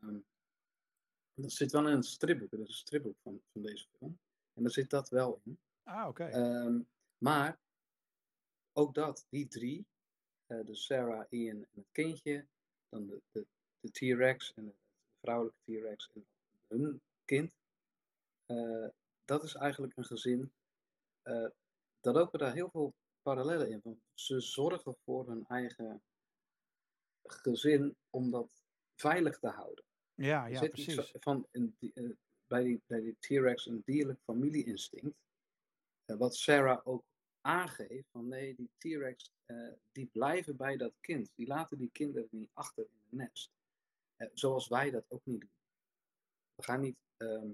[SPEAKER 2] Dat zit wel in een stripboek, dat is een stripboek van, van deze film. En daar zit dat wel in.
[SPEAKER 1] Ah, oké.
[SPEAKER 2] Ehm, maar ook dat, die drie, dus Sarah, Ian en het kindje, dan de, de, de T-Rex en de, vrouwelijke T-Rex en hun kind, eh, dat is eigenlijk een gezin. eh daar lopen daar heel veel parallellen in. Want ze zorgen voor hun eigen gezin om dat veilig te houden.
[SPEAKER 1] Ja, ja, precies.
[SPEAKER 2] van een, eh, bij die, bij die T-Rex een dierlijk familieinstinct. Eh, wat Sarah ook aangeeft, van nee, die T-Rex eh, die blijven bij dat kind. Die laten die kinderen niet achter in het nest. Zoals wij dat ook niet doen. We gaan niet ehm,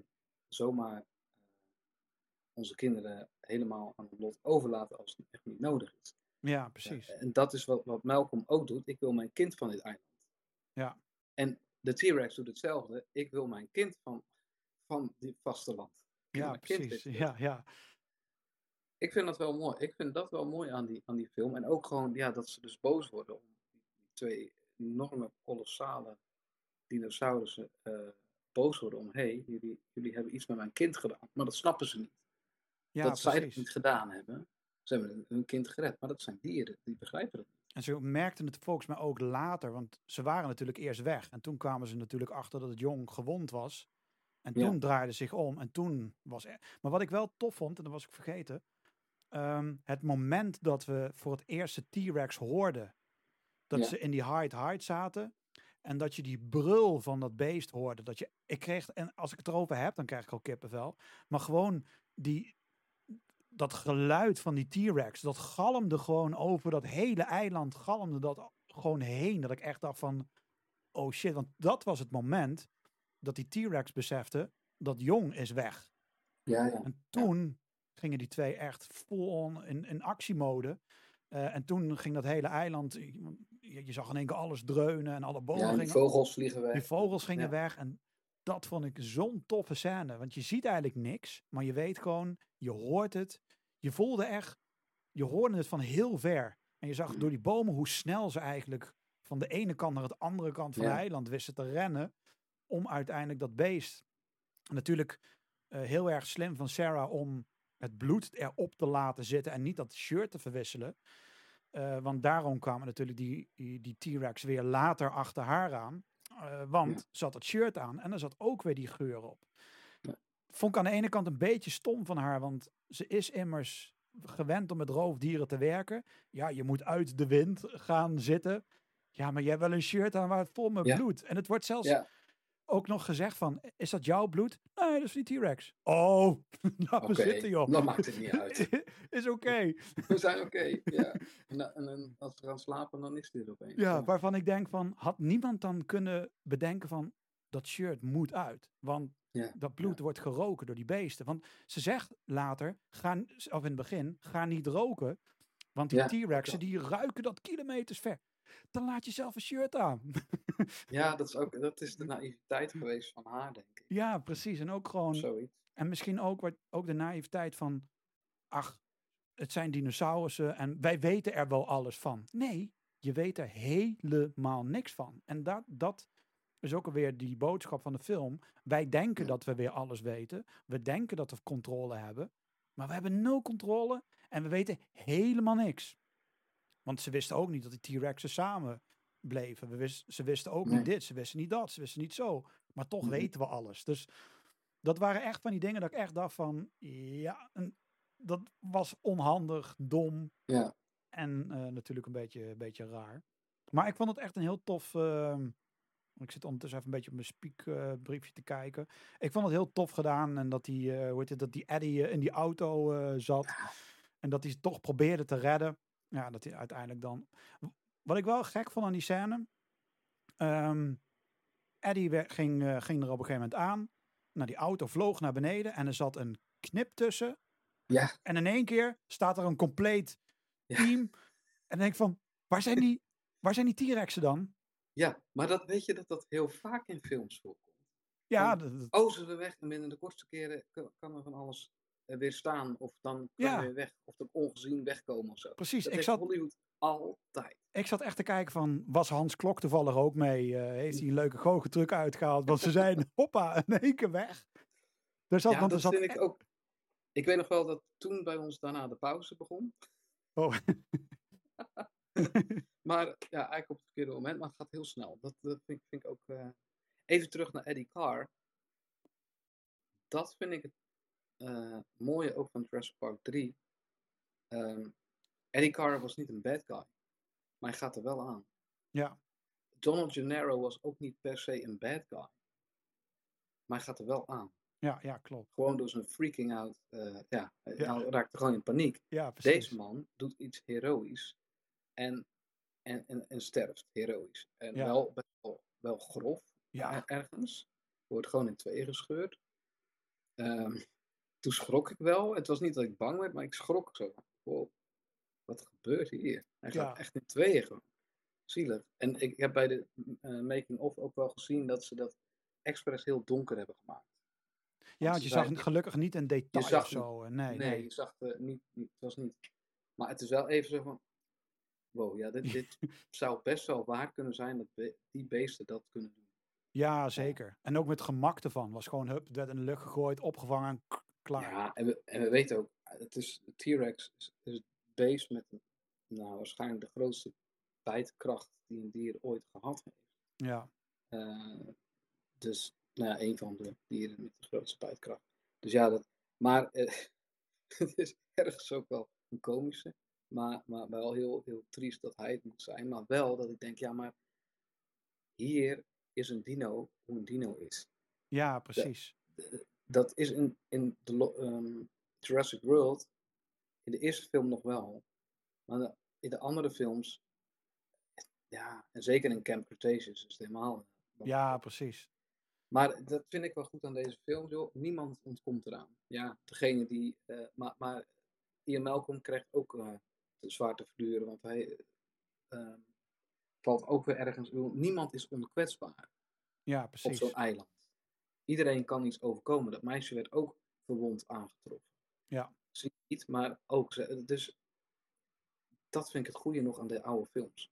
[SPEAKER 2] zomaar onze kinderen helemaal aan het lot overlaten als het echt niet nodig is.
[SPEAKER 1] Ja, precies.
[SPEAKER 2] En dat is wat, wat Malcolm ook doet. Ik wil mijn kind van dit eiland.
[SPEAKER 1] Ja.
[SPEAKER 2] En de T-Rex doet hetzelfde. Ik wil mijn kind van, van dit vasteland.
[SPEAKER 1] Ja, precies. Ja, ja.
[SPEAKER 2] Ik vind dat wel mooi. Ik vind dat wel mooi aan die, aan die film. En ook gewoon ja, dat ze dus boos worden om die, die twee enorme, kolossale dinosaurussen eh, boos worden om hé, hey, jullie, jullie hebben iets met mijn kind gedaan. Maar dat snappen ze niet.
[SPEAKER 1] Ja,
[SPEAKER 2] dat zij het niet gedaan hebben. Ze hebben hun- hun kind gered. Maar dat zijn dieren, die begrijpen dat niet.
[SPEAKER 1] En ze merkten het volgens mij ook later, want ze waren natuurlijk eerst weg. En toen kwamen ze natuurlijk achter dat het jong gewond was. En
[SPEAKER 2] Ja.
[SPEAKER 1] toen draaide zich om en toen was er... Maar wat ik wel tof vond, en dat was ik vergeten. ehm, het moment dat we voor het eerst de T-Rex hoorden. Dat
[SPEAKER 2] Ja.
[SPEAKER 1] ze in die hide-hide zaten. En dat je die brul van dat beest hoorde. Dat je, ik kreeg, en als ik het erover heb, dan krijg ik al kippenvel. Maar gewoon die, dat geluid van die T-Rex, dat galmde gewoon over dat hele eiland, galmde dat gewoon heen. Dat ik echt dacht van, oh shit, want dat was het moment dat die T-Rex besefte, dat Jong is weg.
[SPEAKER 2] Ja, ja.
[SPEAKER 1] En toen gingen die twee echt full-on in, in actiemode. Eh, en toen ging dat hele eiland, je, je zag in één keer alles dreunen en alle bomen
[SPEAKER 2] ja en die
[SPEAKER 1] gingen
[SPEAKER 2] vogels vliegen weg.
[SPEAKER 1] die vogels gingen
[SPEAKER 2] Ja.
[SPEAKER 1] weg en dat vond ik zo'n toffe scène. Want je ziet eigenlijk niks, maar je weet gewoon, je hoort het. Je voelde echt, je hoorde het van heel ver. En je zag
[SPEAKER 2] Mhm.
[SPEAKER 1] door die bomen hoe snel ze eigenlijk van de ene kant naar de andere kant van
[SPEAKER 2] Ja.
[SPEAKER 1] het eiland wisten te rennen. Om uiteindelijk dat beest. Natuurlijk eh, heel erg slim van Sarah om het bloed erop te laten zitten en niet dat shirt te verwisselen. Eh, want daarom kwamen natuurlijk die, die, T-Rex weer later achter haar aan. Eh, want
[SPEAKER 2] Ja.
[SPEAKER 1] ze had het shirt aan en er zat ook weer die geur op. vond ik aan de ene kant een beetje stom van haar, want ze is immers gewend om met roofdieren te werken. Ja, je moet uit de wind gaan zitten. Ja, maar jij hebt wel een shirt aan waar het vol met
[SPEAKER 2] Ja.
[SPEAKER 1] bloed. En het wordt zelfs
[SPEAKER 2] Ja.
[SPEAKER 1] ook nog gezegd van, is dat jouw bloed? Nee, dat is die T-Rex. Oh, [LAUGHS] laat
[SPEAKER 2] Oké,
[SPEAKER 1] zitten joh.
[SPEAKER 2] dan maakt het niet uit. [LAUGHS]
[SPEAKER 1] is oké.
[SPEAKER 2] We zijn oké, ja. En, en als we gaan slapen, dan is dit opeens.
[SPEAKER 1] Ja, waarvan ik denk van, had niemand dan kunnen bedenken van, dat shirt moet uit. Want
[SPEAKER 2] Ja,
[SPEAKER 1] dat bloed wordt geroken door die beesten. Want ze zegt later, ga, of in het begin, ga niet roken. Want die
[SPEAKER 2] Ja,
[SPEAKER 1] T-Rexen, die ruiken dat kilometers ver. Dan laat je zelf een shirt aan. [LAUGHS]
[SPEAKER 2] Ja, dat is, ook, dat is de naïviteit geweest van haar, denk ik.
[SPEAKER 1] ja, precies. En ook gewoon,
[SPEAKER 2] Zoiets.
[SPEAKER 1] en misschien ook, wat, ook de naïviteit van, ach, het zijn dinosaurussen en wij weten er wel alles van. Nee, je weet er helemaal niks van. En dat, dat is ook alweer die boodschap van de film. Wij denken
[SPEAKER 2] Ja.
[SPEAKER 1] dat we weer alles weten. We denken dat we controle hebben. Maar we hebben nul controle en we weten helemaal niks. Want ze wisten ook niet dat die T-Rexen samen bleven. We wist, ze wisten ook
[SPEAKER 2] Nee.
[SPEAKER 1] niet dit, ze wisten niet dat, ze wisten niet zo. Maar toch weten we alles. Dus dat waren echt van die dingen dat ik echt dacht van, ja, een- dat was onhandig, dom
[SPEAKER 2] Ja,
[SPEAKER 1] en eh, natuurlijk een beetje, een beetje raar. Maar ik vond het echt een heel tof. ehm, ik zit ondertussen even een beetje op mijn speakbriefje te kijken. Ik vond het heel tof gedaan. En dat die, eh, hoe heet het, dat die Eddie eh, in die auto eh, zat.
[SPEAKER 2] Ja.
[SPEAKER 1] En dat hij ze toch probeerde te redden. Ja, dat hij uiteindelijk dan. Wat ik wel gek vond aan die scène. ehm, Eddie ging, ging er op een gegeven moment aan. Nou, die auto vloog naar beneden. En er zat een knip tussen.
[SPEAKER 2] ja,
[SPEAKER 1] En in één keer staat er een compleet
[SPEAKER 2] Ja.
[SPEAKER 1] team. En dan denk ik van, waar zijn die, waar zijn die T-Rexen dan?
[SPEAKER 2] Ja, maar dat weet je dat dat heel vaak in films voorkomt.
[SPEAKER 1] Ja, dat- dat-
[SPEAKER 2] Oh, ze zijn weg en binnen de kortste keren kan, er van alles eh, weer staan. Of dan kan
[SPEAKER 1] Ja.
[SPEAKER 2] je weer weg. Of dan ongezien wegkomen of zo.
[SPEAKER 1] precies.
[SPEAKER 2] Dat
[SPEAKER 1] Ik zat,
[SPEAKER 2] Hollywood altijd.
[SPEAKER 1] ik zat echt te kijken van, was Hans Klok toevallig ook mee? Eh, heeft hij een leuke goochentruc uitgehaald? Want ze zijn, [LAUGHS] hoppa, in één keer weg. Zat,
[SPEAKER 2] ja,
[SPEAKER 1] want
[SPEAKER 2] dat
[SPEAKER 1] zat
[SPEAKER 2] vind ik ook. Ik weet nog wel dat toen bij ons daarna de pauze begon.
[SPEAKER 1] Oh. [LAUGHS] [LAUGHS]
[SPEAKER 2] Maar ja, eigenlijk op het verkeerde moment, maar het gaat heel snel. Dat, dat vind, ik- vind ik ook. eh, Even terug naar Eddie Carr. Dat vind ik het eh, mooie ook van Jurassic Park 3. Ehm, Eddie Carr was niet een bad guy, maar hij gaat er wel aan.
[SPEAKER 1] Ja,
[SPEAKER 2] Donald Gennaro was ook niet per se een bad guy, maar hij gaat er wel aan.
[SPEAKER 1] ja, ja, klopt.
[SPEAKER 2] Gewoon door zijn freaking out. eh, ja, hij
[SPEAKER 1] Ja.
[SPEAKER 2] hij raakte gewoon in paniek.
[SPEAKER 1] Ja, precies.
[SPEAKER 2] Deze man doet iets heroïs en, en, en, en sterft heroïs. En
[SPEAKER 1] Ja.
[SPEAKER 2] wel, wel, wel grof
[SPEAKER 1] Ja.
[SPEAKER 2] er- ergens. Wordt gewoon in tweeën gescheurd. Ehm, toen schrok ik wel. Het was niet dat ik bang werd, maar ik schrok zo. Wow, wat gebeurt hier? Hij gaat
[SPEAKER 1] Ja.
[SPEAKER 2] echt in tweeën gewoon. Zielig. En ik heb bij de eh, making-of ook wel gezien dat ze dat expres heel donker hebben gemaakt.
[SPEAKER 1] Ja, want je zag
[SPEAKER 2] zeiden-
[SPEAKER 1] gelukkig niet een detail
[SPEAKER 2] zag
[SPEAKER 1] of zo. eh, Nee,
[SPEAKER 2] Nee,
[SPEAKER 1] nee.
[SPEAKER 2] je zag het niet, niet, het was niet. Maar het is wel even zo van. Wow, ja, dit, dit [LAUGHS] zou best wel waar kunnen zijn dat be- die beesten dat kunnen doen.
[SPEAKER 1] Ja, zeker. En ook met gemak ervan. Was gewoon, hup, werd in de lucht gegooid, opgevangen klaar.
[SPEAKER 2] Ja, en we, en we weten ook, het is, T-Rex is, is het beest met nou, waarschijnlijk de grootste tijdkracht die een dier ooit gehad heeft.
[SPEAKER 1] Ja,
[SPEAKER 2] Eh, dus, nou ja, een van de dieren met de grootste tijdkracht. Dus ja, dat, maar eh, [LAUGHS] het is ergens ook wel een komische, maar, maar wel heel, heel triest dat hij het moet zijn. Maar wel dat ik denk, ja, maar hier is een dino hoe een dino is.
[SPEAKER 1] ja precies.
[SPEAKER 2] Dat is in, in de ehm, Jurassic World, in de eerste film nog wel, maar in de andere films, ja, en zeker in Camp Cretaceous is het helemaal.
[SPEAKER 1] Ja, precies.
[SPEAKER 2] Maar dat vind ik wel goed aan deze film, joh. Niemand ontkomt eraan. Ja, degene die. eh, maar, maar Ian Malcolm krijgt ook eh zwaar te verduren, want hij eh, valt ook weer ergens. Niemand is onkwetsbaar
[SPEAKER 1] Ja,
[SPEAKER 2] op
[SPEAKER 1] precies.
[SPEAKER 2] zo'n eiland. Iedereen kan iets overkomen. Dat meisje werd ook verwond aangetroffen.
[SPEAKER 1] Ja.
[SPEAKER 2] Zie je niet, maar ook. ze- Dus dat vind ik het goede nog aan de oude films.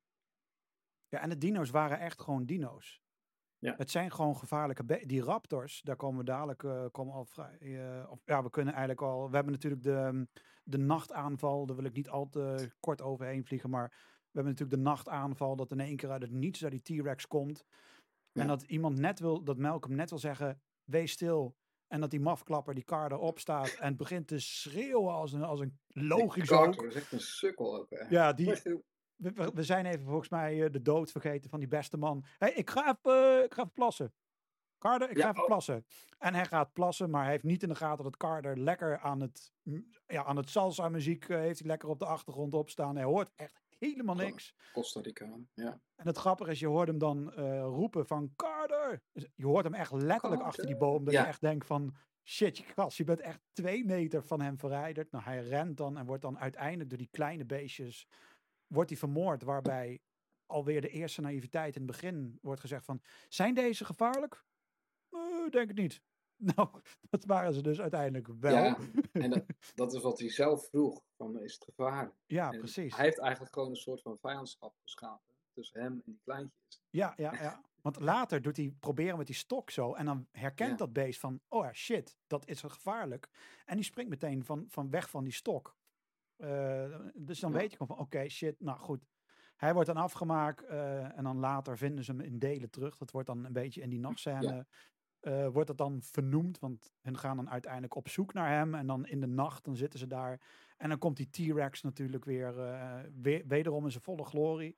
[SPEAKER 1] Ja, en de dino's waren echt gewoon dino's.
[SPEAKER 2] Ja.
[SPEAKER 1] Het zijn gewoon gevaarlijke Die raptors, daar komen we dadelijk eh, komen al vrij. eh, of, ja, we kunnen eigenlijk al. We hebben natuurlijk de, de nachtaanval. Daar wil ik niet al te kort overheen vliegen. Maar we hebben natuurlijk de nachtaanval. Dat in één keer uit het niets uit die T-Rex komt.
[SPEAKER 2] Ja.
[SPEAKER 1] En dat iemand net wil, dat Malcolm net wil zeggen: wees stil. En dat die mafklapper, die kar erop staat en begint te schreeuwen als een, als een logisch
[SPEAKER 2] Carter
[SPEAKER 1] ook.
[SPEAKER 2] is echt een sukkel ook, hè.
[SPEAKER 1] Ja, die, we, zijn even volgens mij eh, de dood vergeten van die beste man. Hé, ik, ga even, eh, ik ga even plassen. Carter, ik
[SPEAKER 2] Ja,
[SPEAKER 1] ga even
[SPEAKER 2] oh.
[SPEAKER 1] plassen. En hij gaat plassen, maar hij heeft niet in de gaten dat Carter lekker aan het, ja, aan het salsa muziek eh, heeft hij lekker op de achtergrond opstaan. Hij hoort echt helemaal niks.
[SPEAKER 2] Costa Ricaan, ja.
[SPEAKER 1] En het grappige is, je hoort hem dan roepen van Carter. Dus je hoort hem echt letterlijk achter die boom. Dat
[SPEAKER 2] Ja.
[SPEAKER 1] je echt denkt van, shit, je gast, je bent echt twee meter van hem verwijderd. Nou, hij rent dan en wordt dan uiteindelijk door die kleine beestjes, wordt hij vermoord. Waarbij alweer de eerste naïviteit in het begin wordt gezegd van, zijn deze gevaarlijk? Eh, denk het niet. [LAUGHS] Nou, dat waren ze dus uiteindelijk wel.
[SPEAKER 2] Ja, En dat, [LAUGHS] dat is wat hij zelf vroeg, van is het gevaarlijk?
[SPEAKER 1] Ja,
[SPEAKER 2] En
[SPEAKER 1] precies.
[SPEAKER 2] Hij heeft eigenlijk gewoon een soort van vijandschap geschapen tussen hem en die kleintjes.
[SPEAKER 1] Ja, ja, ja. Want later doet hij proberen met die stok zo. En dan herkent
[SPEAKER 2] Ja.
[SPEAKER 1] dat beest van, oh ja, shit, dat is gevaarlijk. En die springt meteen van, van weg van die stok. Eh, dus dan
[SPEAKER 2] Ja.
[SPEAKER 1] weet je gewoon van, oké, shit, nou goed. Hij wordt dan afgemaakt eh, en dan later vinden ze hem in delen terug. Dat wordt dan een beetje in die nachtscène, eh, wordt dat dan vernoemd. Want hun gaan dan uiteindelijk op zoek naar hem. En dan in de nacht, dan zitten ze daar. En dan komt die T-Rex natuurlijk weer, weer wederom in zijn volle glorie.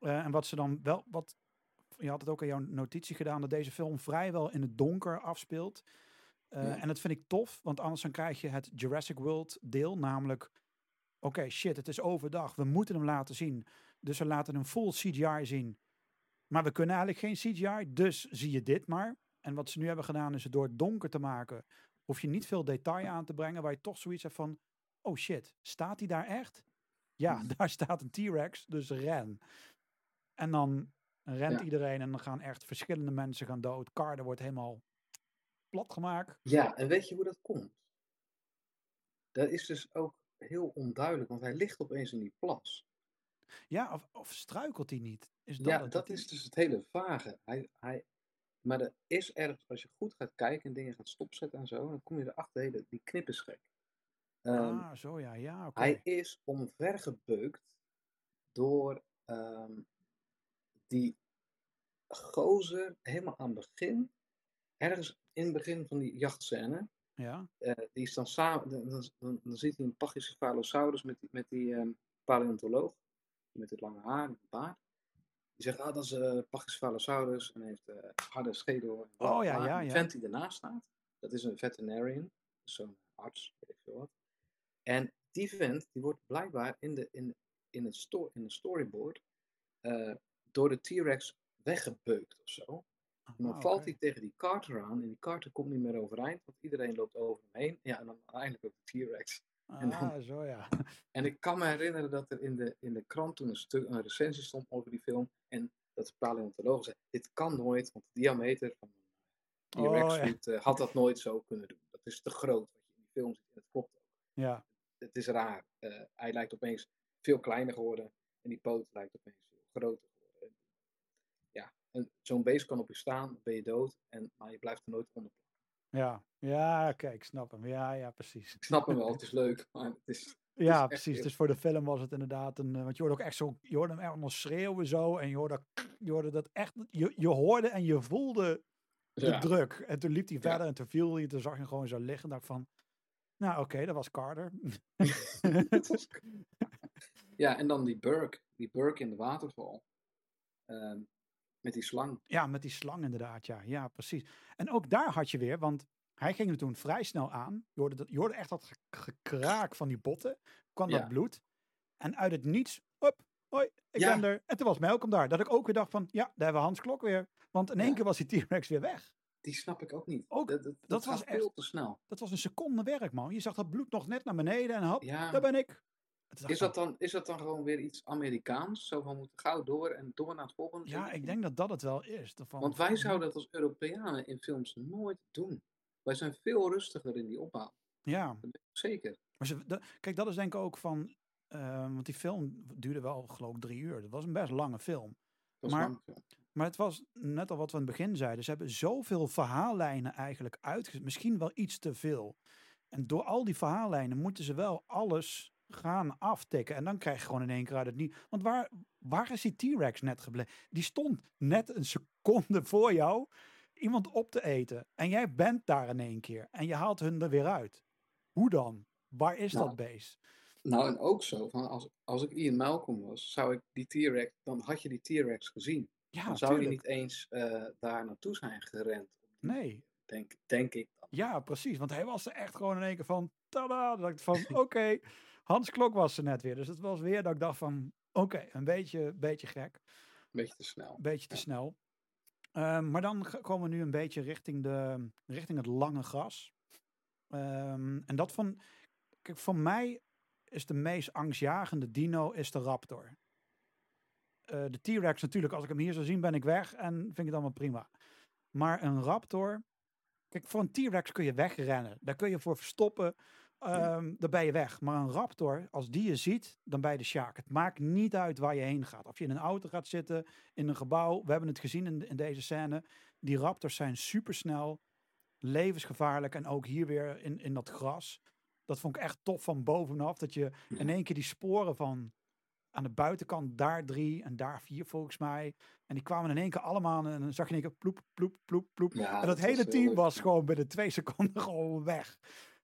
[SPEAKER 1] En wat ze dan wel, wat je had het ook in jouw notitie gedaan, dat deze film vrijwel in het donker afspeelt.
[SPEAKER 2] Ja.
[SPEAKER 1] En dat vind ik tof, want anders dan krijg je het Jurassic World deel, namelijk, oké, shit, het is overdag, we moeten hem laten zien. Dus we laten hem full CGI zien. Maar we kunnen eigenlijk geen CGI, dus zie je dit maar. En wat ze nu hebben gedaan is het door het donker te maken, hoef je niet veel detail aan te brengen, waar je toch zoiets hebt van, oh shit, staat hij daar echt? Ja, [LAUGHS] daar staat een T-Rex, dus ren. En dan rent
[SPEAKER 2] Ja.
[SPEAKER 1] iedereen en dan gaan echt verschillende mensen gaan dood. Carter wordt helemaal plat gemaakt.
[SPEAKER 2] Ja, en weet je hoe dat komt? Dat is dus ook heel onduidelijk, want hij ligt opeens in die plas.
[SPEAKER 1] Ja, of, of struikelt hij niet? Is dat
[SPEAKER 2] ja, dat is dus het hele vage. Hij, hij, maar er is ergens, als je goed gaat kijken en dingen gaat stopzetten en zo, dan kom je erachter, hele, die knip is gek. Ehm,
[SPEAKER 1] ah, zo ja, ja, oké.
[SPEAKER 2] Hij is omvergebeukt door ehm, die gozer helemaal aan het begin. Ergens in het begin van die jachtscène.
[SPEAKER 1] Ja,
[SPEAKER 2] eh, die is dan samen. Dan, dan, dan, ziet hij een Pachycephalosaurus met die, met die ehm, paleontoloog. Met het lange haar en het baard. Die zegt, ah, dat is eh Pachycephalosaurus. En hij heeft eh harde schedel. En
[SPEAKER 1] Oh, ja, ja, ja.
[SPEAKER 2] vent die ernaast staat. Dat is een veterinarian. Zo'n arts, weet ik veel wat. En die vent, die wordt blijkbaar in, de, in, in, het, sto in het storyboard door de T-Rex weggebeukt of zo. En dan
[SPEAKER 1] Ah,
[SPEAKER 2] valt hij tegen die Carter aan en die Carter komt niet meer overeind, want iedereen loopt over hem heen. Ja, en dan uiteindelijk ook de T-Rex. en dan-
[SPEAKER 1] Ah, zo ja. [LAUGHS]
[SPEAKER 2] En ik kan me herinneren dat er in de, in de krant toen een, stuk, een recensie stond over die film. En dat de paleontoloog zei, dit kan nooit, want de diameter van een T-Rex
[SPEAKER 1] Oh, ja.
[SPEAKER 2] eh, had dat nooit zo kunnen doen. Dat is te groot wat je in die film ziet. En dat klopt ook.
[SPEAKER 1] Ja,
[SPEAKER 2] Het is raar. Eh, hij lijkt opeens veel kleiner geworden en die poot lijkt opeens veel groter geworden. En Ja, en zo'n beest kan op je staan, ben je dood, en, maar je blijft er nooit onder.
[SPEAKER 1] ja. Ja, oké, ik snap hem. Ja, ja, precies.
[SPEAKER 2] Ik snap hem wel, het is leuk, maar het is...
[SPEAKER 1] Ja,
[SPEAKER 2] echt
[SPEAKER 1] precies.
[SPEAKER 2] heel-
[SPEAKER 1] Dus voor de film was het inderdaad een. eh, Want je hoorde ook echt zo. Je hoorde hem echt nog schreeuwen zo. En je hoorde, je hoorde dat echt. Je, je hoorde en je voelde de
[SPEAKER 2] Ja.
[SPEAKER 1] druk. En toen liep hij
[SPEAKER 2] Ja.
[SPEAKER 1] verder en toen viel hij. En toen zag je hem gewoon zo liggen. En dacht van. Nou, oké, dat was Carter.
[SPEAKER 2] Het is- [LAUGHS] ja, en dan die Burke, die Burke in de waterval. Ehm, met die slang.
[SPEAKER 1] Ja, met die slang inderdaad. Ja, ja, precies. En ook daar had je weer, want hij ging er toen vrij snel aan. Je hoorde, dat, je hoorde echt dat ge- gekraak van die botten. Kwam
[SPEAKER 2] Ja.
[SPEAKER 1] dat bloed. En uit het niets, hop, hoi, ik
[SPEAKER 2] Ja.
[SPEAKER 1] ben er. En toen was Malcolm daar. Dat ik ook weer dacht van, ja, daar hebben we Hans Klok weer. Want in één
[SPEAKER 2] Ja.
[SPEAKER 1] keer was die T-Rex weer weg.
[SPEAKER 2] Die snap ik ook niet.
[SPEAKER 1] Ook,
[SPEAKER 2] dat, dat,
[SPEAKER 1] was echt-
[SPEAKER 2] veel te snel.
[SPEAKER 1] Dat was een seconde werk, man. Je zag dat bloed nog net naar beneden en hop, daar ben ik.
[SPEAKER 2] Is dat, dan, is dat dan gewoon weer iets Amerikaans? Zo van, we moeten gauw door en door naar het volgende?
[SPEAKER 1] Ja, ik denk dat dat het wel is. Van,
[SPEAKER 2] Want wij zouden dat als Europeanen in films nooit doen. Wij zijn veel rustiger in die opbouw.
[SPEAKER 1] Ja,
[SPEAKER 2] zeker.
[SPEAKER 1] Maar ze, kijk, dat is denk ik ook van. eh, want die film duurde wel, geloof ik, drie uur. Dat was een best lange film. Maar-
[SPEAKER 2] lang.
[SPEAKER 1] Maar het was net al wat we in het begin zeiden. Ze hebben zoveel verhaallijnen eigenlijk uitgezet. Misschien wel iets te veel. En door al die verhaallijnen moeten ze wel alles gaan aftikken. En dan krijg je gewoon in één keer uit het niet. Want waar, waar is die T-Rex net gebleven? Die stond net een seconde voor jou iemand op te eten. En jij bent daar in één keer. En je haalt hun er weer uit. Hoe dan? Waar is
[SPEAKER 2] Nou,
[SPEAKER 1] dat beest?
[SPEAKER 2] Nou, en ook zo, van als, als ik Ian Malcolm was, zou ik die T-Rex, dan had je die T-Rex gezien.
[SPEAKER 1] Ja,
[SPEAKER 2] dan zou je niet eens eh, daar naartoe zijn gerend.
[SPEAKER 1] Nee.
[SPEAKER 2] Denk, denk ik dan.
[SPEAKER 1] Ja, precies. Want hij was er echt gewoon in één keer van, tada! Dat ik van, [LAUGHS] oké, Hans Klok was er net weer. Dus het was weer dat ik dacht van, oké, een beetje, beetje gek.
[SPEAKER 2] Een beetje te snel.
[SPEAKER 1] Beetje te
[SPEAKER 2] Ja.
[SPEAKER 1] snel. Ehm, maar dan komen we nu een beetje richting, de, richting het lange gras. Ehm, en dat van, kijk, voor mij is de meest angstjagende dino is de raptor. Eh, de T-Rex natuurlijk, als ik hem hier zou zien, ben ik weg en vind ik het allemaal prima. Maar een raptor, kijk, voor een T-Rex kun je wegrennen. Daar kun je voor verstoppen, ehm dan ben je weg. Maar een raptor, als die je ziet, dan ben je de sjaak. Het maakt niet uit waar je heen gaat. Of je in een auto gaat zitten, in een gebouw. We hebben het gezien in, in deze scène. Die raptors zijn supersnel, levensgevaarlijk. En ook hier weer in, in dat gras. Dat vond ik echt tof van bovenaf. Dat je in één keer die sporen van aan de buitenkant daar drie en daar vier volgens mij. En die kwamen in één keer allemaal en dan zag je in één keer ploep, ploep, ploep, ploep.
[SPEAKER 2] Ja,
[SPEAKER 1] en dat, hele team
[SPEAKER 2] leuk.
[SPEAKER 1] was gewoon binnen twee [LAUGHS] seconden gewoon weg.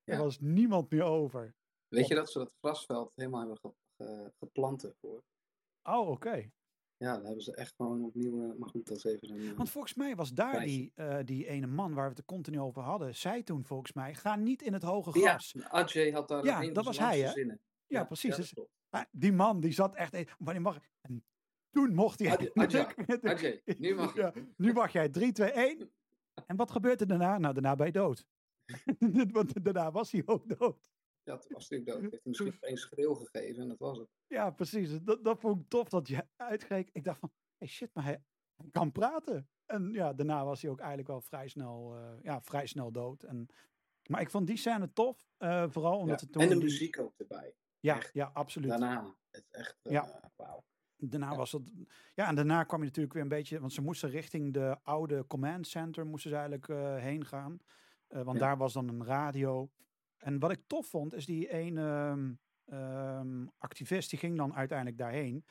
[SPEAKER 1] Er
[SPEAKER 2] Ja.
[SPEAKER 1] was niemand meer over.
[SPEAKER 2] Weet je dat ze dat grasveld helemaal hebben ge, ge- geplant ervoor?
[SPEAKER 1] Oh, oké.
[SPEAKER 2] Ja, daar hebben ze echt gewoon opnieuw. eh, maar goed, dat is even een. eh,
[SPEAKER 1] Want volgens mij was daar die, eh, die ene man waar we het er continu over hadden. Zei toen volgens mij, ga niet in het hoge
[SPEAKER 2] ja,
[SPEAKER 1] gras. Ja,
[SPEAKER 2] Ajay had daar
[SPEAKER 1] Ja,
[SPEAKER 2] een
[SPEAKER 1] dat was hij,
[SPEAKER 2] zinnen.
[SPEAKER 1] precies.
[SPEAKER 2] dat
[SPEAKER 1] Dus, ah, die man die zat echt, wanneer mag? En toen mocht hij.
[SPEAKER 2] Ajay, Ajay, Ajay, nu mag [LAUGHS] je.
[SPEAKER 1] Ja, nu mag jij 3, 2, 1. En wat gebeurt er daarna? Nou, daarna ben je dood. [LAUGHS] Want daarna was hij ook dood.
[SPEAKER 2] Ja, toen was hij dood. [LAUGHS] Heeft hij misschien nog één schreeuw gegeven en dat was het.
[SPEAKER 1] Ja, precies. Dat, dat vond ik tof dat je uitgreek. Ik dacht van, hey shit, maar hij, hij kan praten. En ja, daarna was hij ook eigenlijk wel vrij snel, eh, ja, vrij snel dood. En, maar ik vond die scène tof. eh, vooral omdat
[SPEAKER 2] Ja,
[SPEAKER 1] het toen...
[SPEAKER 2] En de muziek ook erbij.
[SPEAKER 1] Ja,
[SPEAKER 2] echt.
[SPEAKER 1] ja, absoluut.
[SPEAKER 2] Daarna. Het is echt. eh,
[SPEAKER 1] Ja.
[SPEAKER 2] Wauw.
[SPEAKER 1] Daarna
[SPEAKER 2] Ja.
[SPEAKER 1] was het. Ja, en daarna kwam je natuurlijk weer een beetje. Want ze moesten richting de oude command center moesten ze eigenlijk eh, heen gaan. Eh, want
[SPEAKER 2] Ja.
[SPEAKER 1] daar was dan een radio. En wat ik tof vond, is die ene ehm, ehm, activist, die ging dan uiteindelijk daarheen.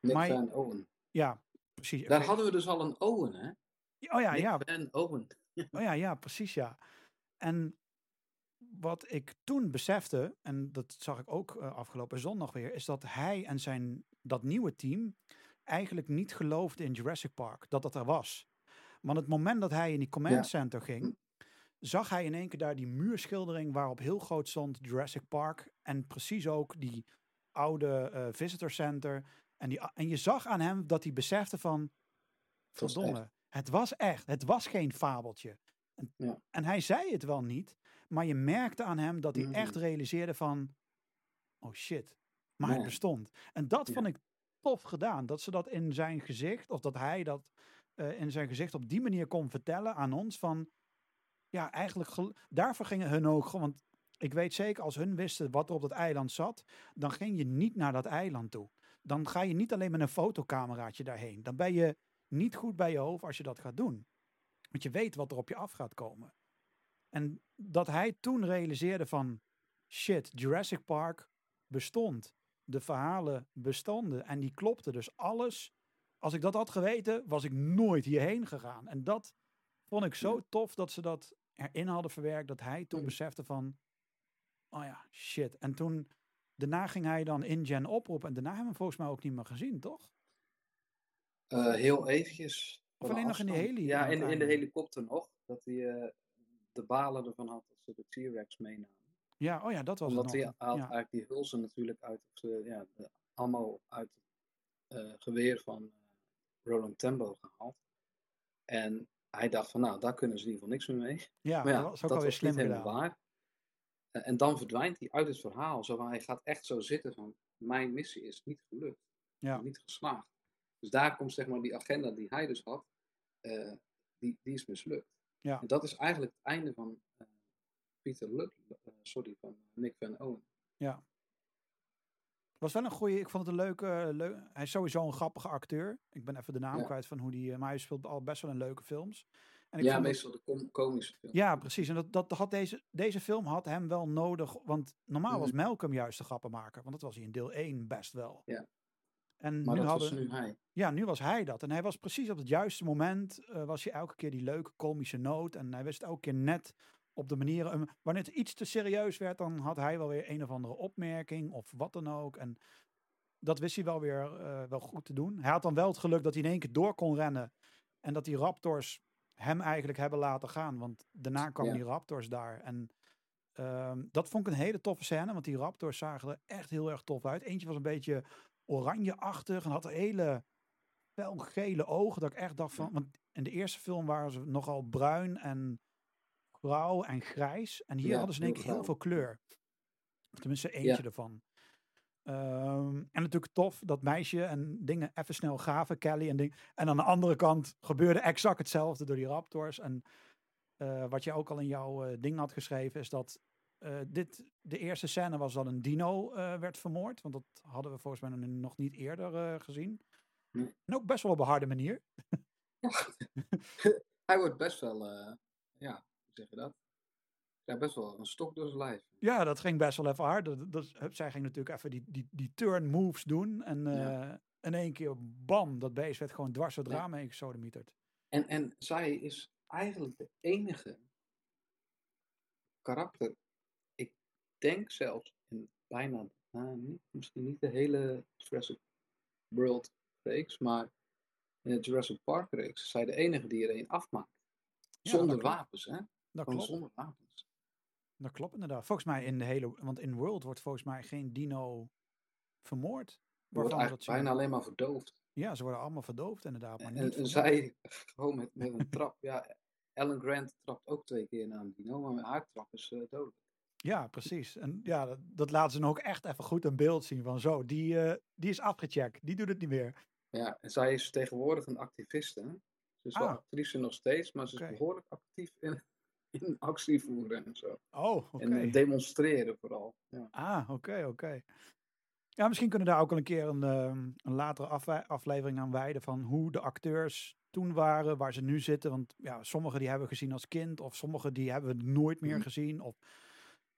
[SPEAKER 2] Nick
[SPEAKER 1] Maar-
[SPEAKER 2] Van Owen.
[SPEAKER 1] Ja, precies.
[SPEAKER 2] Daar hadden we dus al een Owen, hè?
[SPEAKER 1] Oh ja,
[SPEAKER 2] Nick
[SPEAKER 1] ja,
[SPEAKER 2] Van Owen. [LAUGHS]
[SPEAKER 1] Oh ja, ja, precies ja. En wat ik toen besefte, en dat zag ik ook eh, afgelopen zondag weer, is dat hij en zijn, dat nieuwe team eigenlijk niet geloofde in Jurassic Park, dat dat er was. Want het moment dat hij in die command
[SPEAKER 2] Ja.
[SPEAKER 1] center ging, zag hij in één keer daar die muurschildering waarop heel groot stond Jurassic Park en precies ook die oude eh, visitor center. En, die, en je zag aan hem dat hij besefte van, verdomme, het was echt, het was geen fabeltje. En,
[SPEAKER 2] Ja.
[SPEAKER 1] en hij zei het wel niet, maar je merkte aan hem dat hij echt realiseerde van, oh shit, maar het bestond. En dat
[SPEAKER 2] Ja.
[SPEAKER 1] vond ik tof gedaan, dat ze dat in zijn gezicht, of dat hij dat eh, in zijn gezicht op die manier kon vertellen aan ons van, ja, eigenlijk, daarvoor gingen hun ook, gewoon- want ik weet zeker, als hun wisten wat er op dat eiland zat, dan ging je niet naar dat eiland toe. Dan ga je niet alleen met een fotocameraatje daarheen. Dan ben je niet goed bij je hoofd als je dat gaat doen. Want je weet wat er op je af gaat komen. En dat hij toen realiseerde van, shit, Jurassic Park bestond. De verhalen bestonden en die klopten. Dus alles, als ik dat had geweten, was ik nooit hierheen gegaan. En dat vond ik zo tof dat ze dat erin hadden verwerkt. Dat hij toen
[SPEAKER 2] Mm.
[SPEAKER 1] besefte van, oh ja, shit. En toen, daarna ging hij dan InGen oproepen. En daarna hebben we hem volgens mij ook niet meer gezien, toch?
[SPEAKER 2] Eh, heel eventjes.
[SPEAKER 1] Of alleen nog in de heli
[SPEAKER 2] Ja, in, in de helikopter nog. Dat hij eh, de balen ervan had dat ze de T-Rex meenamen.
[SPEAKER 1] Ja, oh ja, dat was
[SPEAKER 2] Omdat
[SPEAKER 1] het
[SPEAKER 2] hij
[SPEAKER 1] Ja.
[SPEAKER 2] eigenlijk die hulzen natuurlijk uit het, eh, ja, de ammo uit het geweer van Roland Tembo gehaald. En hij dacht van nou, daar kunnen ze in ieder geval niks meer mee.
[SPEAKER 1] Ja,
[SPEAKER 2] Maar ja,
[SPEAKER 1] dat was ook alweer slim
[SPEAKER 2] helemaal
[SPEAKER 1] gedaan.
[SPEAKER 2] waar. Eh, en dan verdwijnt hij uit het verhaal. Zo hij gaat echt zo zitten van, mijn missie is niet gelukt.
[SPEAKER 1] Ja.
[SPEAKER 2] Niet geslaagd. Dus daar komt zeg maar die agenda die hij dus had, eh, die, die is mislukt.
[SPEAKER 1] Ja.
[SPEAKER 2] En dat is eigenlijk het einde van eh, Peter Luk, eh, sorry, van Nick Van Owen.
[SPEAKER 1] Ja. Was wel een goede. Ik vond het een leuke. leu- hij is sowieso een grappige acteur. Ik ben even de naam
[SPEAKER 2] Ja.
[SPEAKER 1] kwijt van hoe die. eh, Maar hij speelt al best wel in leuke films. En ik
[SPEAKER 2] Ja, meestal de komische film.
[SPEAKER 1] ja, precies. En dat, dat had deze, deze film had hem wel nodig. Want normaal was
[SPEAKER 2] Mhm.
[SPEAKER 1] Malcolm juist de grappenmaker. Want dat was hij in deel 1 best wel.
[SPEAKER 2] Ja.
[SPEAKER 1] En
[SPEAKER 2] Maar
[SPEAKER 1] nu
[SPEAKER 2] dat
[SPEAKER 1] hadden,
[SPEAKER 2] was nu hij.
[SPEAKER 1] ja, nu was hij dat. En hij was precies op het juiste moment, eh, was hij elke keer die leuke komische noot. En hij wist elke keer net op de manier, eh, wanneer het iets te serieus werd, dan had hij wel weer een of andere opmerking of wat dan ook. En dat wist hij wel weer eh, wel goed te doen. Hij had dan wel het geluk dat hij in één keer door kon rennen. En dat die Raptors hem eigenlijk hebben laten gaan. Want daarna kwamen
[SPEAKER 2] Ja.
[SPEAKER 1] die Raptors daar. En ehm, dat vond ik een hele toffe scène. Want die Raptors zagen er echt heel erg tof uit. Eentje was een beetje oranjeachtig en had hele felgele ogen. Dat ik echt dacht van... Want in de eerste film waren ze nogal bruin en grauw en grijs. En hier
[SPEAKER 2] Ja,
[SPEAKER 1] hadden ze in één
[SPEAKER 2] heel
[SPEAKER 1] keer heel veel kleur. Of tenminste eentje ervan. Ehm, en natuurlijk tof dat meisje en dingen even snel gaven, Kelly en ding. En aan de andere kant gebeurde exact hetzelfde door die Raptors. En eh, wat je ook al in jouw eh, ding had geschreven, is dat eh, dit de eerste scène was dat een dino werd vermoord. Want dat hadden we volgens mij nog- niet eerder gezien. En ook best wel op een harde manier. [LAUGHS]
[SPEAKER 2] Hij wordt best wel, ja, zeg je dat? Ja, best wel een stok door zijn lijf.
[SPEAKER 1] Ja, dat ging best wel even hard. Dat, dat, zij ging natuurlijk even die, die, die turn moves doen. En eh, in één keer, bam, dat beest werd gewoon dwars het raam heen gesodemieterd.
[SPEAKER 2] En, en zij is eigenlijk de enige karakter. Ik denk zelfs in bijna, nou, niet, misschien niet de hele Jurassic World reeks, maar in de Jurassic Park reeks zij de enige die er een afmaakt. Zonder wapens, hè?
[SPEAKER 1] Dat klopt.
[SPEAKER 2] zonder wapens.
[SPEAKER 1] Dat klopt inderdaad. Volgens mij in de hele, want in World wordt volgens mij geen dino vermoord.
[SPEAKER 2] Wordt
[SPEAKER 1] dat
[SPEAKER 2] eigenlijk bijna alleen maar verdoofd.
[SPEAKER 1] Ja, ze worden allemaal verdoofd inderdaad. Maar
[SPEAKER 2] En,
[SPEAKER 1] niet
[SPEAKER 2] en
[SPEAKER 1] vermoord.
[SPEAKER 2] zij [LAUGHS] gewoon met, met een trap. Ja, Alan Grant trapt ook twee keer naar een dino, maar met haar trap is eh dodelijk.
[SPEAKER 1] Ja, precies. En ja, dat, dat laten ze dan ook echt even goed in beeld zien. Van zo, die, eh, die is afgecheckt. Die doet het niet meer.
[SPEAKER 2] Ja, en zij is tegenwoordig een activiste. Hè? Ze is wel
[SPEAKER 1] Ah.
[SPEAKER 2] actrice nog steeds, maar ze is behoorlijk actief in, in actie voeren en zo.
[SPEAKER 1] Oh, oké.
[SPEAKER 2] En eh, demonstreren vooral. Ja.
[SPEAKER 1] Ah, oké, oké. Ja, misschien kunnen we daar ook al een keer een, ehm, een latere aflevering aan wijden van hoe de acteurs toen waren, waar ze nu zitten. Want ja, sommige die hebben we gezien als kind, of sommige die hebben we nooit meer
[SPEAKER 2] Mhm.
[SPEAKER 1] gezien. Of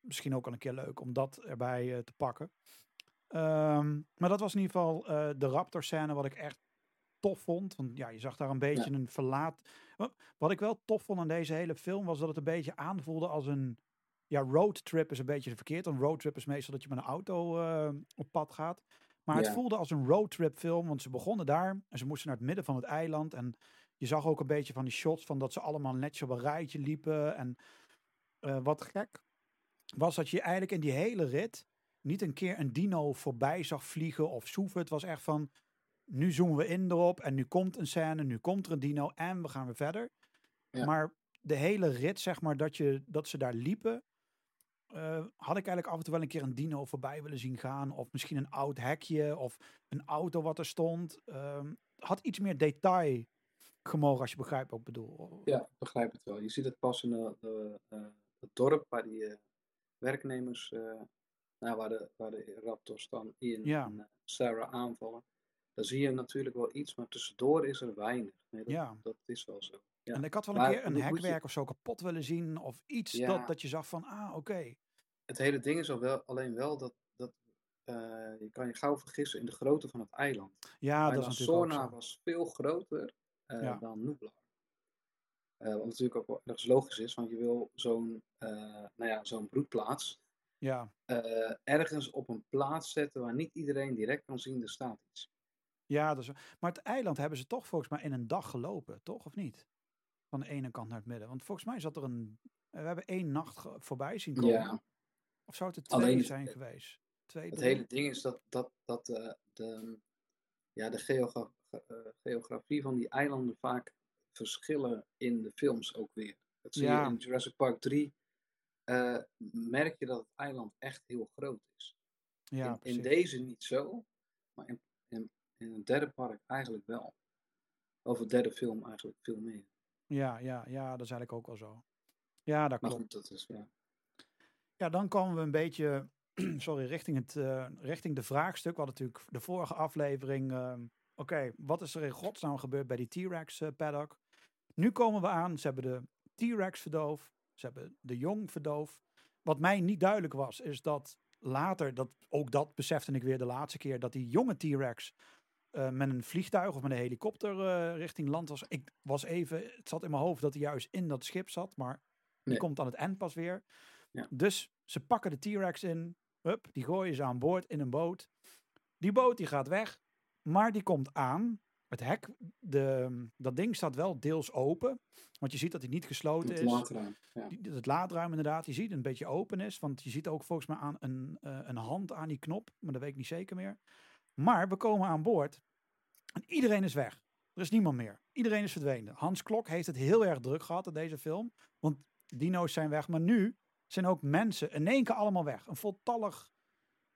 [SPEAKER 1] misschien ook al een keer leuk om dat erbij eh, te pakken. Ehm, maar dat was in ieder geval eh, de Raptor-scène wat ik echt tof vond. Want ja, je zag daar een beetje een verlaat. Wat, ik wel tof vond aan deze hele film was dat het een beetje aanvoelde als een ja, roadtrip is een beetje verkeerd. Een roadtrip is meestal dat je met een auto eh, op pad gaat. Maar het voelde als een roadtrip film, want ze begonnen daar en ze moesten naar het midden van het eiland. En je zag ook een beetje van die shots van dat ze allemaal netjes op een rijtje liepen. En eh, wat gek was dat je eigenlijk in die hele rit niet een keer een dino voorbij zag vliegen of zoeven. Het was echt van, nu zoomen we in erop en nu komt een scène, nu komt er een dino en we gaan weer verder.
[SPEAKER 2] Ja.
[SPEAKER 1] Maar de hele rit, zeg maar, dat, je, dat ze daar liepen, eh, had ik eigenlijk af en toe wel een keer een dino voorbij willen zien gaan. Of misschien een oud hekje of een auto wat er stond. Ehm, had iets meer detail gemogen, als je begrijpt wat ik bedoel.
[SPEAKER 2] ja, ik begrijp het wel. Je ziet het pas in de, de, eh, het dorp waar die eh, werknemers, eh, nou, waar, de, waar de raptors dan Ian
[SPEAKER 1] Ja.
[SPEAKER 2] en Sarah aanvallen. Dan zie je natuurlijk wel iets, maar tussendoor is er weinig. Nee, dat,
[SPEAKER 1] Ja.
[SPEAKER 2] dat is wel zo. Ja.
[SPEAKER 1] En ik had wel een
[SPEAKER 2] Maar
[SPEAKER 1] keer een
[SPEAKER 2] je-
[SPEAKER 1] hekwerk of zo kapot willen zien. Of iets
[SPEAKER 2] Ja.
[SPEAKER 1] dat, dat je zag van, ah, oké.
[SPEAKER 2] Het hele ding is al wel, alleen wel dat, dat eh, je kan je gauw vergissen in de grootte van het eiland.
[SPEAKER 1] Ja, dat is natuurlijk zo.
[SPEAKER 2] was veel groter eh,
[SPEAKER 1] Ja.
[SPEAKER 2] dan Nublar. Eh, wat natuurlijk ook ergens logisch is, want je wil zo'n nou ja, zo'n broedplaats
[SPEAKER 1] Ja.
[SPEAKER 2] ergens op een plaats zetten waar niet iedereen direct kan zien, er staat iets.
[SPEAKER 1] Ja, dat is, maar het eiland hebben ze toch volgens mij in een dag gelopen, toch? Of niet? Van de ene kant naar het midden. Want volgens mij zat er een... We hebben één nacht voorbij zien komen.
[SPEAKER 2] Ja,
[SPEAKER 1] Of zou het er twee
[SPEAKER 2] Alleen
[SPEAKER 1] zijn geweest? Twee,
[SPEAKER 2] het
[SPEAKER 1] drie?
[SPEAKER 2] hele ding is dat, dat, dat eh, de, ja, de geogra- ge- eh, geografie van die eilanden vaak verschillen in de films ook weer. Dat zie
[SPEAKER 1] Ja.
[SPEAKER 2] je in Jurassic Park 3. eh, merk je dat het eiland echt heel groot is.
[SPEAKER 1] Ja,
[SPEAKER 2] in, in deze niet zo, maar in, in, in het derde park eigenlijk wel. Het derde film eigenlijk veel meer.
[SPEAKER 1] Ja, ja, ja, dat is eigenlijk ook wel zo. Ja, dat
[SPEAKER 2] Maar
[SPEAKER 1] klopt.
[SPEAKER 2] goed, dat is ja.
[SPEAKER 1] Ja, dan komen we een beetje [CLEARS THROAT] sorry, richting, het, eh, richting de vraagstuk. We hadden natuurlijk de vorige aflevering. ehm, Oké, wat is er in godsnaam gebeurd bij die T-Rex eh, paddock? Nu komen we aan, ze hebben de T-Rex verdoofd. Ze hebben de jong verdoofd. Wat mij niet duidelijk was, is dat later, dat, ook dat besefte ik weer de laatste keer, dat die jonge T-Rex eh, met een vliegtuig of met een helikopter eh, richting land was. Ik was even, het zat in mijn hoofd dat hij juist in dat schip zat, maar die
[SPEAKER 2] Nee.
[SPEAKER 1] komt aan het eind pas weer.
[SPEAKER 2] Ja.
[SPEAKER 1] Dus ze pakken de T-Rex in, hup, die gooien ze aan boord in een boot. Die boot die gaat weg, maar die komt aan. Het hek, de, dat ding staat wel deels open, want je ziet dat hij niet gesloten
[SPEAKER 2] Het
[SPEAKER 1] is.
[SPEAKER 2] laadruim. Ja.
[SPEAKER 1] Die- Het laadruim inderdaad, je ziet een beetje open is. Want je ziet ook volgens mij aan een, eh, een hand aan die knop. Maar dat weet ik niet zeker meer. Maar we komen aan boord. En iedereen is weg. Er is niemand meer. Iedereen is verdwenen. Hans Klok heeft het heel erg druk gehad in deze film. Want dino's zijn weg. Maar nu zijn ook mensen in één keer allemaal weg. Een voltallig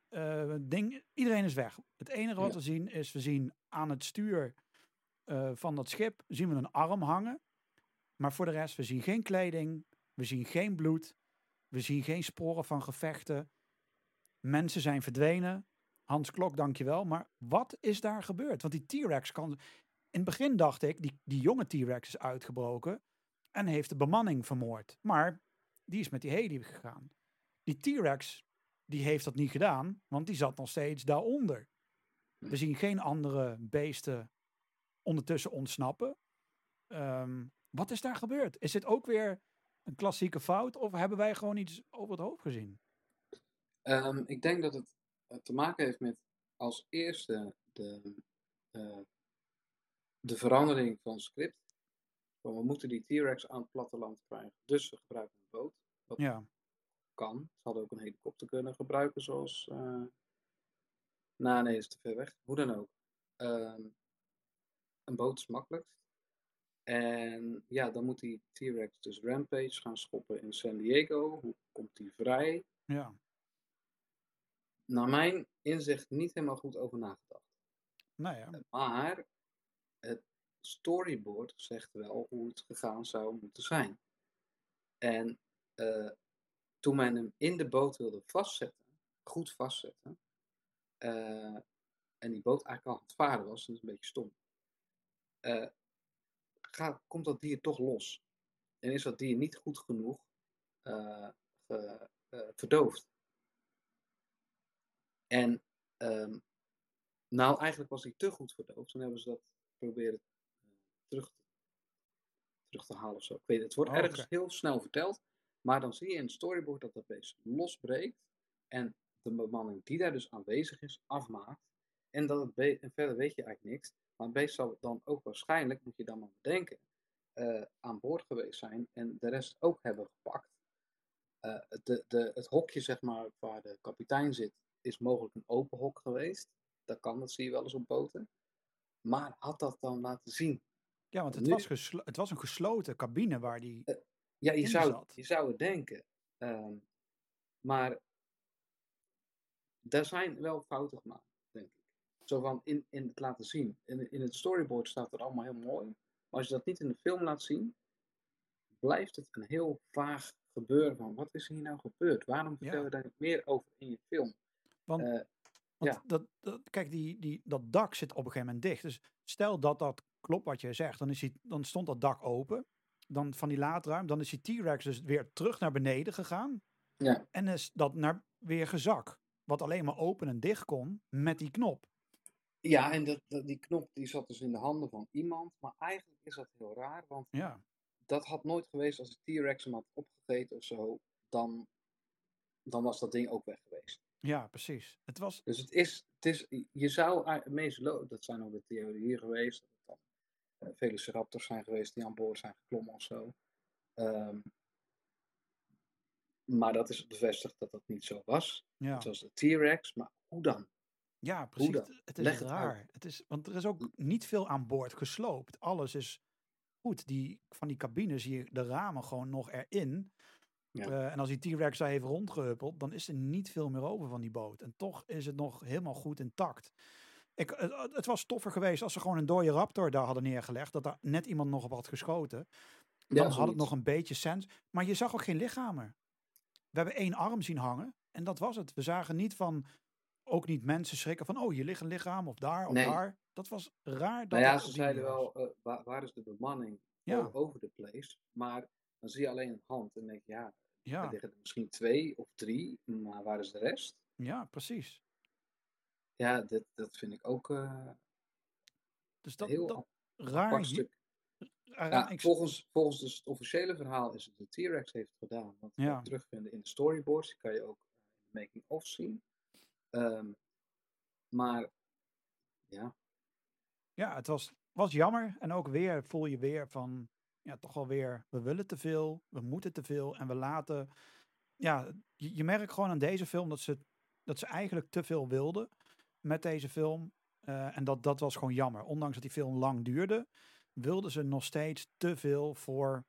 [SPEAKER 1] eh, ding. Iedereen is weg. Het enige wat
[SPEAKER 2] Ja.
[SPEAKER 1] we zien is, we zien aan het stuur eh, van dat schip, zien we een arm hangen. Maar voor de rest, we zien geen kleding. We zien geen bloed. We zien geen sporen van gevechten. Mensen zijn verdwenen. Hans Klok, dankjewel. Maar wat is daar gebeurd? Want die T-Rex kan... In het begin dacht ik, die, die jonge T-Rex is uitgebroken en heeft de bemanning vermoord. Maar die is met die heli gegaan. Die T-Rex, die heeft dat niet gedaan, want die zat nog steeds daaronder. We zien geen andere beesten ondertussen ontsnappen. Ehm, wat is daar gebeurd? Is dit ook weer een klassieke fout of hebben wij gewoon iets over het hoofd gezien?
[SPEAKER 2] Ehm, ik denk dat het te maken heeft met als eerste de, eh, de verandering van script. Van we moeten die T-Rex aan het platteland krijgen. Dus we gebruiken een boot.
[SPEAKER 1] Ja,
[SPEAKER 2] Kan. Ze hadden ook een helikopter kunnen gebruiken zoals... eh nou nee, is te ver weg. Hoe dan ook. Ehm, een boot is makkelijkst. En ja, dan moet die T-Rex dus Rampage gaan schoppen in San Diego. Hoe komt die vrij?
[SPEAKER 1] ja,
[SPEAKER 2] naar mijn inzicht niet helemaal goed over nagedacht.
[SPEAKER 1] nou ja.
[SPEAKER 2] Maar het storyboard zegt wel hoe het gegaan zou moeten zijn. En eh, toen men hem in de boot wilde vastzetten, goed vastzetten, eh, en die boot eigenlijk al aan het varen was, dat is een beetje stom, eh, gaat, komt dat dier toch los. En is dat dier niet goed genoeg ge- verdoofd. En ehm, nou, eigenlijk was hij te goed verdoofd. Toen hebben ze dat proberen eh, terug, te, terug te halen of zo. Ik weet het. Wordt
[SPEAKER 1] Oh,
[SPEAKER 2] ergens heel snel verteld. Maar dan zie je in het storyboard dat dat beest losbreekt. En de bemanning die daar dus aanwezig is, afmaakt. En, dat het en verder weet je eigenlijk niks. Maar het beest zal dan ook waarschijnlijk, moet je dan maar bedenken, eh, aan boord geweest zijn. En de rest ook hebben gepakt. Eh, de, de, het hokje, zeg maar, waar de kapitein zit, is mogelijk een open hok geweest. Dat kan, dat zie je wel eens op boten. Maar had dat dan laten zien?
[SPEAKER 1] Ja, want het,
[SPEAKER 2] Nu-
[SPEAKER 1] was het was een gesloten cabine waar die...
[SPEAKER 2] Ja, je zou,
[SPEAKER 1] zat.
[SPEAKER 2] je zou het denken. Ehm, maar daar zijn wel fouten gemaakt, denk ik. Zo van in, in het laten zien. In, in het storyboard staat het allemaal heel mooi. Maar als je dat niet in de film laat zien, blijft het een heel vaag gebeuren van wat is hier nou gebeurd? Waarom vertel
[SPEAKER 1] Ja.
[SPEAKER 2] je daar niet meer over in je film?
[SPEAKER 1] Want,
[SPEAKER 2] Eh,
[SPEAKER 1] want
[SPEAKER 2] ja.
[SPEAKER 1] dat, dat, kijk, die, die, dat dak zit op een gegeven moment dicht. Dus stel dat dat klopt wat je zegt, dan, is die, dan stond dat dak open. Dan van die laadruim, dan is die T-Rex dus weer terug naar beneden gegaan.
[SPEAKER 2] Ja.
[SPEAKER 1] En is dat naar weer gezak. Wat alleen maar open en dicht kon met die knop.
[SPEAKER 2] Ja, en dat, dat, die knop die zat dus in de handen van iemand. Maar eigenlijk is dat heel raar, want
[SPEAKER 1] Ja,
[SPEAKER 2] dat had nooit geweest als de T-Rex hem had opgegeten of zo. Dan, dan was dat ding ook weg geweest.
[SPEAKER 1] Ja precies. Het was,
[SPEAKER 2] Dus het is, het is je zou ei- meest lo- dat zijn de theorieën geweest, dat het dan eh, velociraptors zijn geweest die aan boord zijn geklommen of zo. Ehm, maar dat is bevestigd dat dat niet zo was.
[SPEAKER 1] ja.
[SPEAKER 2] Het was de T-Rex, maar hoe dan?
[SPEAKER 1] Ja, precies. Het, het is
[SPEAKER 2] Leg het
[SPEAKER 1] raar. Het is, want er is ook niet veel aan boord gesloopt. Alles is goed. Die, van die cabine zie je de ramen gewoon nog erin.
[SPEAKER 2] Ja.
[SPEAKER 1] Eh, en als die T-Rex daar heeft rondgehuppeld, dan is er niet veel meer over van die boot. En toch is het nog helemaal goed intact. Ik, het, het was toffer geweest als ze gewoon een dode raptor daar hadden neergelegd. Dat daar net iemand nog op had geschoten. Dan had het nog een beetje sens. Maar je zag ook geen lichamen. We hebben één arm zien hangen. En dat was het. We zagen niet van, ook niet mensen schrikken van, oh, hier ligt een lichaam of daar of
[SPEAKER 2] Nee.
[SPEAKER 1] daar. Dat was raar. Dat
[SPEAKER 2] Nou ja, ze zeiden
[SPEAKER 1] was.
[SPEAKER 2] wel, eh, waar, waar is de bemanning?
[SPEAKER 1] Ja.
[SPEAKER 2] Over the place. Maar dan zie je alleen een hand en denk je, ja, er
[SPEAKER 1] Ja,
[SPEAKER 2] liggen misschien twee of drie, maar waar is de rest?
[SPEAKER 1] ja, precies.
[SPEAKER 2] Ja, dit, dat vind ik ook. eh,
[SPEAKER 1] Dus dat,
[SPEAKER 2] Heel
[SPEAKER 1] dat raar.
[SPEAKER 2] stuk. Ja,
[SPEAKER 1] ik-
[SPEAKER 2] volgens, volgens dus het officiële verhaal is het de T-Rex heeft gedaan. Want we
[SPEAKER 1] Ja.
[SPEAKER 2] terugvinden in de storyboards. Die kan je ook in de making-of zien. Ehm, maar ja,
[SPEAKER 1] Ja, het was, was jammer. En ook weer voel je weer van, ja, toch wel weer, we willen te veel, we moeten te veel en we laten. Ja, je, je merkt gewoon aan deze film dat ze, dat ze eigenlijk te veel wilden met deze film. Eh, en dat, dat was gewoon jammer. Ondanks dat die film lang duurde, wilden ze nog steeds te veel voor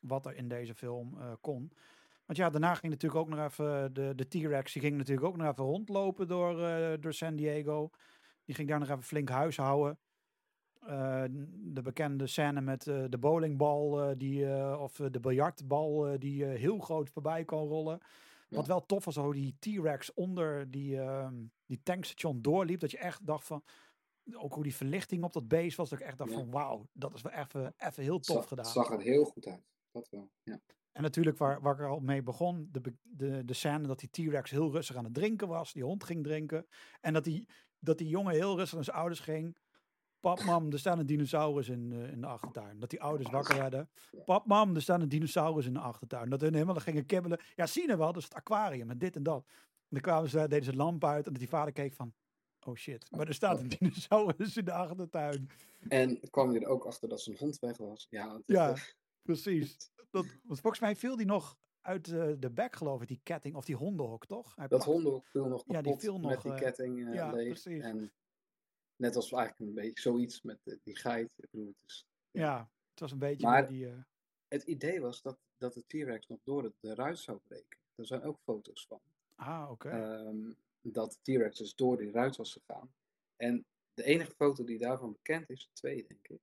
[SPEAKER 1] wat er in deze film eh, kon. Want ja, daarna ging natuurlijk ook nog even, de, de T-Rex, die ging natuurlijk ook nog even rondlopen door, eh, door San Diego. Die ging daar nog even flink huishouden. Eh, de bekende scène met eh, de bowlingbal eh, die, of de biljartbal die heel groot voorbij kon rollen. Wat wel tof was, hoe die T-Rex onder die, ehm, die tankstation doorliep. Dat je echt dacht van, ook hoe die verlichting op dat beest was. Dat ik echt dacht
[SPEAKER 2] Ja.
[SPEAKER 1] van, wauw, dat is wel even, even heel tof
[SPEAKER 2] zag,
[SPEAKER 1] gedaan.
[SPEAKER 2] zag er heel goed uit. Dat wel. Ja.
[SPEAKER 1] En natuurlijk waar, waar ik er al mee begon, de, de, de scène dat die T-Rex heel rustig aan het drinken was. Die hond ging drinken. En dat die, dat die jongen heel rustig naar zijn ouders ging. Pap, mam, er staan een dinosaurus in, eh, in de achtertuin. Dat die ouders wakker werden. Pap, mam, er staan een dinosaurus in de achtertuin. Dat hun helemaal gingen kibbelen. Ja, zie je wel, dat is het aquarium en dit en dat. En dan kwamen ze, deden ze de lamp uit en dat die vader keek van... Oh shit, maar er staat een dinosaurus in de achtertuin.
[SPEAKER 2] En kwam je er ook achter dat zijn hond weg was. Ja,
[SPEAKER 1] Ja. Precies. [LAUGHS] Dat, want volgens mij viel die nog uit eh, de bek, geloof ik, die ketting. Of die hondenhok, toch? Hij
[SPEAKER 2] dat
[SPEAKER 1] pakt-
[SPEAKER 2] hondenhok viel nog
[SPEAKER 1] Ja,
[SPEAKER 2] kapot
[SPEAKER 1] die viel
[SPEAKER 2] met
[SPEAKER 1] nog,
[SPEAKER 2] die
[SPEAKER 1] eh,
[SPEAKER 2] ketting
[SPEAKER 1] ja,
[SPEAKER 2] leeg.
[SPEAKER 1] precies.
[SPEAKER 2] En net als eigenlijk een beetje zoiets met eh, die geit. Ik bedoel, het, is,
[SPEAKER 1] Ja, het was een beetje
[SPEAKER 2] Maar-
[SPEAKER 1] die... eh,
[SPEAKER 2] het idee was dat, dat de T-Rex nog door de, de ruit zou breken. Er zijn ook foto's van.
[SPEAKER 1] ah, oké.
[SPEAKER 2] ehm, dat de T-Rex dus door die ruit was gegaan. En de enige foto die daarvan bekend is, twee denk ik,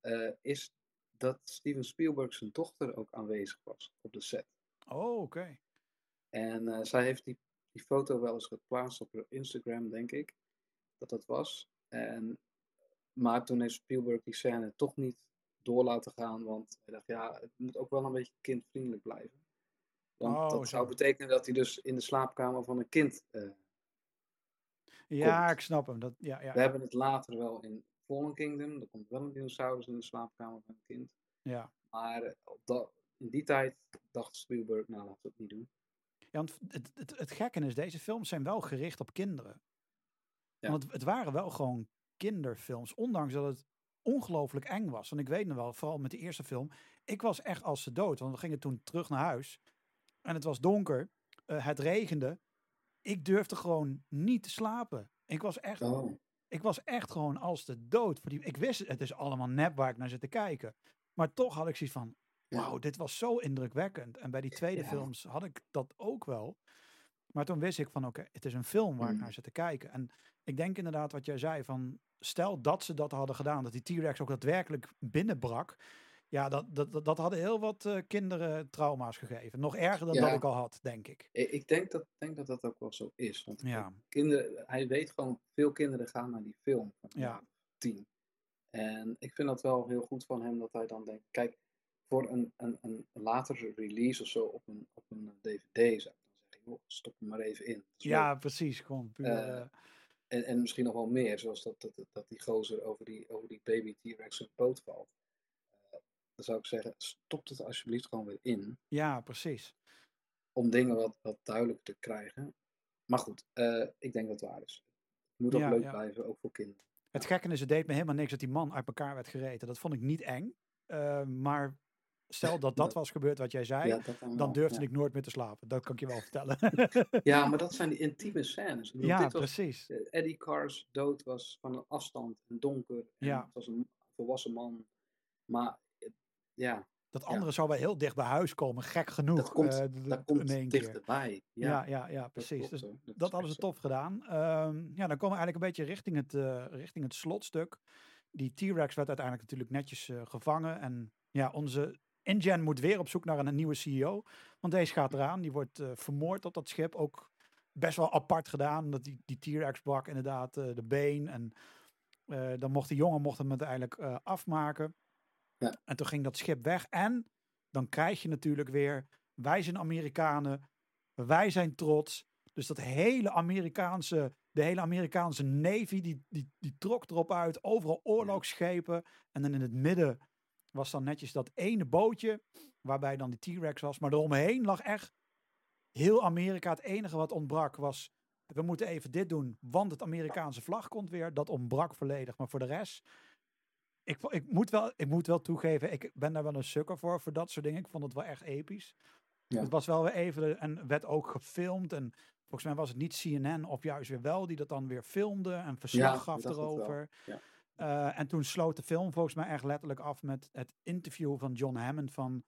[SPEAKER 2] eh, is dat Steven Spielberg zijn dochter ook aanwezig was op de set.
[SPEAKER 1] oh, oké.
[SPEAKER 2] En eh, zij heeft die, die foto wel eens geplaatst op haar Instagram, denk ik, dat dat was. En, maar toen heeft Spielberg die scène toch niet door laten gaan, want hij dacht, ja, het moet ook wel een beetje kindvriendelijk blijven. Want
[SPEAKER 1] Oh,
[SPEAKER 2] dat
[SPEAKER 1] zo.
[SPEAKER 2] zou betekenen dat hij dus in de slaapkamer van een kind eh,
[SPEAKER 1] Ja,
[SPEAKER 2] Komt.
[SPEAKER 1] ik snap hem. Dat, ja, ja,
[SPEAKER 2] We hebben het later wel in Fallen Kingdom. Er komt wel een dinosaurus in de slaapkamer van een kind.
[SPEAKER 1] ja.
[SPEAKER 2] Maar eh, op dat, in die tijd dacht Spielberg, nou laten we het niet doen.
[SPEAKER 1] Ja, want het, het, het gekke is, deze films zijn wel gericht op kinderen.
[SPEAKER 2] Ja.
[SPEAKER 1] Want het, waren wel gewoon kinderfilms, ondanks dat het ongelooflijk eng was. Want ik weet nog wel, vooral met de eerste film, ik was echt als ze dood. Want we gingen toen terug naar huis en het was donker, eh, het regende. Ik durfde gewoon niet te slapen. Ik was echt,
[SPEAKER 2] Oh,
[SPEAKER 1] ik was echt gewoon als de dood. Voor die, ik wist, het is allemaal nep waar ik naar zit te kijken. Maar toch had ik zoiets van, wauw, dit was zo indrukwekkend. En bij die tweede
[SPEAKER 2] Ja.
[SPEAKER 1] films had ik dat ook wel. Maar toen wist ik van, oké, het is een film waar ik
[SPEAKER 2] Mm.
[SPEAKER 1] naar zit te kijken. En ik denk inderdaad wat jij zei, van stel dat ze dat hadden gedaan, dat die T-Rex ook daadwerkelijk binnenbrak. Ja, dat, dat, dat, hadden heel wat eh, kinderen trauma's gegeven. Nog erger dan
[SPEAKER 2] Ja.
[SPEAKER 1] dat ik al had, denk ik.
[SPEAKER 2] ik ik denk dat, denk dat dat ook wel zo is. Want
[SPEAKER 1] Ja.
[SPEAKER 2] kinderen, hij weet gewoon, veel kinderen gaan naar die film
[SPEAKER 1] Ja.
[SPEAKER 2] tien. En ik vind dat wel heel goed van hem dat hij dan denkt, kijk, voor een, een, een latere release of zo op een, op een DVD zou ik joh, stop hem maar even in. Leuk.
[SPEAKER 1] Ja, precies. Gewoon puur,
[SPEAKER 2] Eh,
[SPEAKER 1] eh,
[SPEAKER 2] En, en misschien nog wel meer, zoals dat, dat, dat- die gozer over die, over die baby T-Rex zijn poot valt. Eh, dan zou ik zeggen, stop het alsjeblieft gewoon weer in.
[SPEAKER 1] ja, precies.
[SPEAKER 2] Om dingen wat, wat duidelijker te krijgen. Maar goed, ik denk dat het waar is. Het moet ook
[SPEAKER 1] Ja,
[SPEAKER 2] leuk
[SPEAKER 1] ja.
[SPEAKER 2] blijven, ook voor kinderen.
[SPEAKER 1] Het gekke is, het deed me helemaal niks dat die man uit elkaar werd gereten. Dat vond ik niet eng. Maar stel dat dat was gebeurd wat jij zei,
[SPEAKER 2] Ja,
[SPEAKER 1] dan durfde
[SPEAKER 2] ja.
[SPEAKER 1] ik nooit meer te slapen. Dat kan ik je wel vertellen. [LAUGHS]
[SPEAKER 2] Ja, maar [LAUGHS] dat zijn die intieme scènes. Bedoel,
[SPEAKER 1] ja,
[SPEAKER 2] dit was,
[SPEAKER 1] precies.
[SPEAKER 2] eh, Eddie Carr's dood was van een afstand en donker. En
[SPEAKER 1] Ja.
[SPEAKER 2] Het was een volwassen man. Maar eh, ja,
[SPEAKER 1] Dat andere zou wel heel dicht bij huis komen, gek genoeg.
[SPEAKER 2] dat komt,
[SPEAKER 1] d-
[SPEAKER 2] dat komt dichterbij.
[SPEAKER 1] Ja,
[SPEAKER 2] Ja,
[SPEAKER 1] ja, ja,
[SPEAKER 2] dat
[SPEAKER 1] precies.
[SPEAKER 2] klopt
[SPEAKER 1] Dus.
[SPEAKER 2] Dat,
[SPEAKER 1] dat
[SPEAKER 2] is
[SPEAKER 1] hadden ze tof gedaan. Ehm, ja, dan komen we eigenlijk een beetje richting het, richting het slotstuk. Die T-Rex werd uiteindelijk natuurlijk netjes gevangen. En ja, onze InGen moet weer op zoek naar een, nieuwe CEO. Want deze gaat eraan. Die wordt eh, vermoord op dat schip. Ook best wel apart gedaan. Omdat die, die T-Rex brak inderdaad eh, de been. En eh, dan mocht de jongen mocht hem uiteindelijk afmaken.
[SPEAKER 2] Ja.
[SPEAKER 1] En toen ging dat schip weg. En dan krijg je natuurlijk weer... Wij zijn Amerikanen. Wij zijn trots. Dus dat hele Amerikaanse de hele Amerikaanse Navy, die, die, die trok erop uit. Overal oorlogsschepen. En dan in het midden was dan netjes dat ene bootje, waarbij dan die T-Rex was. Maar eromheen lag echt heel Amerika. Het enige wat ontbrak was, we moeten even dit doen, want het Amerikaanse vlag komt weer. Dat ontbrak volledig. Maar voor de rest, ik, ik, moet, wel, ik moet wel toegeven, ik ben daar wel een sukker voor, voor dat soort dingen. Ik vond het wel echt episch.
[SPEAKER 2] Ja.
[SPEAKER 1] Het was wel weer even, en werd ook gefilmd. En volgens mij was het niet CNN of juist weer wel, die dat dan weer filmde en verslag
[SPEAKER 2] Ja,
[SPEAKER 1] gaf erover.
[SPEAKER 2] Ja.
[SPEAKER 1] Eh, en toen sloot de film volgens mij echt letterlijk af met het interview van John Hammond van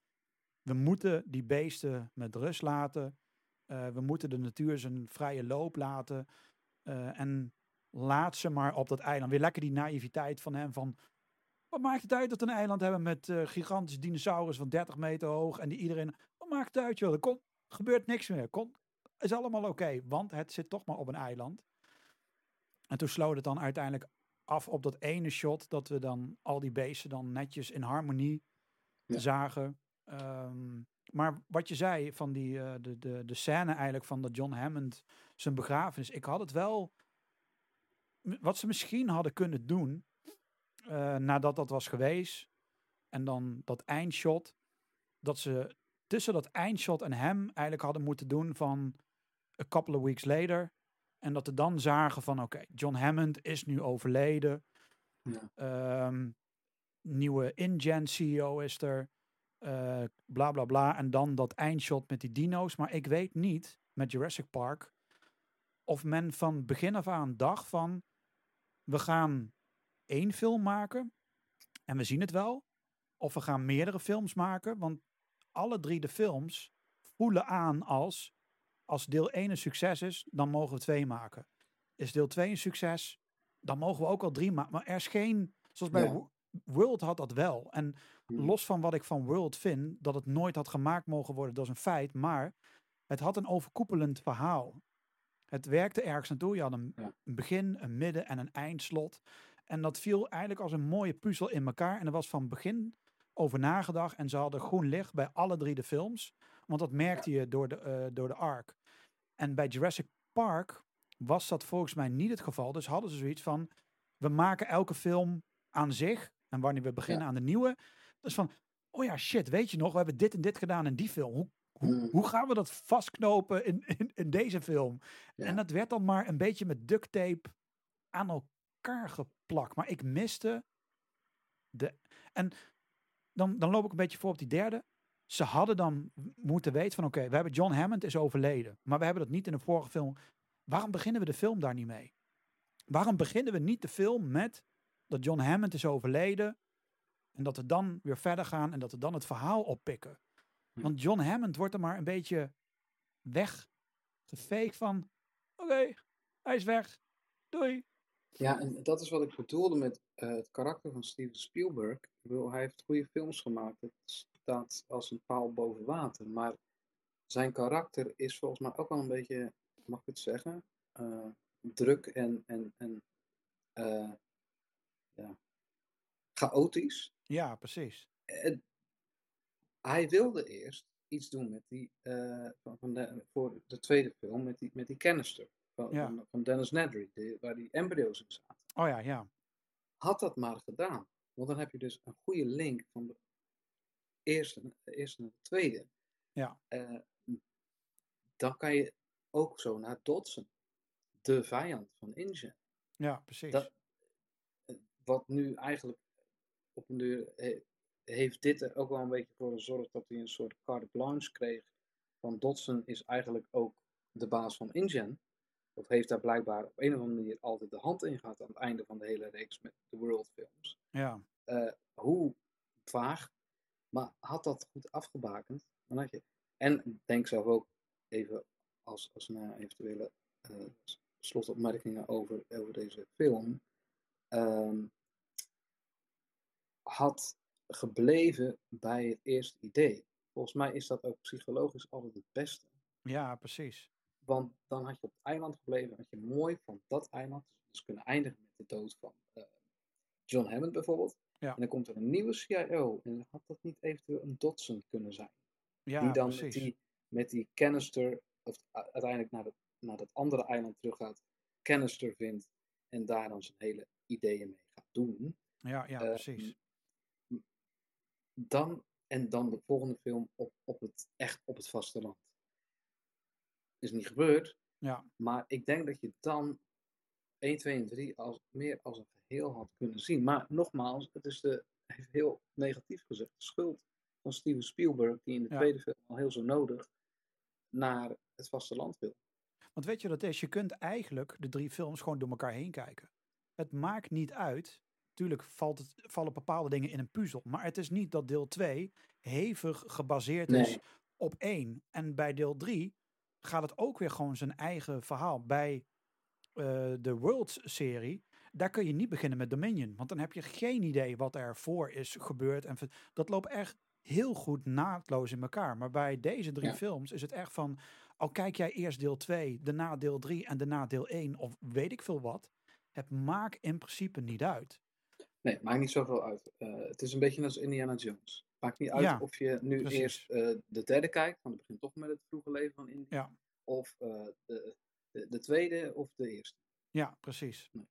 [SPEAKER 1] we moeten die beesten met rust laten. Eh, we moeten de natuur zijn vrije loop laten. Eh, en laat ze maar op dat eiland. Weer lekker die naïviteit van hem van wat maakt het uit dat we een eiland hebben met gigantische dinosaurus van 30 meter hoog en die iedereen wat maakt het uit joh, er gebeurt niks meer. Kon, is allemaal oké, want het zit toch maar op een eiland. En toen sloot het dan uiteindelijk af op dat ene shot dat we dan al die beesten dan netjes in harmonie
[SPEAKER 2] Ja.
[SPEAKER 1] zagen. Ehm, maar wat je zei van die, eh, de, de, de scène eigenlijk van dat John Hammond zijn begrafenis. Ik had het wel, wat ze misschien hadden kunnen doen, eh, nadat dat was geweest. En dan dat eindshot, dat ze tussen dat eindshot en hem eigenlijk hadden moeten doen van a couple of weeks later. En dat we dan zagen van oké, John Hammond is nu overleden.
[SPEAKER 2] Ja.
[SPEAKER 1] Ehm, nieuwe InGen CEO is er. eh, bla bla bla. En dan dat eindshot met die dino's. Maar ik weet niet met Jurassic Park of men van begin af aan dacht van we gaan één film maken en we zien het wel. Of we gaan meerdere films maken. Want alle drie de films voelen aan als als deel 1 een succes is, dan mogen we twee maken. Is deel 2 een succes, dan mogen we ook al drie maken. Maar er is geen, zoals bij
[SPEAKER 2] Ja.
[SPEAKER 1] World had dat wel. En
[SPEAKER 2] Mhm.
[SPEAKER 1] los van wat ik van World vind, dat het nooit had gemaakt mogen worden, dat is een feit. Maar het had een overkoepelend verhaal. Het werkte ergens naartoe. Je had een,
[SPEAKER 2] Ja.
[SPEAKER 1] een begin, een midden en een eindslot. En dat viel eigenlijk als een mooie puzzel in elkaar. En er was van begin over nagedacht. En ze hadden groen licht bij alle drie de films. Want dat merkte je door de, eh, door de arc. En bij Jurassic Park was dat volgens mij niet het geval. Dus hadden ze zoiets van, we maken elke film aan zich. En wanneer we beginnen aan de nieuwe. Dus van, oh ja, shit, weet je nog, we hebben dit en dit gedaan in die film. Hoe, hoe,
[SPEAKER 2] Mm.
[SPEAKER 1] hoe gaan we dat vastknopen in, in, in deze film?
[SPEAKER 2] Ja.
[SPEAKER 1] En dat werd dan maar een beetje met duct tape aan elkaar geplakt. Maar ik miste de... En dan, dan loop ik een beetje voor op die derde. Ze hadden dan moeten weten van oké, we hebben John Hammond is overleden. Maar we hebben dat niet in de vorige film. Waarom beginnen we de film daar niet mee? Waarom beginnen we niet de film met dat John Hammond is overleden. En dat we dan weer verder gaan en dat we dan het verhaal oppikken.
[SPEAKER 2] Hm.
[SPEAKER 1] Want John Hammond wordt er maar een beetje weggeveegd van... Oké, hij is weg. Doei.
[SPEAKER 2] Ja, en dat is wat ik bedoelde met eh, het karakter van Steven Spielberg. Ik bedoel, hij heeft goede films gemaakt. Het staat als een paal boven water. Maar zijn karakter is volgens mij ook wel een beetje, mag ik het zeggen, eh, druk en, en, en eh, ja, chaotisch.
[SPEAKER 1] Ja, precies.
[SPEAKER 2] En hij wilde eerst iets doen met die, eh, van, de, voor de tweede film, met die, met die canister van,
[SPEAKER 1] Ja.
[SPEAKER 2] van, van Dennis Nedry, waar die embryo's in zaten
[SPEAKER 1] Oh ja, ja.
[SPEAKER 2] had dat maar gedaan. Want dan heb je dus een goede link van de eerste, eerste naar de tweede.
[SPEAKER 1] Ja.
[SPEAKER 2] Eh, dan kan je ook zo naar Dodson, de vijand van InGen.
[SPEAKER 1] Ja, precies.
[SPEAKER 2] Dat- Wat nu eigenlijk op een deur he- heeft dit er ook wel een beetje voor gezorgd dat hij een soort carte blanche kreeg. Van Dodson is eigenlijk ook de baas van InGen. Of heeft daar blijkbaar op een of andere manier altijd de hand in gehad aan het einde van de hele reeks met de World films
[SPEAKER 1] Ja,
[SPEAKER 2] eh, hoe vaag, maar had dat goed afgebakend, dan had je. En denk zelf ook even als, als naar eventuele eh, slotopmerkingen over, over deze film. ehm, had gebleven bij het eerste idee. Volgens mij is dat ook psychologisch altijd het beste.
[SPEAKER 1] ja, precies.
[SPEAKER 2] Want dan had je op het eiland gebleven, had je mooi van dat eiland dus kunnen eindigen met de dood van eh, John Hammond bijvoorbeeld.
[SPEAKER 1] Ja.
[SPEAKER 2] En dan komt er een nieuwe CIO en had dat niet eventueel een Dodson kunnen zijn.
[SPEAKER 1] Ja,
[SPEAKER 2] die dan
[SPEAKER 1] precies.
[SPEAKER 2] met die, met die canister, of uiteindelijk naar, dat naar dat andere eiland terug gaat, kennis vindt en daar dan zijn hele ideeën mee gaat doen.
[SPEAKER 1] Ja, ja,
[SPEAKER 2] Eh,
[SPEAKER 1] precies.
[SPEAKER 2] Dan, en dan de volgende film op, op het, echt op het vasteland. Is niet gebeurd,
[SPEAKER 1] Ja,
[SPEAKER 2] maar ik denk dat je dan 1, 2 en 3 als, meer als een geheel had kunnen zien. Maar nogmaals, het is de, even heel negatief gezegd, de schuld van Steven Spielberg, die in de
[SPEAKER 1] Ja.
[SPEAKER 2] tweede film al heel zo nodig naar het vasteland wil.
[SPEAKER 1] want weet je het is? Je kunt eigenlijk de drie films gewoon door elkaar heen kijken. Het maakt niet uit. Tuurlijk valt het, vallen bepaalde dingen in een puzzel. Maar het is niet dat deel 2 hevig gebaseerd is op één. En bij deel 3 gaat het ook weer gewoon zijn eigen verhaal. Bij eh, de Worlds-serie, daar kun je niet beginnen met Dominion. Want dan heb je geen idee wat er voor is gebeurd. En dat loopt echt heel goed naadloos in elkaar. Maar bij deze drie
[SPEAKER 2] Ja.
[SPEAKER 1] films is het echt van... Al kijk jij eerst deel 2, daarna deel 3 en daarna deel 1 of weet ik veel wat. Het maakt in principe niet uit.
[SPEAKER 2] Nee, maakt niet zoveel uit. Eh, het is een beetje als Indiana Jones. Maakt niet uit
[SPEAKER 1] Ja,
[SPEAKER 2] of je nu
[SPEAKER 1] precies.
[SPEAKER 2] eerst eh, de derde kijkt, want het begint toch met het vroege leven van India.
[SPEAKER 1] Ja.
[SPEAKER 2] Of eh, de, de, de tweede of de eerste.
[SPEAKER 1] Ja, precies.
[SPEAKER 2] Nee.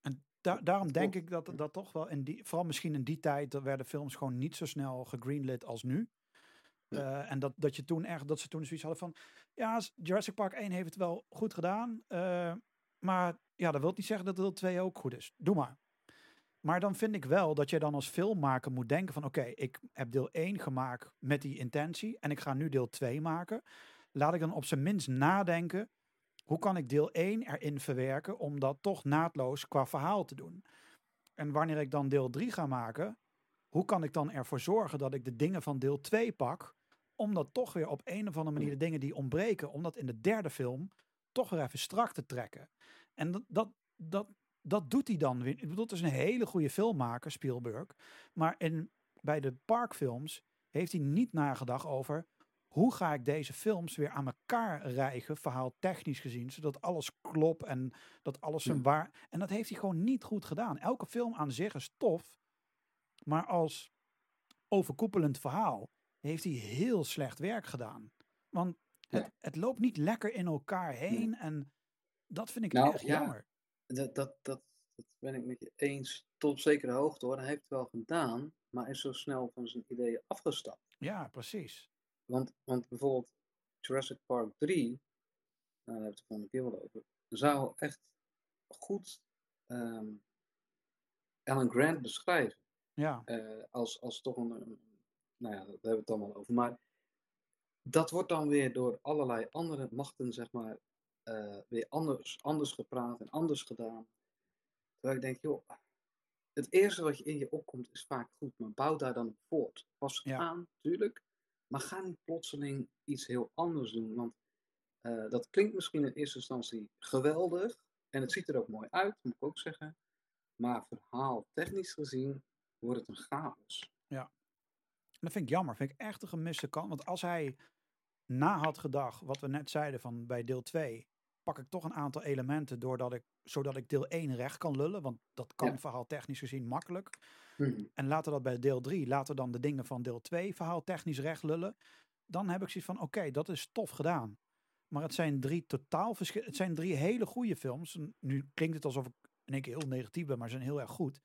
[SPEAKER 1] En da- daarom denk ik dat dat toch wel in die, vooral misschien in die tijd, werden films gewoon niet zo snel gegreenlit als nu. Eh, en dat, dat je toen echt, dat ze toen zoiets hadden van, ja, Jurassic Park 1 heeft het wel goed gedaan, eh, maar ja, dat wil niet zeggen dat deel 2 ook goed is. Doe maar. Maar dan vind ik wel dat je dan als filmmaker moet denken van, oké, ik heb deel 1 gemaakt met die intentie en ik ga nu deel 2 maken. Laat ik dan op zijn minst nadenken, hoe kan ik deel 1 erin verwerken om dat toch naadloos qua verhaal te doen? En wanneer ik dan deel 3 ga maken, hoe kan ik dan ervoor zorgen dat ik de dingen van deel 2 pak, om dat toch weer op een of andere manier de dingen die ontbreken, om dat in de derde film toch weer even strak te trekken. En dat, dat, dat, dat doet hij dan weer. Ik bedoel, het is een hele goede filmmaker, Spielberg. Maar in, bij de parkfilms heeft hij niet nagedacht over hoe ga ik deze films weer aan elkaar rijgen, verhaal technisch gezien, zodat alles klopt en dat alles zijn
[SPEAKER 2] Ja.
[SPEAKER 1] waar. En dat heeft hij gewoon niet goed gedaan. Elke film aan zich is tof, maar als overkoepelend verhaal heeft hij heel slecht werk gedaan. Want het,
[SPEAKER 2] Ja.
[SPEAKER 1] het loopt niet lekker in elkaar heen en dat vind ik
[SPEAKER 2] Nou,
[SPEAKER 1] echt
[SPEAKER 2] ja.
[SPEAKER 1] jammer.
[SPEAKER 2] Dat, dat, dat, dat ben ik met je eens tot zekere hoogte hoor. Hij heeft het wel gedaan, maar is zo snel van zijn ideeën afgestapt.
[SPEAKER 1] Ja, precies.
[SPEAKER 2] Want, want bijvoorbeeld Jurassic Park 3, nou, daar hebben we het de volgende keer wel over, zou echt goed ehm, Alan Grant beschrijven.
[SPEAKER 1] Ja,
[SPEAKER 2] eh, als, als toch een, een- nou ja, daar hebben we het allemaal over. Maar dat wordt dan weer door allerlei andere machten, zeg maar, eh, weer anders, anders gepraat en anders gedaan. Terwijl ik denk, joh, het eerste wat je in je opkomt is vaak goed, maar bouw daar dan op voort. Pas
[SPEAKER 1] Ja.
[SPEAKER 2] aan, tuurlijk, maar ga niet plotseling iets heel anders doen. Want eh, dat klinkt misschien in eerste instantie geweldig en het ziet er ook mooi uit, moet ik ook zeggen. Maar verhaal technisch gezien wordt het een chaos.
[SPEAKER 1] En dat vind ik jammer. Vind ik echt een gemiste kans. Want als hij na had gedacht, wat we net zeiden van bij deel 2, pak ik toch een aantal elementen doordat ik, zodat ik deel 1 recht kan lullen. Want dat kan
[SPEAKER 2] Ja.
[SPEAKER 1] verhaal technisch gezien makkelijk.
[SPEAKER 2] Mhm.
[SPEAKER 1] En laten we dat bij deel 3, laten we dan de dingen van deel 2 verhaal technisch recht lullen. Dan heb ik zoiets van, oké, dat is tof gedaan. Maar het zijn drie totaal verschillende, het zijn drie hele goede films. Nu klinkt het alsof ik in één keer heel negatief ben, maar ze zijn heel erg goed.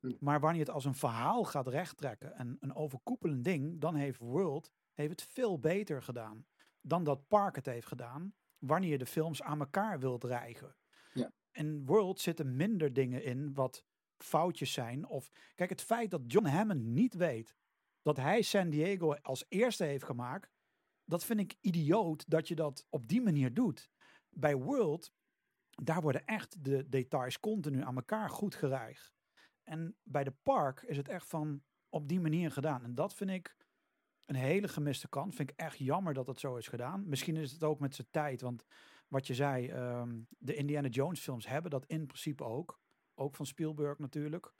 [SPEAKER 2] Hm.
[SPEAKER 1] Maar wanneer het als een verhaal gaat rechttrekken en een overkoepelend ding, dan heeft World heeft het veel beter gedaan dan dat Park het heeft gedaan. Wanneer je de films aan elkaar wilt rijgen.
[SPEAKER 2] Ja.
[SPEAKER 1] In World zitten minder dingen in wat foutjes zijn. Of kijk, het feit dat John Hammond niet weet dat hij San Diego als eerste heeft gemaakt, dat vind ik idioot dat je dat op die manier doet. Bij World, daar worden echt de details continu aan elkaar goed gerijgd. En bij de park is het echt van op die manier gedaan. En dat vind ik een hele gemiste kant. Vind ik echt jammer dat het zo is gedaan. Misschien is het ook met zijn tijd. Want wat je zei, ehm, de Indiana Jones films hebben dat in principe ook. Ook van Spielberg natuurlijk.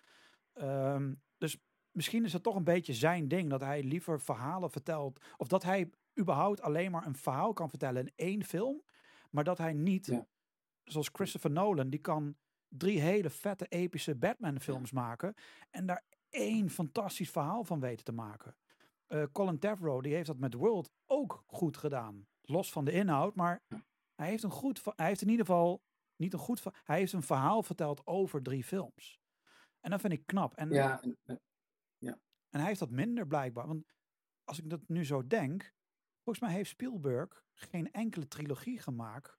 [SPEAKER 1] Ehm, dus misschien is het toch een beetje zijn ding dat hij liever verhalen vertelt. Of dat hij überhaupt alleen maar een verhaal kan vertellen in één film. Maar dat hij niet,
[SPEAKER 2] Ja.
[SPEAKER 1] zoals Christopher Nolan, die kan drie hele vette epische Batman films maken. En daar één fantastisch verhaal van weten te maken. Eh, Colin Trevorrow, die heeft dat met World ook goed gedaan. Los van de inhoud, maar hij heeft, een goed, hij heeft in ieder geval niet een goed... Hij heeft een verhaal verteld over drie films. En dat vind ik knap. En,
[SPEAKER 2] Ja, en, eh,
[SPEAKER 1] en hij heeft dat minder blijkbaar. Want als ik dat nu zo denk... Volgens mij heeft Spielberg geen enkele trilogie gemaakt.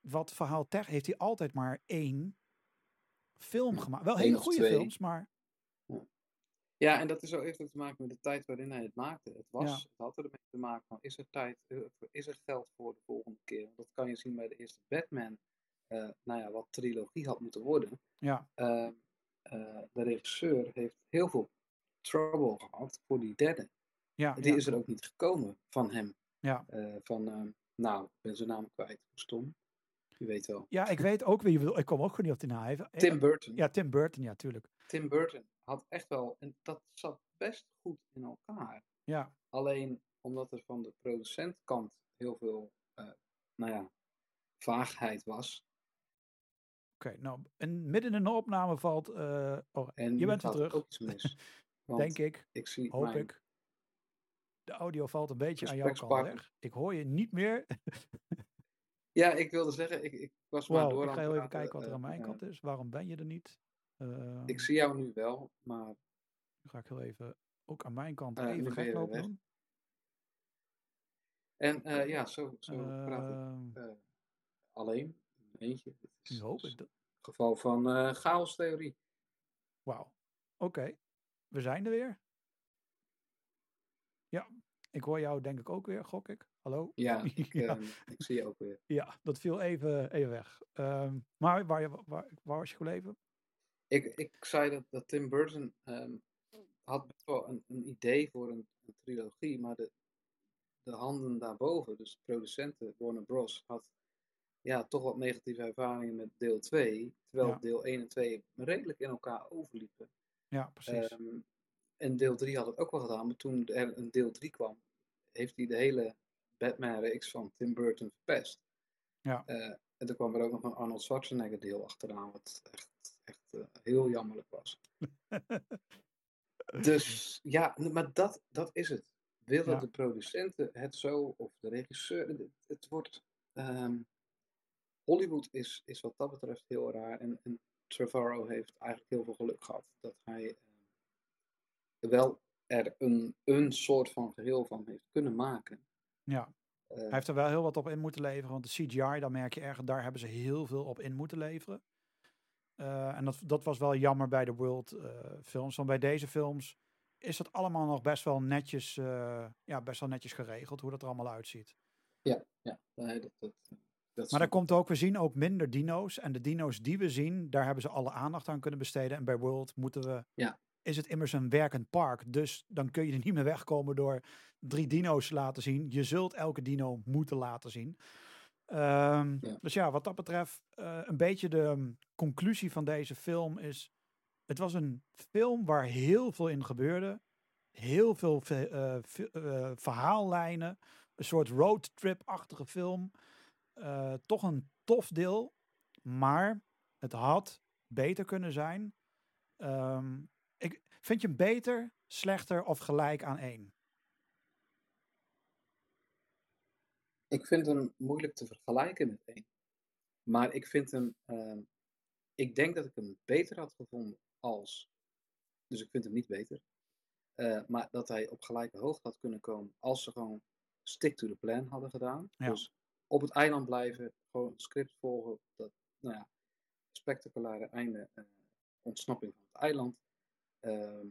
[SPEAKER 1] Wat verhaal ter heeft hij altijd maar één film gemaakt. Wel hele goede
[SPEAKER 2] twee.
[SPEAKER 1] films, maar
[SPEAKER 2] ja, en dat is ook heeft ook te maken met de tijd waarin hij het maakte. Het, was,
[SPEAKER 1] Ja.
[SPEAKER 2] het had ermee te maken van, is er tijd, eh, is er geld voor de volgende keer? Dat kan je zien bij de eerste Batman, nou ja, wat trilogie had moeten worden.
[SPEAKER 1] ja,
[SPEAKER 2] Eh, eh, de regisseur heeft heel veel trouble gehad voor die derde.
[SPEAKER 1] ja,
[SPEAKER 2] Die
[SPEAKER 1] ja,
[SPEAKER 2] is er ook niet gekomen van hem.
[SPEAKER 1] Ja.
[SPEAKER 2] Eh, van, eh, nou, ik ben zijn naam kwijt. Stom. Je weet wel.
[SPEAKER 1] ja, ik weet ook wie. Ik kom ook gewoon niet op die naam. Even-
[SPEAKER 2] Tim Burton.
[SPEAKER 1] Ja, Tim Burton, ja, tuurlijk.
[SPEAKER 2] Tim Burton had echt wel, en dat zat best goed in elkaar.
[SPEAKER 1] Ja,
[SPEAKER 2] Alleen omdat er van de producentkant heel veel, eh, nou ja, vaagheid was.
[SPEAKER 1] Oké. nou, en midden in de opname valt... eh, oh,
[SPEAKER 2] En
[SPEAKER 1] je bent weer
[SPEAKER 2] er
[SPEAKER 1] terug,
[SPEAKER 2] ook iets mis. [LAUGHS]
[SPEAKER 1] Denk ik.
[SPEAKER 2] ik zie
[SPEAKER 1] Hoop
[SPEAKER 2] mijn,
[SPEAKER 1] ik. De audio valt een beetje aan jouw kant weg. Ik hoor je niet meer.
[SPEAKER 2] Ja, ik wilde zeggen, ik, ik was maar door
[SPEAKER 1] ik ga heel even kijken wat er
[SPEAKER 2] eh,
[SPEAKER 1] aan mijn
[SPEAKER 2] eh,
[SPEAKER 1] kant is. Waarom ben je er niet? Eh,
[SPEAKER 2] Ik zie jou nu wel, maar
[SPEAKER 1] ga ik heel even, ook aan mijn kant,
[SPEAKER 2] Eh,
[SPEAKER 1] even gek lopen.
[SPEAKER 2] En eh, ja, zo, zo praat ik
[SPEAKER 1] Ehm,
[SPEAKER 2] eh, alleen, eentje.
[SPEAKER 1] Nu hoop ik dat.
[SPEAKER 2] een geval van eh chaostheorie.
[SPEAKER 1] Wauw. Oké, we zijn er weer. Ja, ik hoor jou denk ik ook weer, gok ik. Hallo?
[SPEAKER 2] Ja, [LAUGHS] ik,
[SPEAKER 1] Ja.
[SPEAKER 2] ehm, ik zie je ook weer.
[SPEAKER 1] Ja, dat viel even, even weg. Ehm, maar waar, waar, waar was je gebleven?
[SPEAKER 2] Ik, ik zei dat, dat Tim Burton ehm, had wel een, een idee voor een, een trilogie, maar de, de handen daarboven, dus de producenten, Warner Bros., had ja, toch wat negatieve ervaringen met deel 2, terwijl
[SPEAKER 1] Ja.
[SPEAKER 2] deel 1 en 2 redelijk in elkaar overliepen.
[SPEAKER 1] Ja, precies.
[SPEAKER 2] Ehm, en deel 3 had het ook wel gedaan, maar toen er een deel 3 kwam, heeft hij de hele Batman-reeks van Tim Burton verpest.
[SPEAKER 1] Ja.
[SPEAKER 2] Eh, en toen kwam er ook nog een Arnold Schwarzenegger deel achteraan, wat echt, echt eh, heel jammerlijk was. [LAUGHS] Dus ja, maar dat, dat is het. Willen
[SPEAKER 1] Ja.
[SPEAKER 2] de producenten het zo, of de regisseur, het, het wordt... ehm, Hollywood is, is wat dat betreft heel raar. En, en Trevorrow heeft eigenlijk heel veel geluk gehad dat hij eh, wel er een, een soort van geheel van heeft kunnen maken.
[SPEAKER 1] ja,
[SPEAKER 2] Eh,
[SPEAKER 1] hij heeft er wel heel wat op in moeten leveren. Want de CGI, daar merk je erg, daar hebben ze heel veel op in moeten leveren. Eh, en dat, dat was wel jammer bij de World eh, films. Want bij deze films is dat allemaal nog best wel netjes, ja, best wel netjes geregeld, hoe dat er allemaal uitziet.
[SPEAKER 2] ja, nee, dat, dat, dat
[SPEAKER 1] Maar daar komt ook, we zien ook minder dino's. En de dino's die we zien, daar hebben ze alle aandacht aan kunnen besteden. En bij World moeten we,
[SPEAKER 2] Ja.
[SPEAKER 1] is het immers een werkend park. Dus dan kun je er niet meer wegkomen door drie dino's te laten zien. Je zult elke dino moeten laten zien. Ehm,
[SPEAKER 2] Ja.
[SPEAKER 1] Dus ja, wat dat betreft, eh, een beetje de um, conclusie van deze film is... Het was een film waar heel veel in gebeurde. Heel veel ve- eh, eh, verhaallijnen. Een soort roadtrip-achtige film. Eh, toch een tof deel. Maar het had beter kunnen zijn. Ehm, ik, vind je hem beter, slechter of gelijk aan één?
[SPEAKER 2] Ik vind hem moeilijk te vergelijken met één. Maar ik vind hem. ehm, ik denk dat ik hem beter had gevonden als. Dus ik vind hem niet beter. eh, maar dat hij op gelijke hoogte had kunnen komen als ze gewoon stick to the plan hadden gedaan.
[SPEAKER 1] Ja.
[SPEAKER 2] Dus op het eiland blijven, gewoon het script volgen. Dat, nou ja, spectaculaire einde. eh, ontsnapping van het eiland. ehm,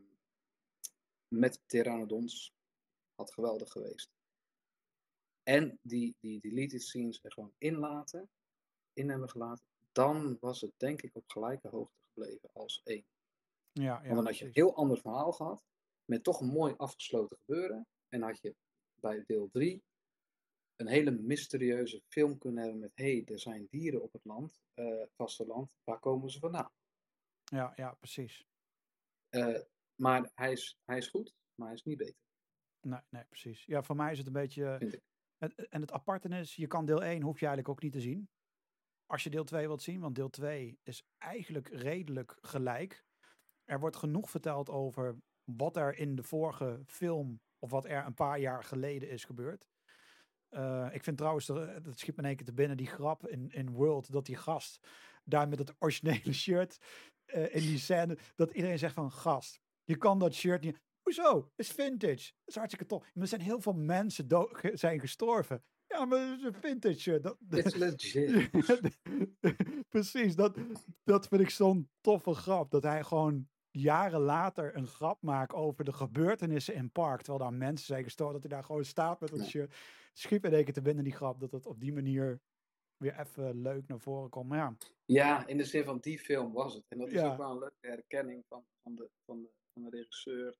[SPEAKER 2] met pteranodons. Had geweldig geweest. En die, die deleted scenes er gewoon inlaten, in hebben gelaten, dan was het denk ik op gelijke hoogte gebleven als één.
[SPEAKER 1] Ja, ja
[SPEAKER 2] Want dan had je een heel ander verhaal gehad, met toch een mooi afgesloten gebeuren. En had je bij deel 3 een hele mysterieuze film kunnen hebben met, hé, hey, er zijn dieren op het land, eh vasteland, waar komen ze vandaan?
[SPEAKER 1] Ja, ja, precies.
[SPEAKER 2] Eh, maar hij is, hij is goed, maar hij is niet beter,
[SPEAKER 1] Nee, nee, precies. Ja, voor mij is het een beetje... Het, en het aparte is, je kan deel 1 hoef je eigenlijk ook niet te zien. Als je deel 2 wilt zien, want deel 2 is eigenlijk redelijk gelijk. Er wordt genoeg verteld over wat er in de vorige film, of wat er een paar jaar geleden is gebeurd. Eh, ik vind trouwens, er- dat schiet me in één keer te binnen, die grap in, in World, dat die gast daar met het originele [LAUGHS] shirt eh, in die scène, dat iedereen zegt van, gast, je kan dat shirt niet... Hoezo? Het is vintage. Het is hartstikke tof. Maar er zijn heel veel mensen zijn gestorven. Ja, maar het is een vintage shirt. Dat,
[SPEAKER 2] It's legit. [LAUGHS]
[SPEAKER 1] Precies, dat, dat vind ik zo'n toffe grap. Dat hij gewoon jaren later een grap maakt over de gebeurtenissen in park. Terwijl daar mensen zijn gestorven. Dat hij daar gewoon staat met dat shirt. Schiep in één keer te binnen die grap. Dat het op die manier weer even leuk naar voren komt. Maar ja,
[SPEAKER 2] Ja, in de zin van die film was het. En dat is
[SPEAKER 1] Ja.
[SPEAKER 2] ook wel een leuke herkenning van, van, de, van, de, van de regisseur.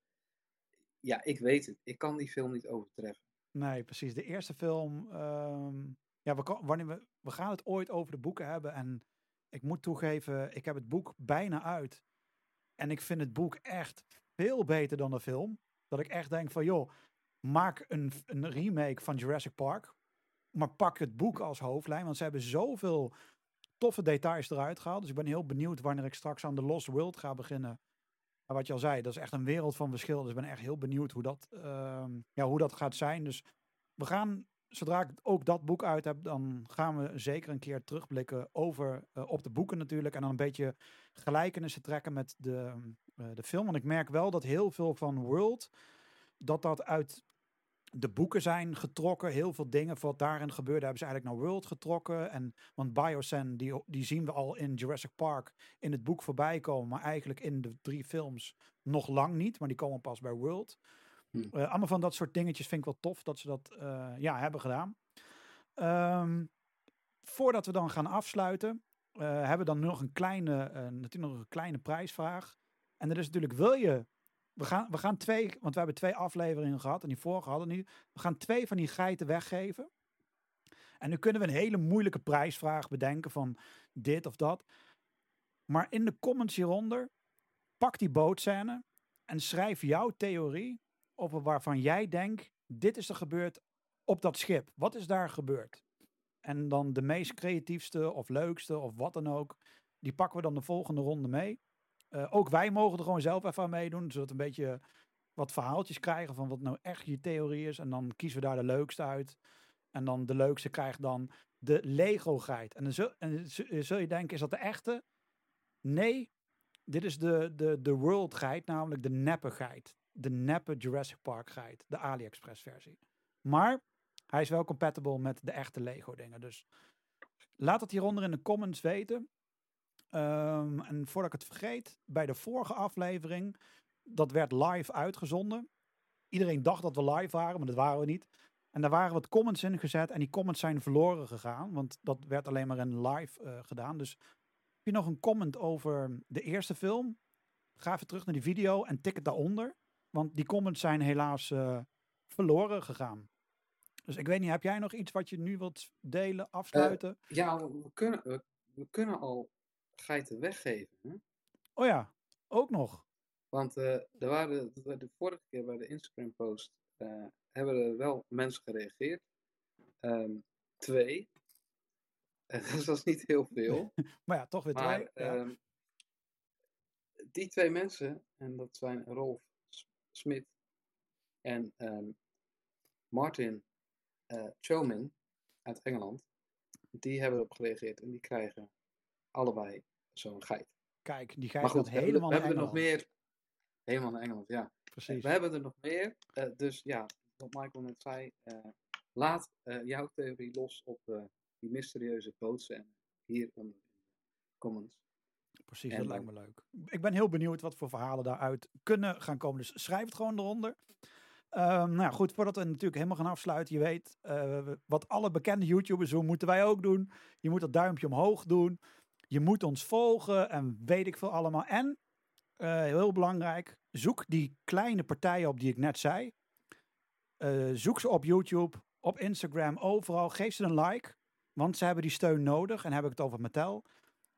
[SPEAKER 2] Ja, ik weet het. Ik kan die film niet overtreffen.
[SPEAKER 1] nee, precies. De eerste film. ehm, ja, we, wanneer we, we gaan het ooit over de boeken hebben. En ik moet toegeven, ik heb het boek bijna uit. En ik vind het boek echt veel beter dan de film. Dat ik echt denk van, joh, maak een, remake van Jurassic Park. Maar pak het boek als hoofdlijn. Want ze hebben zoveel toffe details eruit gehaald. Dus ik ben heel benieuwd wanneer ik straks aan The Lost World ga beginnen. Maar wat je al zei, dat is echt een wereld van verschil. Dus ik ben echt heel benieuwd hoe dat, ehm, ja, hoe dat gaat zijn. Dus we gaan, zodra ik ook dat boek uit heb, dan gaan we zeker een keer terugblikken over, eh, op de boeken natuurlijk. En dan een beetje gelijkenissen trekken met de, eh, de film. Want ik merk wel dat heel veel van World, dat dat uit de boeken zijn getrokken. Heel veel dingen wat daarin gebeurde, hebben ze eigenlijk naar World getrokken. En, want Biosyn, die, die zien we al in Jurassic Park in het boek voorbij komen. Maar eigenlijk in de drie films nog lang niet. Maar die komen pas bij World.
[SPEAKER 2] Hm.
[SPEAKER 1] Eh, allemaal van dat soort dingetjes vind ik wel tof dat ze dat eh, ja, hebben gedaan. Ehm, voordat we dan gaan afsluiten, eh, hebben we dan nog een kleine, natuurlijk nog een kleine prijsvraag. En dat is natuurlijk, wil je we gaan, we gaan twee, want we hebben twee afleveringen gehad en die vorige hadden niet. We gaan twee van die geiten weggeven. En nu kunnen we een hele moeilijke prijsvraag bedenken van dit of dat. Maar in de comments hieronder, pak die bootscène en schrijf jouw theorie over waarvan jij denkt, dit is er gebeurd op dat schip. Wat is daar gebeurd? En dan de meest creatiefste of leukste of wat dan ook, die pakken we dan de volgende ronde mee. Uh, ook wij mogen er gewoon zelf even aan meedoen, zodat we een beetje wat verhaaltjes krijgen van wat nou echt je theorie is. En dan kiezen we daar de leukste uit. En dan de leukste krijgt dan de Lego-guide. En dan zul, en zul je denken, is dat de echte? Nee, dit is de, de, de World Guide, namelijk de neppe guide. De neppe Jurassic Park guide, de AliExpress versie. Maar hij is wel compatible met de echte Lego dingen. Dus laat het hieronder in de comments weten. Um, en voordat ik het vergeet, bij de vorige aflevering, dat werd live uitgezonden. Iedereen dacht dat we live waren, maar dat waren we niet. En daar waren wat comments in gezet en die comments zijn verloren gegaan, want dat werd alleen maar in live uh, gedaan. Dus heb je nog een comment over de eerste film? Ga even terug naar die video en tik het daaronder, want die comments zijn helaas uh, verloren gegaan. Dus ik weet niet, heb jij nog iets wat je nu wilt delen, afsluiten?
[SPEAKER 2] Uh, ja, we kunnen, we, we kunnen al geiten weggeven. Hè?
[SPEAKER 1] Oh ja, ook nog.
[SPEAKER 2] Want uh, er waren de, de vorige keer bij de Instagram post hebben er wel mensen gereageerd. Um, twee. dus [LAUGHS] dat is niet heel veel. [LAUGHS]
[SPEAKER 1] maar ja, toch weer
[SPEAKER 2] maar,
[SPEAKER 1] twee. Ja.
[SPEAKER 2] Um, die twee mensen, en dat zijn Rolf Smit en um, Martin uh, Chomin uit Engeland, die hebben erop gereageerd en die krijgen allebei zo'n geit.
[SPEAKER 1] Kijk, die geit
[SPEAKER 2] maar goed,
[SPEAKER 1] helemaal
[SPEAKER 2] we hebben,
[SPEAKER 1] naar
[SPEAKER 2] er nog meer. Helemaal naar Engeland, ja.
[SPEAKER 1] Precies.
[SPEAKER 2] We hebben er nog meer. Uh, dus ja, wat Michael net zei. Uh, laat uh, jouw theorie los op die mysterieuze bootscène hier onder in de comments.
[SPEAKER 1] Precies, en dat lijkt me leuk. Ik ben heel benieuwd wat voor verhalen daaruit kunnen gaan komen. Dus schrijf het gewoon eronder. Um, nou ja, goed, voordat we natuurlijk helemaal gaan afsluiten. Je weet, uh, wat alle bekende YouTubers doen, moeten wij ook doen. Je moet dat duimpje omhoog doen. Je moet ons volgen en weet ik veel allemaal. En, uh, heel belangrijk, zoek die kleine partijen op die ik net zei. Uh, zoek ze op YouTube, op Instagram, overal. Geef ze een like, want ze hebben die steun nodig. En heb ik het over Mattel.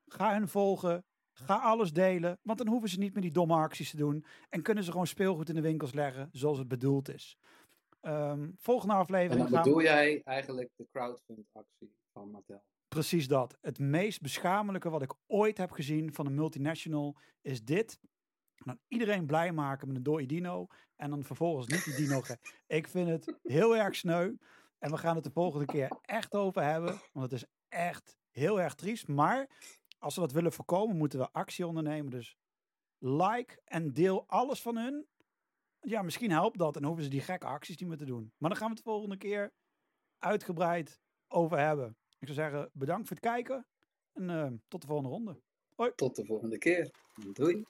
[SPEAKER 1] Ga hen volgen. Ga alles delen, want dan hoeven ze niet meer die domme acties te doen. En kunnen ze gewoon speelgoed in de winkels leggen zoals het bedoeld is. Um, volgende aflevering.
[SPEAKER 2] En dan bedoel jij eigenlijk de crowdfund actie van Mattel?
[SPEAKER 1] Precies dat. Het meest beschamelijke wat ik ooit heb gezien van een multinational is dit. Dan iedereen blij maken met een dode dino. En dan vervolgens niet die dino. [LAUGHS] ik vind het heel erg sneu. En we gaan het de volgende keer echt over hebben. Want het is echt heel erg triest. Maar als we dat willen voorkomen, moeten we actie ondernemen. Dus like en deel alles van hun. Ja, misschien helpt dat. En hoeven ze die gekke acties niet meer te doen. Maar dan gaan we het de volgende keer uitgebreid over hebben. Ik zou zeggen, bedankt voor het kijken. En uh, tot de volgende ronde. Hoi.
[SPEAKER 2] Tot de volgende keer. Doei.